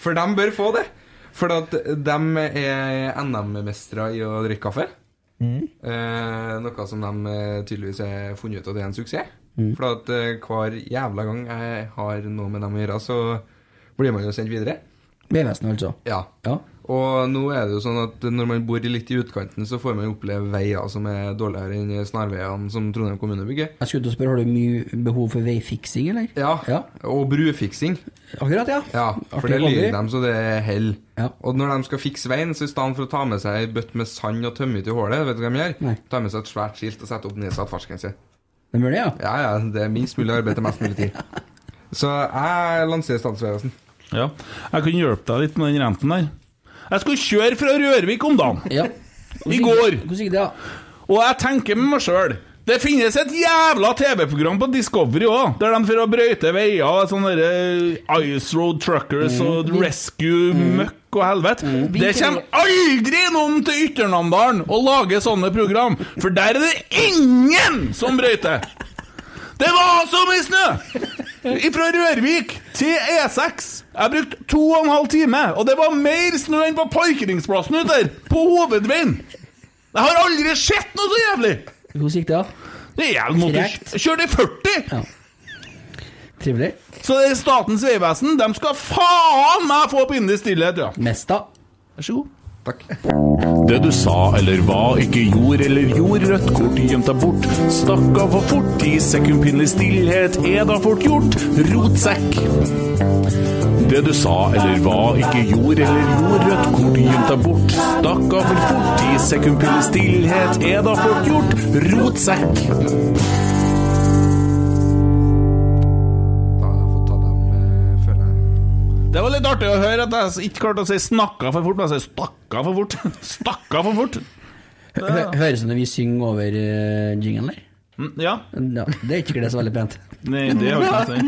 For de bør få det. For at de er NM-mestere i å drikke kaffe. Eh, noe som de eh, tydeligvis har funnet ut at det er en suksess. Mm. For at eh, hver jævla gang jeg har noe med dem å gjøre, så blir man jo sendt videre. Vegvesenet, altså. Ja. Ja. Og nå er det jo sånn at når man bor litt i utkanten, så får man oppleve veier som er dårligere enn snarveiene som Trondheim kommune bygger. Jeg skulle til å spørre, har du mye behov for veifiksing, eller? Ja. Og brufiksing. Akkurat, ja. Ja, for Artig det lyver dem så det er hell. Og når de skal fikse veien, så i stedet for å ta med seg ei bøtte med sand og tømme ut i hullet, vet du hva de gjør? Nei. Ta med seg et svært skilt og sette opp nedsatt fartsgrense. De gjør det, ja? Ja, ja, det er minst mulig arbeid til mest mulig tid. Så jeg lanserer Statens vegvesen. Ja. Jeg kan hjelpe deg litt med den renten der. Jeg skulle kjøre fra Rørvik om dagen. Ja. I går. Hvordan gikk det, da? Og jeg tenker med meg sjøl det finnes et jævla TV-program på Discovery òg, der de får brøyte veier, sånne der Ice Road Truckers og Rescue Møkk og helvete. Det kommer aldri noen til Ytternamdalen og lager sånne program, for der er det ingen som brøyter! Det var så mye snø! Fra Rørvik til E6. Jeg brukte to og en halv time, og det var mer snø enn på parkeringsplassen ute der, på hovedveien. Jeg har aldri sett noe så jævlig! Hvordan gikk det, da? Jeg måtte kjøre i 40! Trivelig. Så det er Statens vegvesen, de skal faen meg få pinlig stillhet, ja. Mest, da. Vær så god. Takk. Det du sa eller hva, ikke gjorde eller gjorde, rødt kort gjemt deg bort. Stakk for fort, i sekundpinnelig stillhet er da fort gjort. Rotsekk. Det du sa eller hva, ikke gjorde eller gjorde, rødt kort gjemt deg bort. Stakk for fort, i sekundpinnelig stillhet er da fort gjort. Rotsekk. Det var litt artig å høre at jeg ikke klarte å si 'snakka for fort', men jeg sier 'stakka for fort'. Stakka for fort. Hø- Høres ut som vi synger over uh, jinglen der. Mm, Ja. ja. Det er ikke det så veldig pent. Nei, det har ikke si.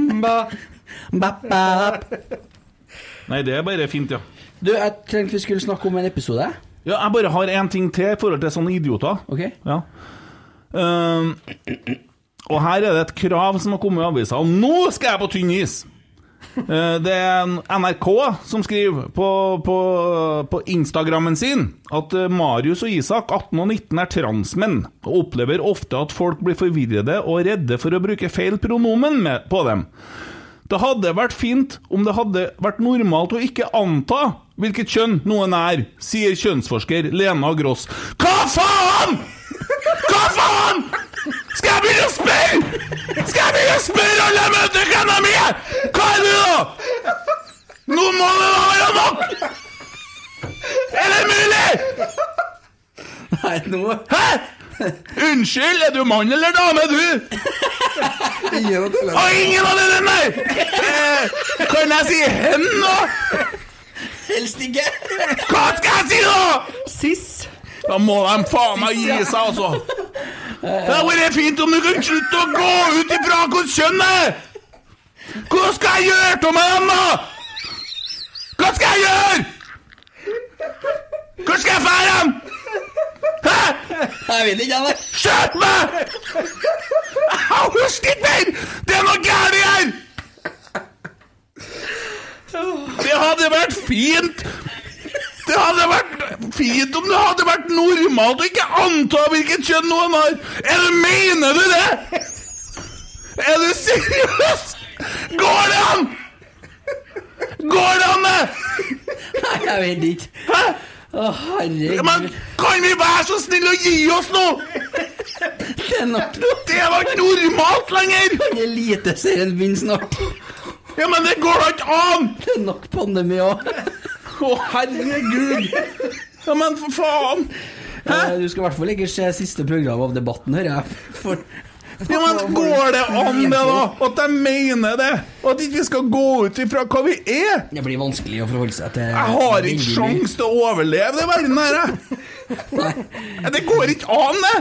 Nei, det er bare fint, ja. Du, jeg tenkte vi skulle snakke om en episode. Ja, jeg bare har én ting til i forhold til sånne idioter. Ok. Ja. um, og her er det et krav som har kommet i avisa, og nå skal jeg på tynn is! Eh, det er NRK som skriver på, på, på Instagrammen sin at eh, Marius og Isak, 18 og 19, er transmenn, og opplever ofte at folk blir forvirrede og redde for å bruke feil pronomen med, på dem. Det hadde vært fint om det hadde vært normalt å ikke anta hvilket kjønn noen er, sier kjønnsforsker Lena Gross. Hva faen?! Hva faen?! Skal jeg begynne å spørre?! Skal jeg begynne å spørre alle jeg møter hvem de er?! Hva er du, da?! Nå må det da være nok! Er det mulig?! Nei, nå Hæ?! Unnskyld, er du mann eller dame, du? Ingen av delene. Og ingen av delene, nei! Eh, kan jeg si hen, da? Helst ikke. Hva skal jeg si, da?! Siss. Da må de faen meg gi seg, altså. Det hadde vært fint om du kunne slutte å gå ut ifra hvilket kjønn det er! Hva skal jeg gjøre av meg, da?! Hva skal jeg gjøre?! Hvor skal jeg fære dem?! Hæ?! Jeg vet ikke, jeg. Skjøt meg! Jeg husker ikke mer! Det er noe galt her! Det hadde vært fint Det hadde vært fint om det hadde vært normalt å ikke anta hvilket kjønn noen har. Eller mener du det? Er du seriøs? Går det an? Går det an, det? Nei, jeg vet ikke. Hæ? Å, herregud. Men kan vi være så snille å gi oss nå? Det er nok Det var ikke normalt lenger! Eliteserien begynner snart. Ja, men det går da ikke an! Det er nok pandemi òg. Å, herregud! Ja, men for faen! Eh, Du skal i hvert fall ikke se siste program av Debatten, hører jeg. For, Ja, men Går det an, det, da? At jeg mener det? At at ikke vi skal gå ut ifra hva vi er? Det blir vanskelig å forholde seg til Jeg har ikke sjans til å overleve den verden her, jeg. Det går ikke an, det!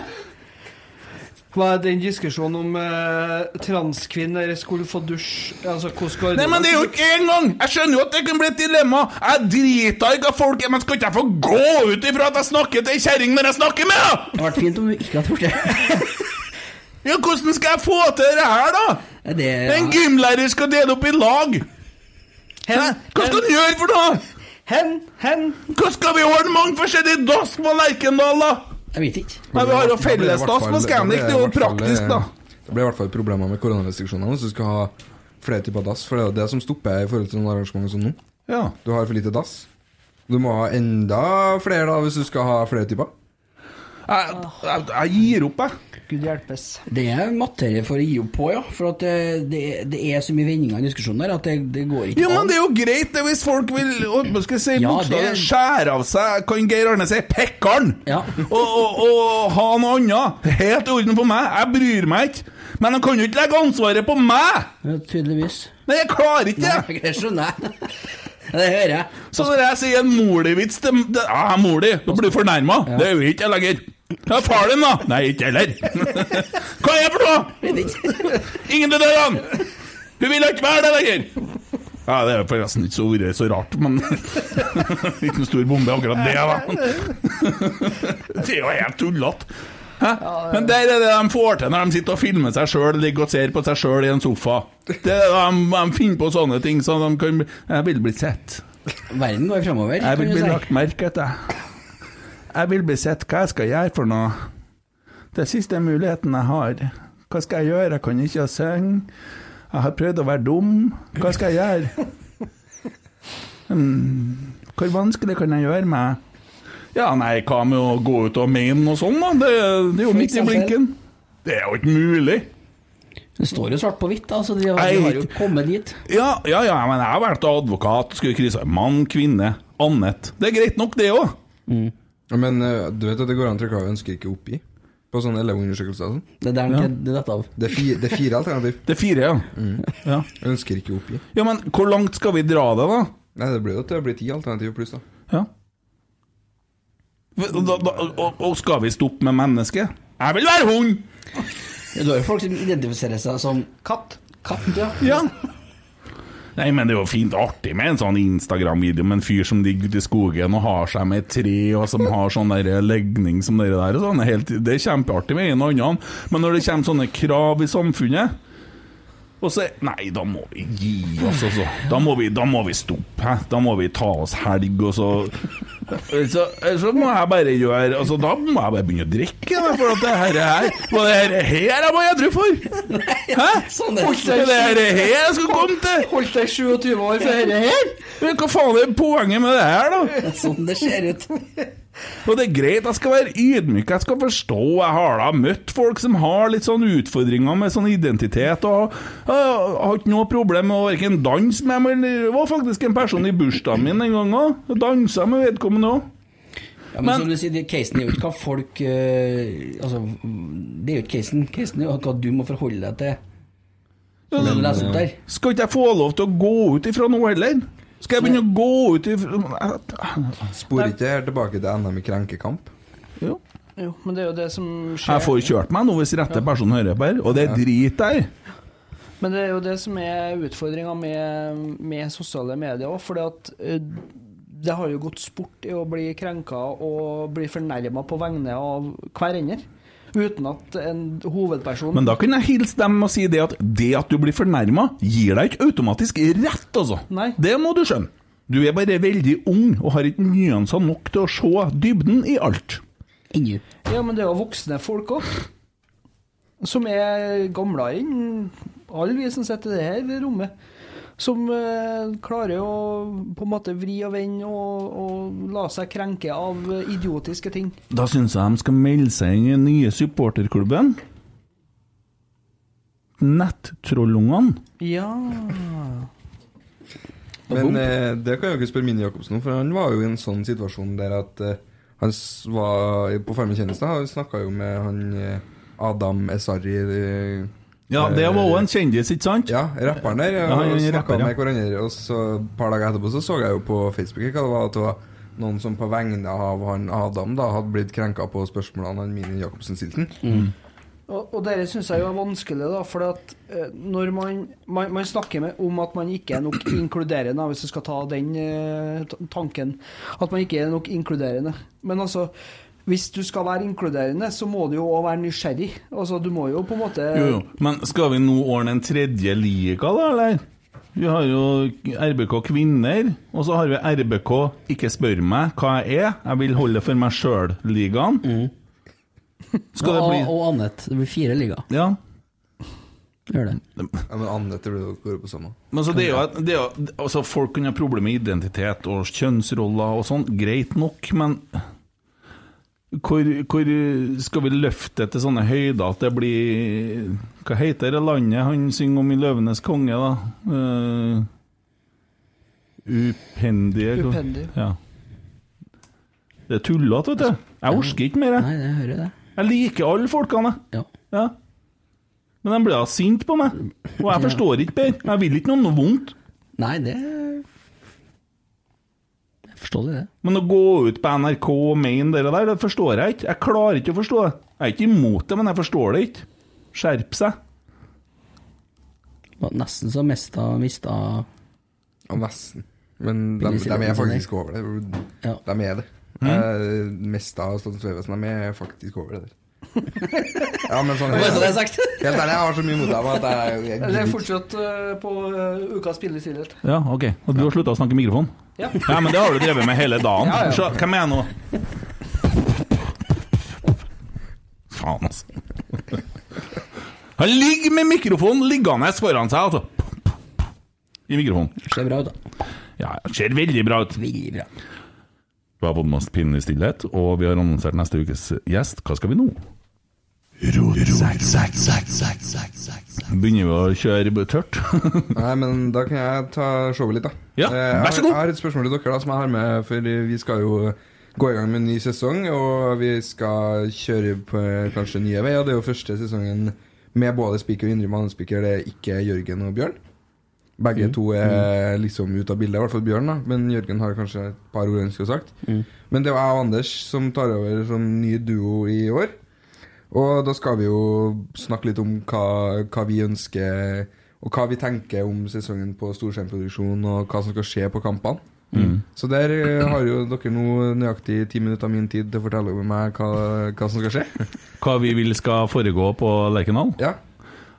Hva er den diskusjonen om eh, transkvinner skulle få dusj Altså, hvordan skal Nei, men det er jo ikke engang! Jeg skjønner jo at det kan bli et dilemma. Jeg driter i hva folk er, men skal ikke jeg få gå ut ifra at jeg snakker til ei kjerring når jeg snakker med henne? Det hadde vært fint om du ikke hadde gjort det. Ja, hvordan skal jeg få til det her, da? Det, En gymlærer skal dele opp i lag. Hæ? Hva skal han gjøre for noe? Hen, hen Hva skal vi ordne mange forskjellige dass på Lerkendal, da? Jeg vet ikke. Men vi har jo fellesdass på Scandic, det er jo praktisk, da. eh, Det blir i hvert fall problemer med koronarestriksjonene hvis du skal ha flere typer dass. For det er jo det som stopper i forhold til noen arrangementer som nå. Ja. Du har for lite dass. Du må ha enda flere da hvis du skal ha flere typer. Jeg, jeg, jeg gir opp, jeg. Gud hjelpes. Det er materie for å gi opp på, ja. For at det, det, det er så mye vendinger i diskusjonen der at det, det går ikke Jo, men det er jo greit det hvis folk vil hva skal jeg si, Ja, det- skjære av seg Kan Geir Arne si pekkeren? Og, og, og ha noe annet. Helt i orden for meg. Jeg bryr meg ikke. Men han kan jo ikke legge ansvaret på meg! Ja, tydeligvis. Nei, jeg klarer ikke det! Det skjønner jeg. Det hører jeg. Så når jeg sier en mor-di-vits til det- Ja, mor di, da blir du fornærma. Det er jo ikke jeg lenger. Ja, far din, da? Nei, ikke heller. Hva er jeg for noe? Ingen til dørene! Hun vil ikke være der lenger. Ja, Det er jo forresten ikke så, ordet, så rart, men Ikke noen stor bombe, akkurat det, da. Det er jo helt tullete. Hæ? Men der er det de får til når de sitter og filmer seg sjøl, ligger og ser på seg sjøl i en sofa. Det er de, de finner på sånne ting så de kan Jeg vil bli sett. Verden går fremover, Jeg vil bli lagt merke til. Jeg vil bli sett hva jeg skal gjøre for noe. Det er siste muligheten jeg har. Hva skal jeg gjøre? Jeg kan ikke synge. Jeg har prøvd å være dum. Hva skal jeg gjøre? Hmm, hvor vanskelig kan jeg gjøre meg? Ja, nei, hva med å gå ut og mene noe sånt, da? Det, det er jo midt i blinken. Det er jo ikke mulig. Det står jo svart på hvitt, da, så de har, de har jo kommet dit. Ja, ja, ja, men jeg har vært advokat, skulle krysse mann, kvinne, annet. Det er greit nok, det òg. Ja, Men eh, du vet at det går an å trykke av 'ønsker ikke oppgi' på sånne elevundersøkelser? og Sånn. Det er der Ja. det er dette av. Det er, fire, det er fire alternativ. Det er fire, ja. ja. Ønsker ikke oppgi. Ja, men hvor langt skal vi dra det, da? Nei, det blir jo til å bli ti alternativ pluss, da. Ja. Da, da, og, og skal vi stoppe med mennesket? Jeg vil være hund! Du har jo folk som identifiserer seg som Katt. Katt, ja. Ja. Nei, men det er jo fint artig med en sånn Instagram-video med en fyr som ligger ute i skogen og har seg med et tre, og som har sånn der legning som dere der. Og sånn. Det det er kjempeartig med en og annen, men når det kommer sånne krav i samfunnet og så, Nei, da må vi gi oss, altså. Da må vi, da må vi stoppe. Hæ? Da må vi ta oss helg, og så så, så må jeg bare gjøre altså, Da må jeg bare begynne å drikke, for at det her er Hva er det her jeg var edru for? Hæ? Sånn er det her her jeg skal komme til? Holdt deg 27 år for dette her? Hva faen er poenget med det her, da? Sånn det ser ut. Og det er greit, jeg skal være ydmyk, jeg skal forstå. Jeg har da møtt folk som har litt sånn utfordringer med sånn identitet, og jeg har ikke noe problem med å verken danse med dem Det var faktisk en person i bursdagen min en gang òg. Dansa med vedkommende òg. Ja, men, som du sier, det- casen er jo ikke hva folk uh, Altså, det er jo ikke casen. Casen er jo hva du må forholde deg til. Ja, opp der. Skal ikke jeg få lov til å gå ut ifra noe heller? Skal jeg begynne å gå ut i Spor ikke her tilbake til NM i krenkekamp? Jo. Jo, men det er jo det som skjer. Jeg får kjørt meg nå hvis rette person hører på her, og det er drit der. Men det er jo det som er utfordringa med, med sosiale medier òg, fordi at eh, det har jo gått sport i å bli krenka og bli fornærma på vegne av hverandre. Uten at en hovedperson Men da kunne jeg hilse dem og si det at det at du blir fornærma, gir deg ikke automatisk rett, altså. Nei. Det må du skjønne. Du er bare veldig ung og har ikke nyanser nok til å se dybden i alt. Inni. Ja, men det er jo voksne folk òg. Som er gamlere enn alle vi som sitter i det her rommet. Som eh, klarer å på en måte vri og vende og, og la seg krenke av idiotiske ting. Da syns jeg de skal melde seg inn i den nye supporterklubben. Nettrollungene. Ja Men eh, det kan jeg jo ikke spørre Mini Jacobsen om, for han var jo i en sånn situasjon der at eh, han var på Farmen kjendis da, og snakka jo med han eh, Adam Esari eh, Ja, det var òg en kjendis, ikke sant? Ja, rapperen der. Ja, er snakka rapper, ja. med hverandre. Og så et par dager etterpå så så jeg jo på Facebook hva det var, at det var noen som på vegne av han Adam da hadde blitt krenka på spørsmålene han Mini Jacobsen stilte. Mm. Og, og dette syns jeg jo er vanskelig, da, for at eh, når man, man, man snakker med, om at man ikke er nok inkluderende, hvis du skal ta den eh, tanken, at man ikke er nok inkluderende. Men altså, hvis du skal være inkluderende, så må du jo òg være nysgjerrig. Altså, du må jo på en måte Jo, jo. Men skal vi nå ordne en tredje liga, da, eller? Vi har jo RBK kvinner, og så har vi RBK ikke spør meg hva jeg er, jeg vil holde for meg sjøl-ligaen. Skal det og, bli og annet. Det blir fire ligaer. Ja. Gjør det. Ja, men annet blir jo gå på samme. Men så det er jo, et- det er jo altså Folk kan ha problemer med identitet og kjønnsroller og sånn, greit nok, men hvor, hvor skal vi løfte det til sånne høyder at det blir Hva heter det landet han synger om i 'Løvenes konge', da? Uh, upendige Upendig. Ja. Det er tullete, vet du. Jeg orker ikke mer. Nei, det hører jeg det. Jeg liker alle folkene, Ja. Ja. Men de blir sinte på meg. Og jeg forstår ikke bedre. Jeg vil ikke noe vondt. Nei, det Forstår det. Men å gå ut på NRK og mene det der, det forstår jeg ikke. Jeg klarer ikke å forstå det. Jeg er ikke imot det, men jeg forstår det ikke. Skjerp seg. Det Var nesten så mista mista Ja, nesten. Men de, Billig de er faktisk over det. Ja. De er det. Mm. Eh, mest av Statens vegvesen de er faktisk over det der. ja, men sånn jeg, jeg, sagt. Helt ærlig, jeg har så mye mot dem at jeg, jeg Det er fortsatt uh, på uh, ukas billigstillhet. Ja, ok. Og du har slutta å snakke i mikrofon? Ja. men det har du drevet med hele dagen. Ja, ja. Så, hvem er jeg nå? Faen, altså. Han ligger med mikrofonen liggende foran seg, altså. I mikrofonen. Ser bra ut, da. Ja, ser veldig bra ut. Veldig bra. Vi har fått med oss pinlig stillhet, og vi har annonsert neste ukes gjest. Hva skal vi nå? Begynner vi å kjøre tørt? Nei, men da kan jeg ta showet litt, da. Ja, Eh, vær så god. jeg har et spørsmål til dere da, som jeg har med, for vi skal jo gå i gang med en ny sesong, og vi skal kjøre på eh, kanskje nye veier. Det er jo første sesongen med både Spiker og Indre Mannespiker, det er ikke Jørgen og Bjørn. Begge Mm. to er liksom ute av bildet, i hvert fall Bjørn, da. Men Jørgen har kanskje et par ord han skulle sagt. Mm. Men det er jeg og Anders som tar over som ny duo i år. Og da skal vi jo snakke litt om hva, hva vi ønsker, og hva vi tenker om sesongen på storskjermproduksjon, og hva som skal skje på kampene. Mm. Så der eh, har jo dere nå nøyaktig ti minutter av min tid til å fortelle meg hva, hva som skal skje. Hva vi vil skal foregå på Lerkendal? Ja.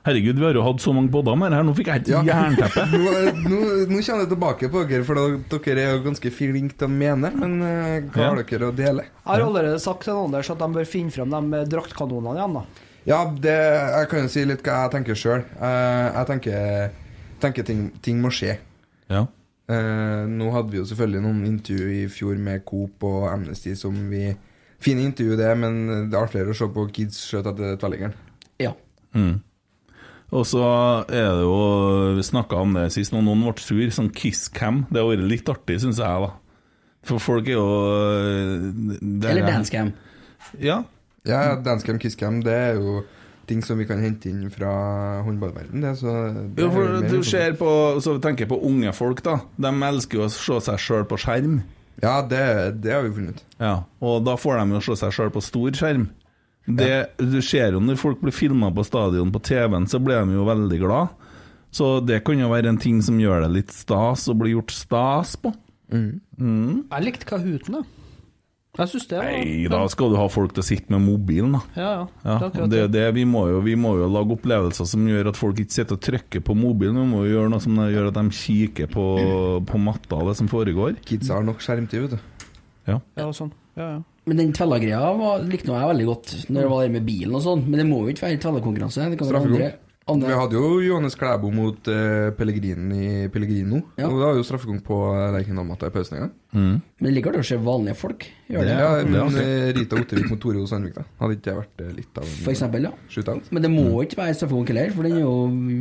Herregud, vi har jo hatt så mange podder med det her, nå fikk jeg helt Ja. jernteppe. nå, nå, nå kjenner jeg tilbake på dere, for da, dere er jo ganske flinke til å mene. Men eh, hva Ja. har dere å dele? Jeg har allerede sagt til Anders at de bør finne frem de draktkanonene igjen. da. Ja, det, jeg kan jo si litt hva jeg tenker sjøl. jeg tenker, tenker ting, ting må skje. Ja. Eh, nå hadde vi jo selvfølgelig noen intervju i fjor med Coop og Amnesty som vi Fine intervju, det, men det er flere å se på kids skjøte etter tverrliggeren. Ja. Mm. Og så er det jo Vi snakka om det sist, når noen ble sur. Sånn kisscam. Det har vært litt artig, syns jeg, da. For folk er jo det Eller er- dancecam. Ja. Ja, Dancecam, Kisscam, det er jo ting som vi kan hente inn fra håndballverdenen. det, så det Jo, for du ser på Så tenker på unge folk, da. De elsker jo å se seg sjøl på skjerm. Ja, det, det har vi funnet ut. Ja, og da får de jo se seg sjøl på stor skjerm. Det, Du ser jo når folk blir filma på stadion på TV-en, så blir de jo veldig glad. Så det kan jo være en ting som gjør det litt stas å bli gjort stas på. Mm. Jeg likte Kahooten, da. Jeg synes det var Nei, da skal du ha folk til å sitte med mobilen, da. Ja, ja. Ja, Det er det, vi, må jo, vi må jo lage opplevelser som gjør at folk ikke sitter og trykker på mobilen. Vi må jo gjøre noe som gjør at de kikker på, på matta og det som foregår. Kidsa har nok skjermtid, vet du. Ja. Ja, sånn. Ja, ja. Men den tvella-greia likte jeg veldig godt, når det var det med bilen og sånn. Men det må jo ikke være andre Vi hadde jo Johannes Klæbo mot uh, Pellegrini Pellegrino. Ja. Og da var jo straffekonk på Lerkendal-matta i pausen en gang. Mm. Men det liker det å se vanlige folk gjøre det. Ja, det men eh, Rita Ottervik mot Tore O. Sandvik, da. Hadde ikke det vært eh, litt av en For eksempel, ja. shootout? Men det må ikke være straffekonk heller, for den er jo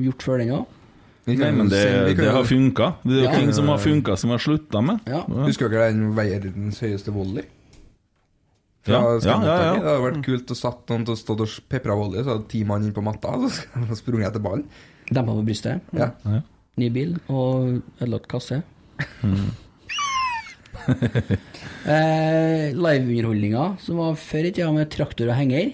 gjort før den òg. Nei, men det, det har funka. Det er jo Ja. ting som har funka, som har slutta med. Ja. Husker dere den verdens høyeste volley? Fra Ja, ja, ja, ja. Det hadde vært kult å satt noen til å stå og pepre av olje, så hadde ti mann inn på matta, og så skulle de sprunget etter ballen. Dempa på brystet. Ja. Ja. Ny bil og ødelagt kasse. Mm. eh, Liveunderholdninga som var før i tida med traktor og henger.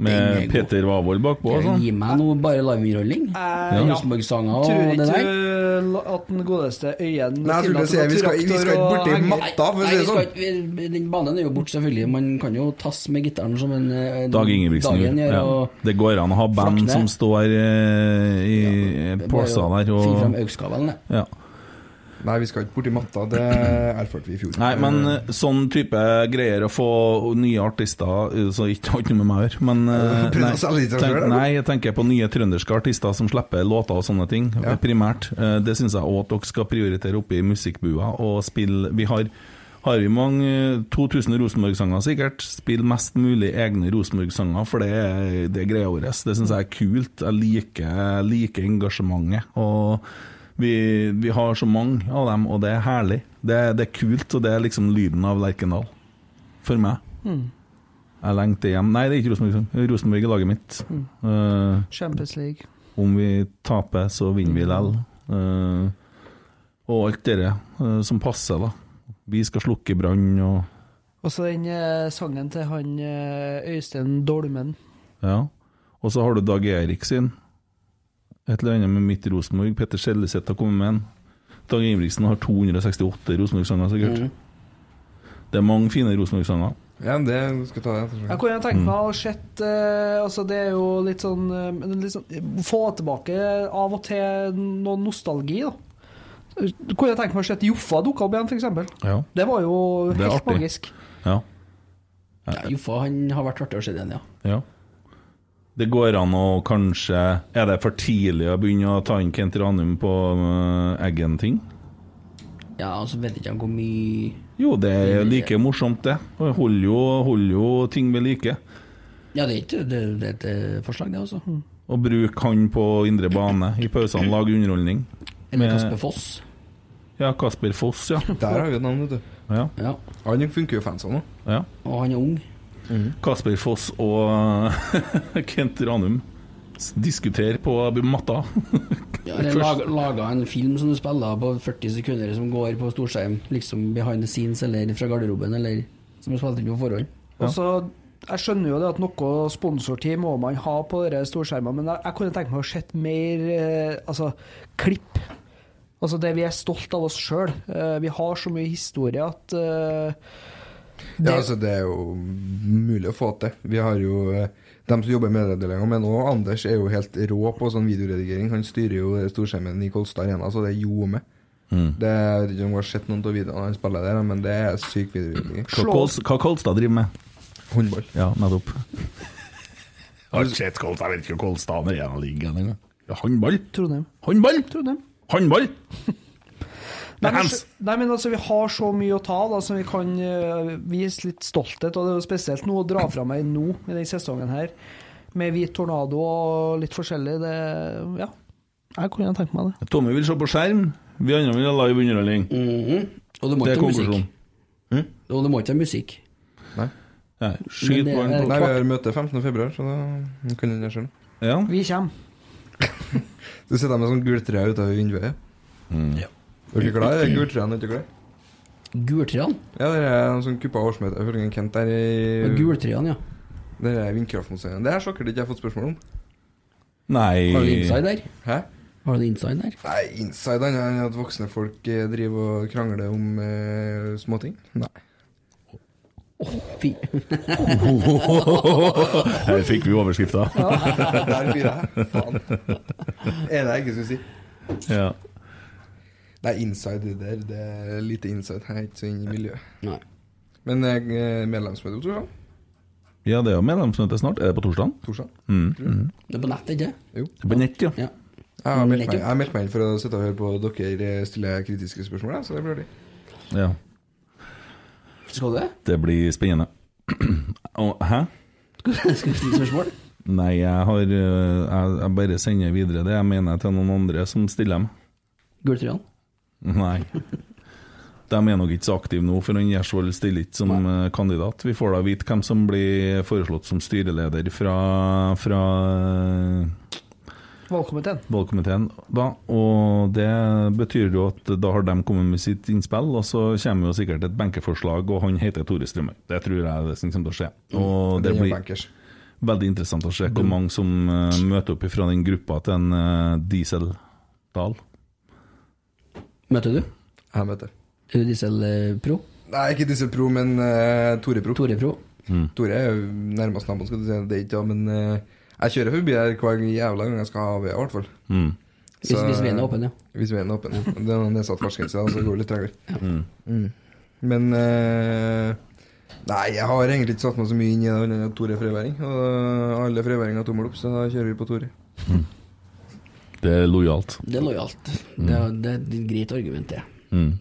Med. Peter Wavold bakpå og sånn. Gi meg noe bare liveunderholdning. Eh, Rosenborg-sanger Tror og det ikke Tror du at den godeste Øyen Nei, jeg skulle si, vi skal- vi skal ikke borti matta, for å si det sånn. den banen er jo borte, selvfølgelig. Man kan jo tasse med gitaren som en eh, Dag Ingebrigtsen Dagen gjør. Ja. Det går an å ha band Flakne. som står eh, i ja, påsa der der. Finne fram Og, det. ja. Nei, vi skal ikke borti matta, det erfarte vi i fjor. Nei, men eh, sånn type greier å få nye artister eh, Så ikke har ikke noe med meg å gjøre. Men eh, nei, tenk, nei, jeg tenker på nye trønderske artister som slipper låter og sånne ting. Ja. Primært. Det syns jeg òg at dere skal prioritere oppe i musikkbua og spille Vi har har vi mange eh, 2000 Rosenborg-sanger sikkert. Spill mest mulig egne Rosenborg-sanger, for det er, det er greia vår. Det syns jeg er kult. Jeg liker, jeg liker engasjementet. Og vi, vi har så mange av dem, og det er herlig. Det, det er kult, og det er liksom lyden av Lerkendal. For meg. Mm. Jeg lengter hjem. Nei, det er ikke Rosenborg. Rosenborg er laget mitt. Mm. Uh, Champions League. om vi taper, så vinner vi likevel. Uh, og alt det uh, som passer, da. Vi skal slukke brann og Og så den eh, sangen til han eh, Øystein Dolmen. Ja. Og så har du Dag Erik sin. Et eller annet med Midt Rosenborg. Petter Skjelleseth har kommet med en. Dag Ingebrigtsen har 268 Rosenborg-sanger, sikkert. Mm. Det er mange fine Rosenborg-sanger. Ja, det skal ta det. Jeg kunne tenkt Mm. meg å sett eh, altså Det er jo litt sånn, eh, litt sånn Få tilbake av og til noe nostalgi, da. Kunne jeg tenke meg å sett Joffa dukke opp igjen, f.eks. Ja. Det var jo helt magisk. Ja. Ja, Joffa han har vært artig å se igjen, ja. ja. Det går an å kanskje Er det for tidlig å begynne å ta inn Kent Ranum på uh, Eggen-ting? Ja, altså vet ikke han hvor mye Jo, det er like morsomt, det. Holder jo, holder jo ting ved like. Ja, det er ikke det, det er et eh, forslag, det, altså. Og bruk han på indre bane i pausene, lage underholdning. Eller Med- Kasper Foss. Ja, Kasper Foss, ja. Der har vi et navn, vet du. Ja. Ja. Han funker jo fansa nå. ja. Og han er ung. Kasper Foss og Kent Ranum diskutere diskuterer på matta. Ja, eller laga, laga en film som du spiller på 40 sekunder, som går på storskjerm. Liksom behind the scenes, eller fra garderoben, eller som er spilt inn på forhånd. Og så jeg skjønner jo det at noe sponsortid må man ha på storskjermene, men jeg, jeg kunne tenke meg å sett mer eh, altså, klipp. Altså det vi er stolt av oss sjøl. Eh, vi har så mye historie at eh, Ja, altså Det er jo mulig å få til. Vi har jo de som jobber med medieavdelinga, men òg Anders er jo helt rå på sånn videoredigering. Han styrer jo storskjermen i Kolstad Arena, så det er jo med. Mm. Det, jeg vet ikke om du har sett noen av videoene han spiller der, men det er syk videoredigering. Hva Kols- Kolstad driver med? Håndball. Ja, nettopp. Har ikke sett Kolstad, jeg vet ikke hvor Kolstad er Håndball? Trondheim. Håndball? Trondheim. Håndball! Nei, men, nei, men altså, vi har så mye å ta av da, som vi kan uh, vise litt stolthet. Og det er jo spesielt noe å dra fra meg nå i denne sesongen her, med Hvit tornado og litt forskjellig. Det, ja, jeg kunne tenkt meg det. Tommy vil se på skjerm, vi andre vil ha live underholdning. Og det må Det er ikke være musikk. Mm? Og det må ikke være musikk. Nei. Nei, skyt på en. Nei, vi har møte 15. februar, så da kan den skjønne. Ja. Vi kommer. Du sitter med sånn gultre utover vinduet. Mm. Er dere glad i de gultrærne? Er glad? Gultrærne? Ja, det er en sånn kuppa årsmøte. en Kent der i Og Gultrærne, ja. Det er vindkraftmuseet. Det er sikkert ikke jeg har fått spørsmål om. Nei Har du inside der? Hæ? Har du inside der? Nei, inside er at voksne folk eh, driver og krangler om eh, småting. Nei. Fy. Her fikk vi overskrifta. Der blir jeg. Faen. Er det jeg ikke skulle si? Ja. Nei, inside det der, det er lite inside. Jeg er ikke så inne i miljøet. Nei. Men eh, medlemsmøte på jeg. Ja, det er jo medlemsmøte snart. Er det på torsdag? Torsdag. Mm. Mm. Det er på nett, ikke Jo. Det er På nett, ja. Ja. Jeg har meldt meg, jeg har meldt meg inn for å sitte og høre på dere stille kritiske spørsmål, så det blir artig. ja. Skal du det? Det blir spennende. Og, hæ? Skal du stille spørsmål? Nei, jeg har øh, jeg, jeg bare sender videre det jeg mener til noen andre som stiller dem. Gultrøyan? Nei. De er nok ikke så aktive nå, for han Gjersvold stiller ikke som Nei. kandidat. Vi får da vite hvem som blir foreslått som styreleder fra, fra eh, Valgkomiteen. valgkomiteen. Da, og det betyr jo at da har de kommet med sitt innspill, og så kommer jo sikkert et benkeforslag, og han heter Tore Strømøy. Det tror jeg er det som kommer til å skje. Og det blir veldig interessant å se hvor mange som eh, møter opp fra den gruppa til en Diesel Dahl. Møter du? Jeg møter. Er du Diesel eh, Pro? Nei, ikke Diesel Pro, men uh, Tore Pro. Tore Pro. Tore er jo nærmest naboen, skal du si. Det er ikke, ja, men uh, jeg kjører forbi her hver jævla gang jeg skal ha ved, i hvert fall. Mm. Hvis, hvis veien er åpen, ja. Hvis veien er åpen. Det er nedsatt fartsgrense, så går det litt tregere. Ja. Mm. Men uh, Nei, jeg har egentlig ikke satt meg så mye inn i det annet enn at Tore er freværing. Og alle frøværinger har tommel opp, så da kjører vi på Tore. Det er lojalt. Det er lojalt. Det, er, det er et greit argument, det. Mm.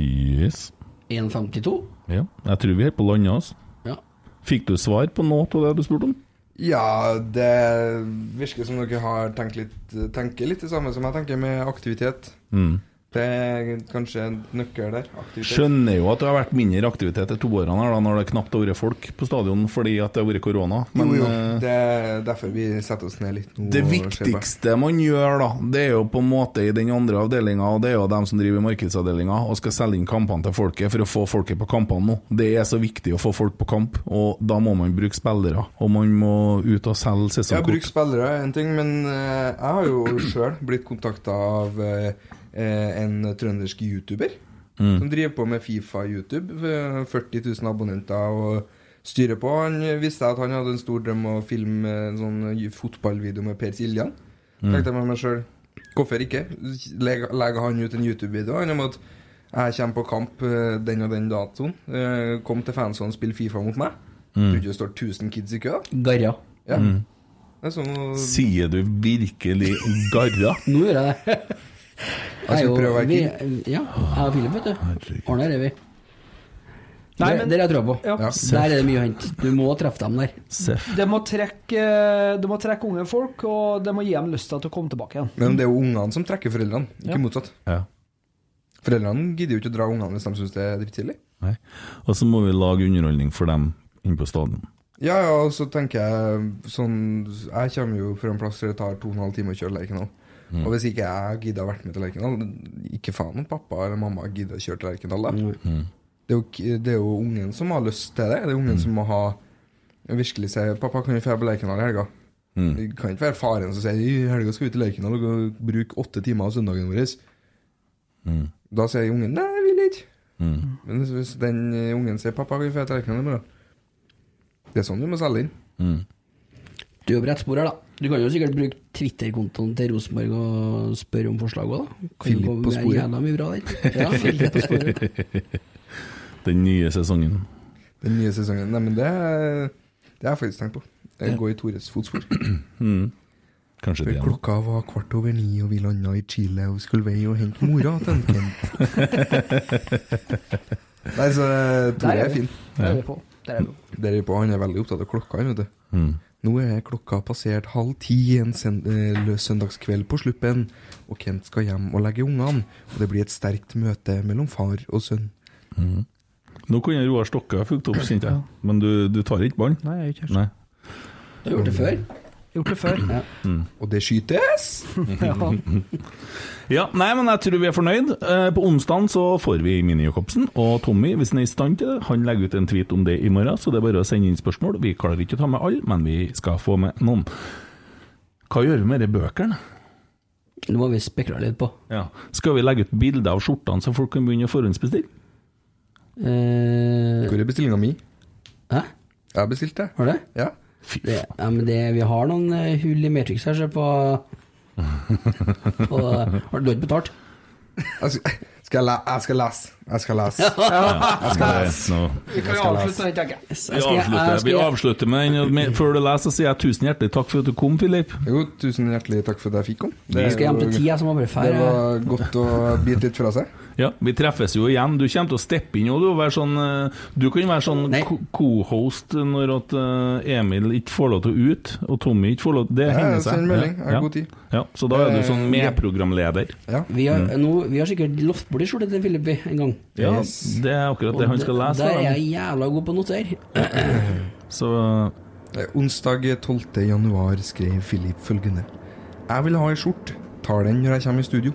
Yes. 1,52? Ja, jeg tror vi er på landet, altså. Ja. Fikk du svar på noe av det du spurte om? Ja, det virker som dere har tenkt litt, tenker litt det samme som jeg tenker med aktivitet. Mm. Det er kanskje en nøkkel der. Aktivitet. Skjønner jo at det har vært mindre aktivitet de to årene her da, når det knapt har vært folk på stadion fordi at det har vært korona. Men jo, jo. eh, Det er derfor vi setter oss ned litt nå. det viktigste man gjør, da, det er jo på en måte i den andre avdelinga, og det er jo dem som driver markedsavdelinga og skal selge inn kampene til folket for å få folket på kampene nå. Det er så viktig å få folk på kamp, og da må man bruke spillere. Og man må ut og selge Jeg har bruke spillere, er en ting, men eh, jeg har jo sjøl blitt kontakta av eh, en trøndersk YouTuber Mm. som driver på med Fifa-YouTube. eh, 40 000 abonnenter og styrer på. Han visste at han hadde en stor drøm om å filme en sånn fotballvideo med Per Siljan. Mm. Tenkte jeg med meg sjøl, hvorfor ikke? Legger han ut en YouTube-video han om at jeg kommer på kamp eh, den og den datoen. Eh, Kom til fansene og spill Fifa mot meg. Mm. Tror ikke det står 1000 kids i kø. Garra. Ja. Mm. Sånn Sier du virkelig garra? Nå gjør jeg det. Jeg skal prøve å være keen. Ja, jeg og Philip, vet du. Ordner er vi. Nei, men- der, der jeg troa på. Ja. Der er det mye å hente. Du må treffe dem der. Det må trekke, det må trekke unge folk, og det må gi dem lyst til å komme tilbake igjen. Men det er jo ungene som trekker foreldrene, ikke Ja. motsatt. Ja. Foreldrene gidder jo ikke å dra ungene hvis de syns det er drittkjedelig. Og så må vi lage underholdning for dem inne på stadion. Ja, ja, og så tenker jeg sånn Jeg kommer jo fra en plass der det tar to og en halv time å kjøre Lerkendal. Mm. Og hvis ikke jeg gidder å vært med til Lerkendal Ikke faen om pappa eller mamma gidder å kjøre til Lerkendal. Mm. Det, er jo, det er jo ungen som har lyst til det. Det er ungen som må ha Virkelig si 'Pappa, kan vi dra på Lerkendal i helga?' Mm. Det kan ikke være faren som sier 'I helga skal vi til Lerkendal og bruke åtte timer av søndagen vår'. Mm. Da sier ungen 'Nei, jeg vil ikke'. Mm. Men hvis- den ungen sier 'Pappa, kan vi dra til Lerkendal i morgen?' Det er sånn vi må selge inn. Mm. Du er på rett spor her, da. Du kan jo sikkert bruke Twitter-kontoen til Rosenborg og spørre om forslag òg, da. Kan Philip på sporet. Jævla mye bra der. Ja, Philip på sporet. Den nye sesongen. Den nye sesongen. Nei, men det, det har jeg faktisk tenkt på. Jeg går i Tores fotspor. Mm. Kanskje For det. klokka var kvart over ni, og vi landa i Chile og skulle vei og hente mora til en Kent. Nei, så eh, Tore er fin. Der er vi på. Der er vi på. Er. Han er veldig opptatt av klokka, vet du. Mm. Nå er klokka passert halv ti en eh, søndagskveld på Sluppen, og Kent skal hjem og legge ungene. Og det blir et sterkt møte mellom far og sønn. Mm. Nå kunne Roar Stokke ha fulgt opp, kjente jeg. Men du, du tar ikke barn? Nei, jeg gjør ikke det. Du har gjort det før. Gjort det før. Ja. Mm. Og det skytes! Ja. Ja, nei, men jeg tror vi er fornøyd. Eh, på onsdag så får vi Mini-Jacobsen, og Tommy, hvis han er i stand til det, han legger ut en tweet om det i morgen, så det er bare å sende inn spørsmål. Vi klarer ikke å ta med alle, men vi skal få med noen. Hva gjør vi med de bøkene? Det må vi spekulere litt på. Ja. Skal vi legge ut bilder av skjortene, så folk kan begynne å forhåndsbestille? Eh, Hvor er bestillinga mi? Hæ? Jeg har bestilt det. Har du det? Ja. Det, ja, men det, vi har noen eh, hull i Matrix her, se på på Har du ikke betalt? Jeg skal, jeg skal lese. Jeg skal lese. Ja. Jeg skal lese. Vi kan jo avslutte den, tenker jeg. Vi avslutter, med den. Før du leser, sier jeg tusen hjertelig takk for at du kom, Filip. Jo, tusen hjertelig takk for at jeg fikk komme. Vi skal hjem til ti, som var bare ferdig. Det var godt å bite litt fra seg. Ja, Vi treffes jo igjen. Du kommer til å steppe inn og du, være sånn, eh, du kan være sånn co-host når at eh, Emil ikke får lov til å ut, og Tommy ikke får lov Det Ja, hender seg. send melding. Jeg har Ja. god tid. Ja, så da er du sånn medprogramleder. medprogramleder. Vi har, Mm. nå, vi har sikkert lovt bort i skjorte til Philip en gang. Ja, det er akkurat det han skal lese. Der er jeg jævla god på å notere. Så Onsdag 12. januar skrev Philip følgende. Jeg vil ha ei skjorte. Tar den når jeg kommer i studio.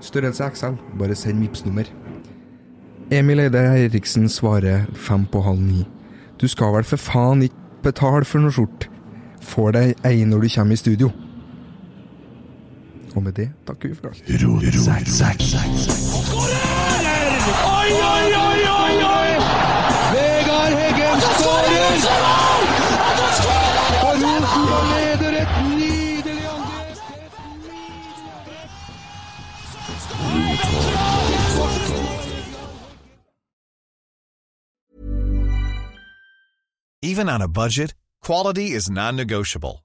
Størrelse XL. Bare send Vipps-nummer. Emil Eide Eriksen svarer fem på halv ni. Du skal vel for faen ikke betale for noe skjorte. Får deg ei når du kommer i studio. Og med det takker vi for alt. Even on a budget, quality is non-negotiable.